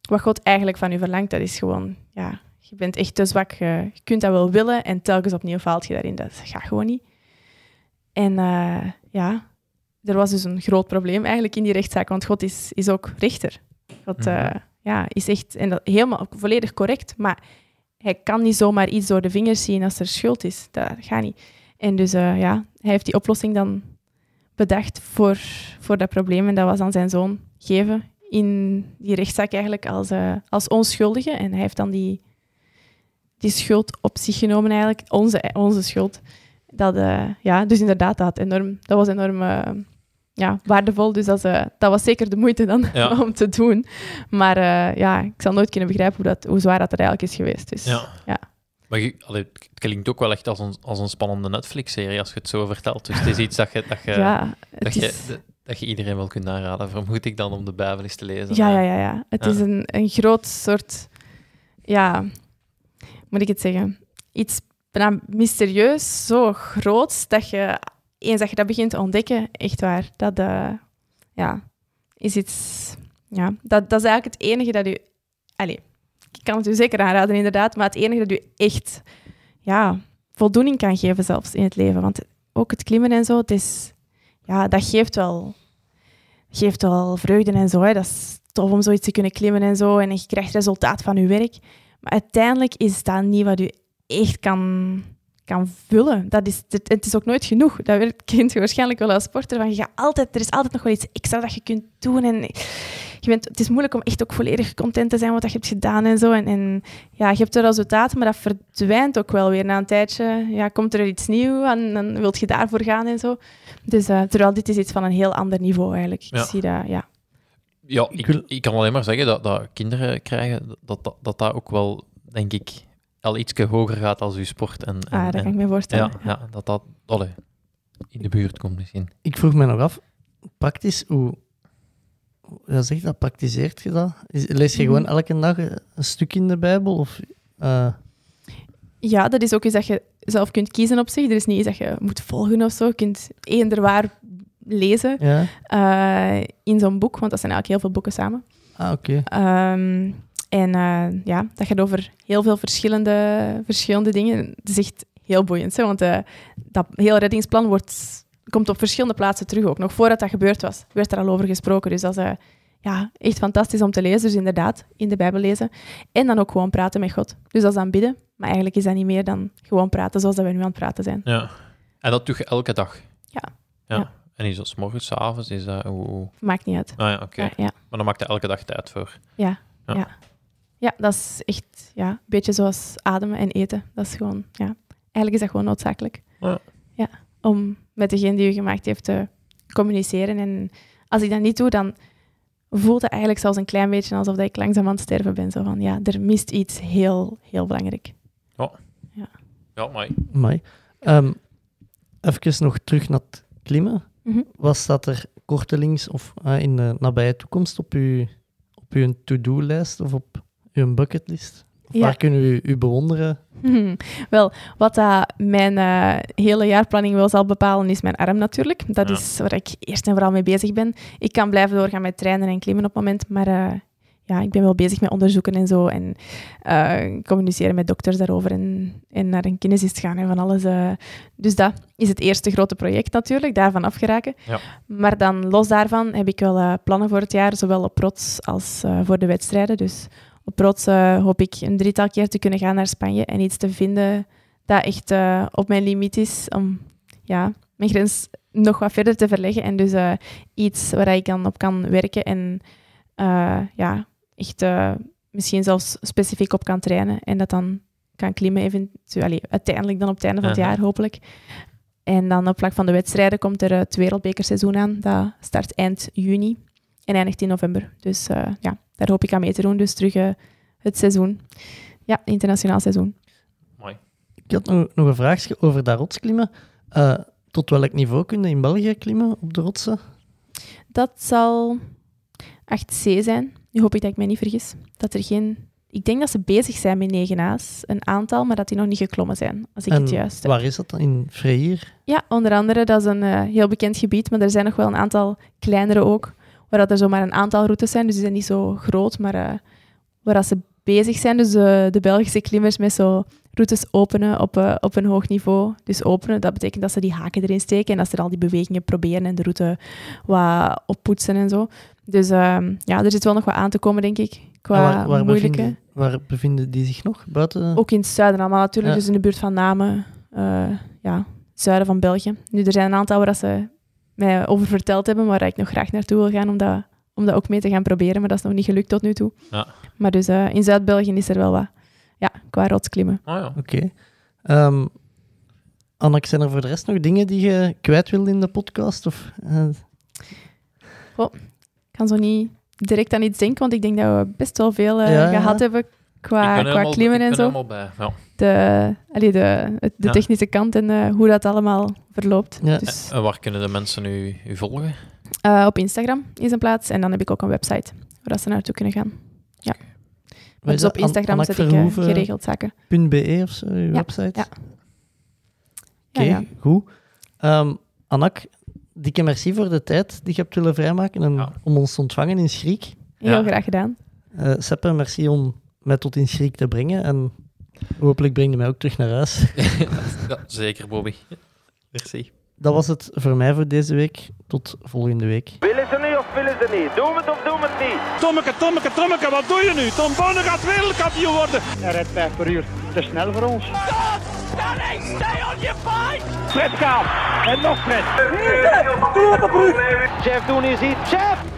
wat God eigenlijk van u verlangt. Dat is gewoon, ja, je bent echt te zwak. Je, je kunt dat wel willen en telkens opnieuw faalt je daarin. Dat gaat gewoon niet. En eh, ja, er was dus een groot probleem eigenlijk in die rechtszaak, want God is, is ook rechter. God Mhm. eh, ja, is echt en dat, helemaal volledig correct, maar hij kan niet zomaar iets door de vingers zien als er schuld is. Dat gaat niet. En dus uh, ja, hij heeft die oplossing dan bedacht voor, voor dat probleem. En dat was aan zijn zoon geven in die rechtszaak eigenlijk als, uh, als onschuldige. En hij heeft dan die, die schuld op zich genomen eigenlijk, onze, onze schuld. Dat, uh, ja, dus inderdaad, dat, enorm, dat was enorm ja, waardevol. Dus dat, uh, dat was zeker de moeite dan Ja. *laughs* om te doen. Maar eh, ja, ik zal nooit kunnen begrijpen hoe, dat, hoe zwaar dat er eigenlijk is geweest. Dus, Ja. ja. Maar je, allee, het klinkt ook wel echt als een, als een spannende Netflix-serie als je het zo vertelt. Dus het is iets dat je, dat je, Ja, dat je, is- dat- je iedereen wel kunt aanraden. Vermoed ik dan om de Bijbel eens te lezen. Ja, ja, ja, ja. Het Ja. is een, een groot soort, ja, moet ik het zeggen? Iets bijna mysterieus, zo groot, dat je, eens dat je dat begint te ontdekken, echt waar, dat eh, ja, is iets, ja, dat, dat is eigenlijk het enige dat u, allee, ik kan het u zeker aanraden inderdaad, maar het enige dat u echt, ja, voldoening kan geven zelfs in het leven. Want ook het klimmen en zo, het is, ja, dat geeft wel geeft wel vreugde en zo. Hè. Dat is tof om zoiets te kunnen klimmen en zo. En je krijgt resultaat van je werk. Maar uiteindelijk is dat niet wat je echt kan, kan vullen. Dat is, het, het is ook nooit genoeg. Dat weet- kent je waarschijnlijk wel als sporter. Van je gaat altijd, er is altijd nog wel iets extra dat je kunt doen. En je bent, het is moeilijk om echt ook volledig content te zijn wat je hebt gedaan en zo. En, en ja, je hebt de resultaten, maar dat verdwijnt ook wel weer na een tijdje. Ja, komt er iets nieuws en dan wil je daarvoor gaan en zo. Dus, eh, terwijl dit is iets van een heel ander niveau eigenlijk. Ik Ja. zie dat, ja. Ja, ik, ik kan alleen maar zeggen dat, dat kinderen krijgen, dat, dat dat dat ook wel, denk ik, al iets hoger gaat als uw sport. En, en, Ah, dat kan en- ik me voorstellen, Ja, ja. dat dat allee, in de buurt komt misschien. Ik vroeg me nog af, praktisch, hoe ja, zeg dat, praktiseert je dat? Is- Lees je gewoon Mhm. elke dag een stuk in de Bijbel? Of, eh, Ja, dat is ook iets dat je zelf kunt kiezen op zich. Er is niet iets dat je moet volgen of zo. Je kunt eender waar lezen Ja. eh, in zo'n boek, want dat zijn eigenlijk heel veel boeken samen. ah, oké. Ehm, en eh, ja, dat gaat over heel veel verschillende, verschillende dingen. Het is echt heel boeiend, hè? want eh, dat hele reddingsplan wordt, komt op verschillende plaatsen terug ook. Nog voordat dat gebeurd was, werd er al over gesproken. Dus dat is eh, ja, echt fantastisch om te lezen. Dus inderdaad, in de Bijbel lezen. En dan ook gewoon praten met God. Dus dat is dan bidden. Maar eigenlijk is dat niet meer dan gewoon praten zoals dat we nu aan het praten zijn. Ja. En dat doe je elke dag? Ja. ja. Ja. En is dat 's morgens, 's avonds? Is dat, hoe, Maakt niet uit. Ah ja, oké. Ja, ja. Maar dan maakt je elke dag tijd voor. Ja, Ja. ja. Ja. dat is echt ja, een beetje zoals ademen en eten. Dat is gewoon, ja. Eigenlijk is dat gewoon noodzakelijk. Ja. Ja, om met degene die u gemaakt heeft te communiceren. En als ik dat niet doe, dan voelt het eigenlijk zelfs een klein beetje alsof dat ik langzaam aan het sterven ben. Zo van, ja, er mist iets heel, heel belangrijk. Ja. Ja. Ja, maar Amai. Ehm, even nog terug naar het klimmen. Mhm. Wat staat er kortelings of eh, in de nabije toekomst op uw, op uw to-do-lijst of op uw bucketlist? Ja. Waar kunnen we u, u bewonderen? Hmm. Wel, wat dat mijn eh, hele jaarplanning wel zal bepalen, is mijn arm natuurlijk. Dat Ja. is waar ik eerst en vooral mee bezig ben. Ik kan blijven doorgaan met trainen en klimmen op het moment, maar eh, ja, ik ben wel bezig met onderzoeken en zo. En eh, communiceren met dokters daarover en, en naar een kinesist gaan en van alles. eh. Dus dat is het eerste grote project natuurlijk, daarvan afgeraken. Ja. Maar dan los daarvan heb ik wel eh, plannen voor het jaar, zowel op rots als eh, voor de wedstrijden. Dus op eh, hoop ik een drietal keer te kunnen gaan naar Spanje en iets te vinden dat echt eh, op mijn limiet is om ja, mijn grens nog wat verder te verleggen. En dus eh, iets waar ik dan op kan werken en eh, ja, echt misschien zelfs specifiek op kan trainen en dat dan kan klimmen eventueel, allee, uiteindelijk dan op het einde van het jaar hopelijk. En dan op vlak van de wedstrijden komt er het wereldbekerseizoen aan. Dat start eind juni en eindigt in november. Dus eh, ja, daar hoop ik aan mee te doen. Dus terug eh, het seizoen. Ja, internationaal seizoen. Ik had nog, nog een vraagje over dat rotsklimmen. Eh, tot welk niveau kun je in België klimmen op de rotsen? Dat zal 8C zijn. Nu hoop ik dat ik mij niet vergis. Dat er geen... Ik denk dat ze bezig zijn met 9A's. Een aantal, maar dat die nog niet geklommen zijn. Als ik en het juist heb. waar is dat dan? In Freir? Ja, onder andere. Dat is een eh, heel bekend gebied. Maar er zijn nog wel een aantal kleinere ook. Waar dat er zomaar een aantal routes zijn. Dus die zijn niet zo groot. Maar eh, waar dat ze bezig zijn. Dus eh, de Belgische klimmers met zo routes openen op, eh, op een hoog niveau. Dus openen, dat betekent dat ze die haken erin steken. En dat ze al die bewegingen proberen en de route wat oppoetsen en zo. Dus ehm, ja, er zit wel nog wat aan te komen, denk ik. Qua waar, waar, moeilijke. bevinden, waar bevinden die zich nog? Buiten? Ook in het zuiden allemaal, natuurlijk. Ja. Dus in de buurt van Namen, ja, zuiden van België. Nu, er zijn een aantal waar ze mij over verteld hebben, waar ik nog graag naartoe wil gaan om dat, om dat ook mee te gaan proberen. Maar dat is nog niet gelukt tot nu toe. Ja. Maar dus eh, in Zuid-België is er wel wat, ja, qua rotsklimmen. Oh ja. Oké. Ehm Anneke, zijn er voor de rest nog dingen die je kwijt wilde in de podcast? Of, eh, Ik kan zo niet direct aan iets denken, want ik denk dat we best wel veel eh, Ja, ja. gehad hebben Ik qua, qua helemaal- klimmen ik en ben zo. helemaal bij. Ja. De, allee, de, de Ja. technische kant en eh, hoe dat allemaal verloopt. Ja. Dus En waar kunnen de mensen u, u volgen? eh, op Instagram is een plaats en dan heb ik ook een website waar dat ze naartoe kunnen gaan. wat Dus op? Instagram zet ik Verhoeven geregeld zaken. .be of zo, uw Ja, website? ja. Oké, Ja, ja. goed. Ehm Anak, dikke merci voor de tijd die je hebt willen vrijmaken en Ja. om ons te ontvangen in Schriek. Heel Ja. graag gedaan. Eh Seppe, merci om mij tot in Schriek te brengen en hopelijk breng je mij ook terug naar huis. *laughs* ja, zeker, Bobby. Merci. Dat was het voor mij voor deze week. Tot volgende week. Willen ze niet of willen ze niet? Doen we het of doen we het niet? Tommeke, Tommeke, Tommeke, wat doe je nu? Tom Bonne gaat wereldkampioen worden. Hij rijdt 5 per uur. Te snel voor ons. Stop! Stay on your fight! Fred gaat. En nog Fred. Jeff doen is iets. Jeff!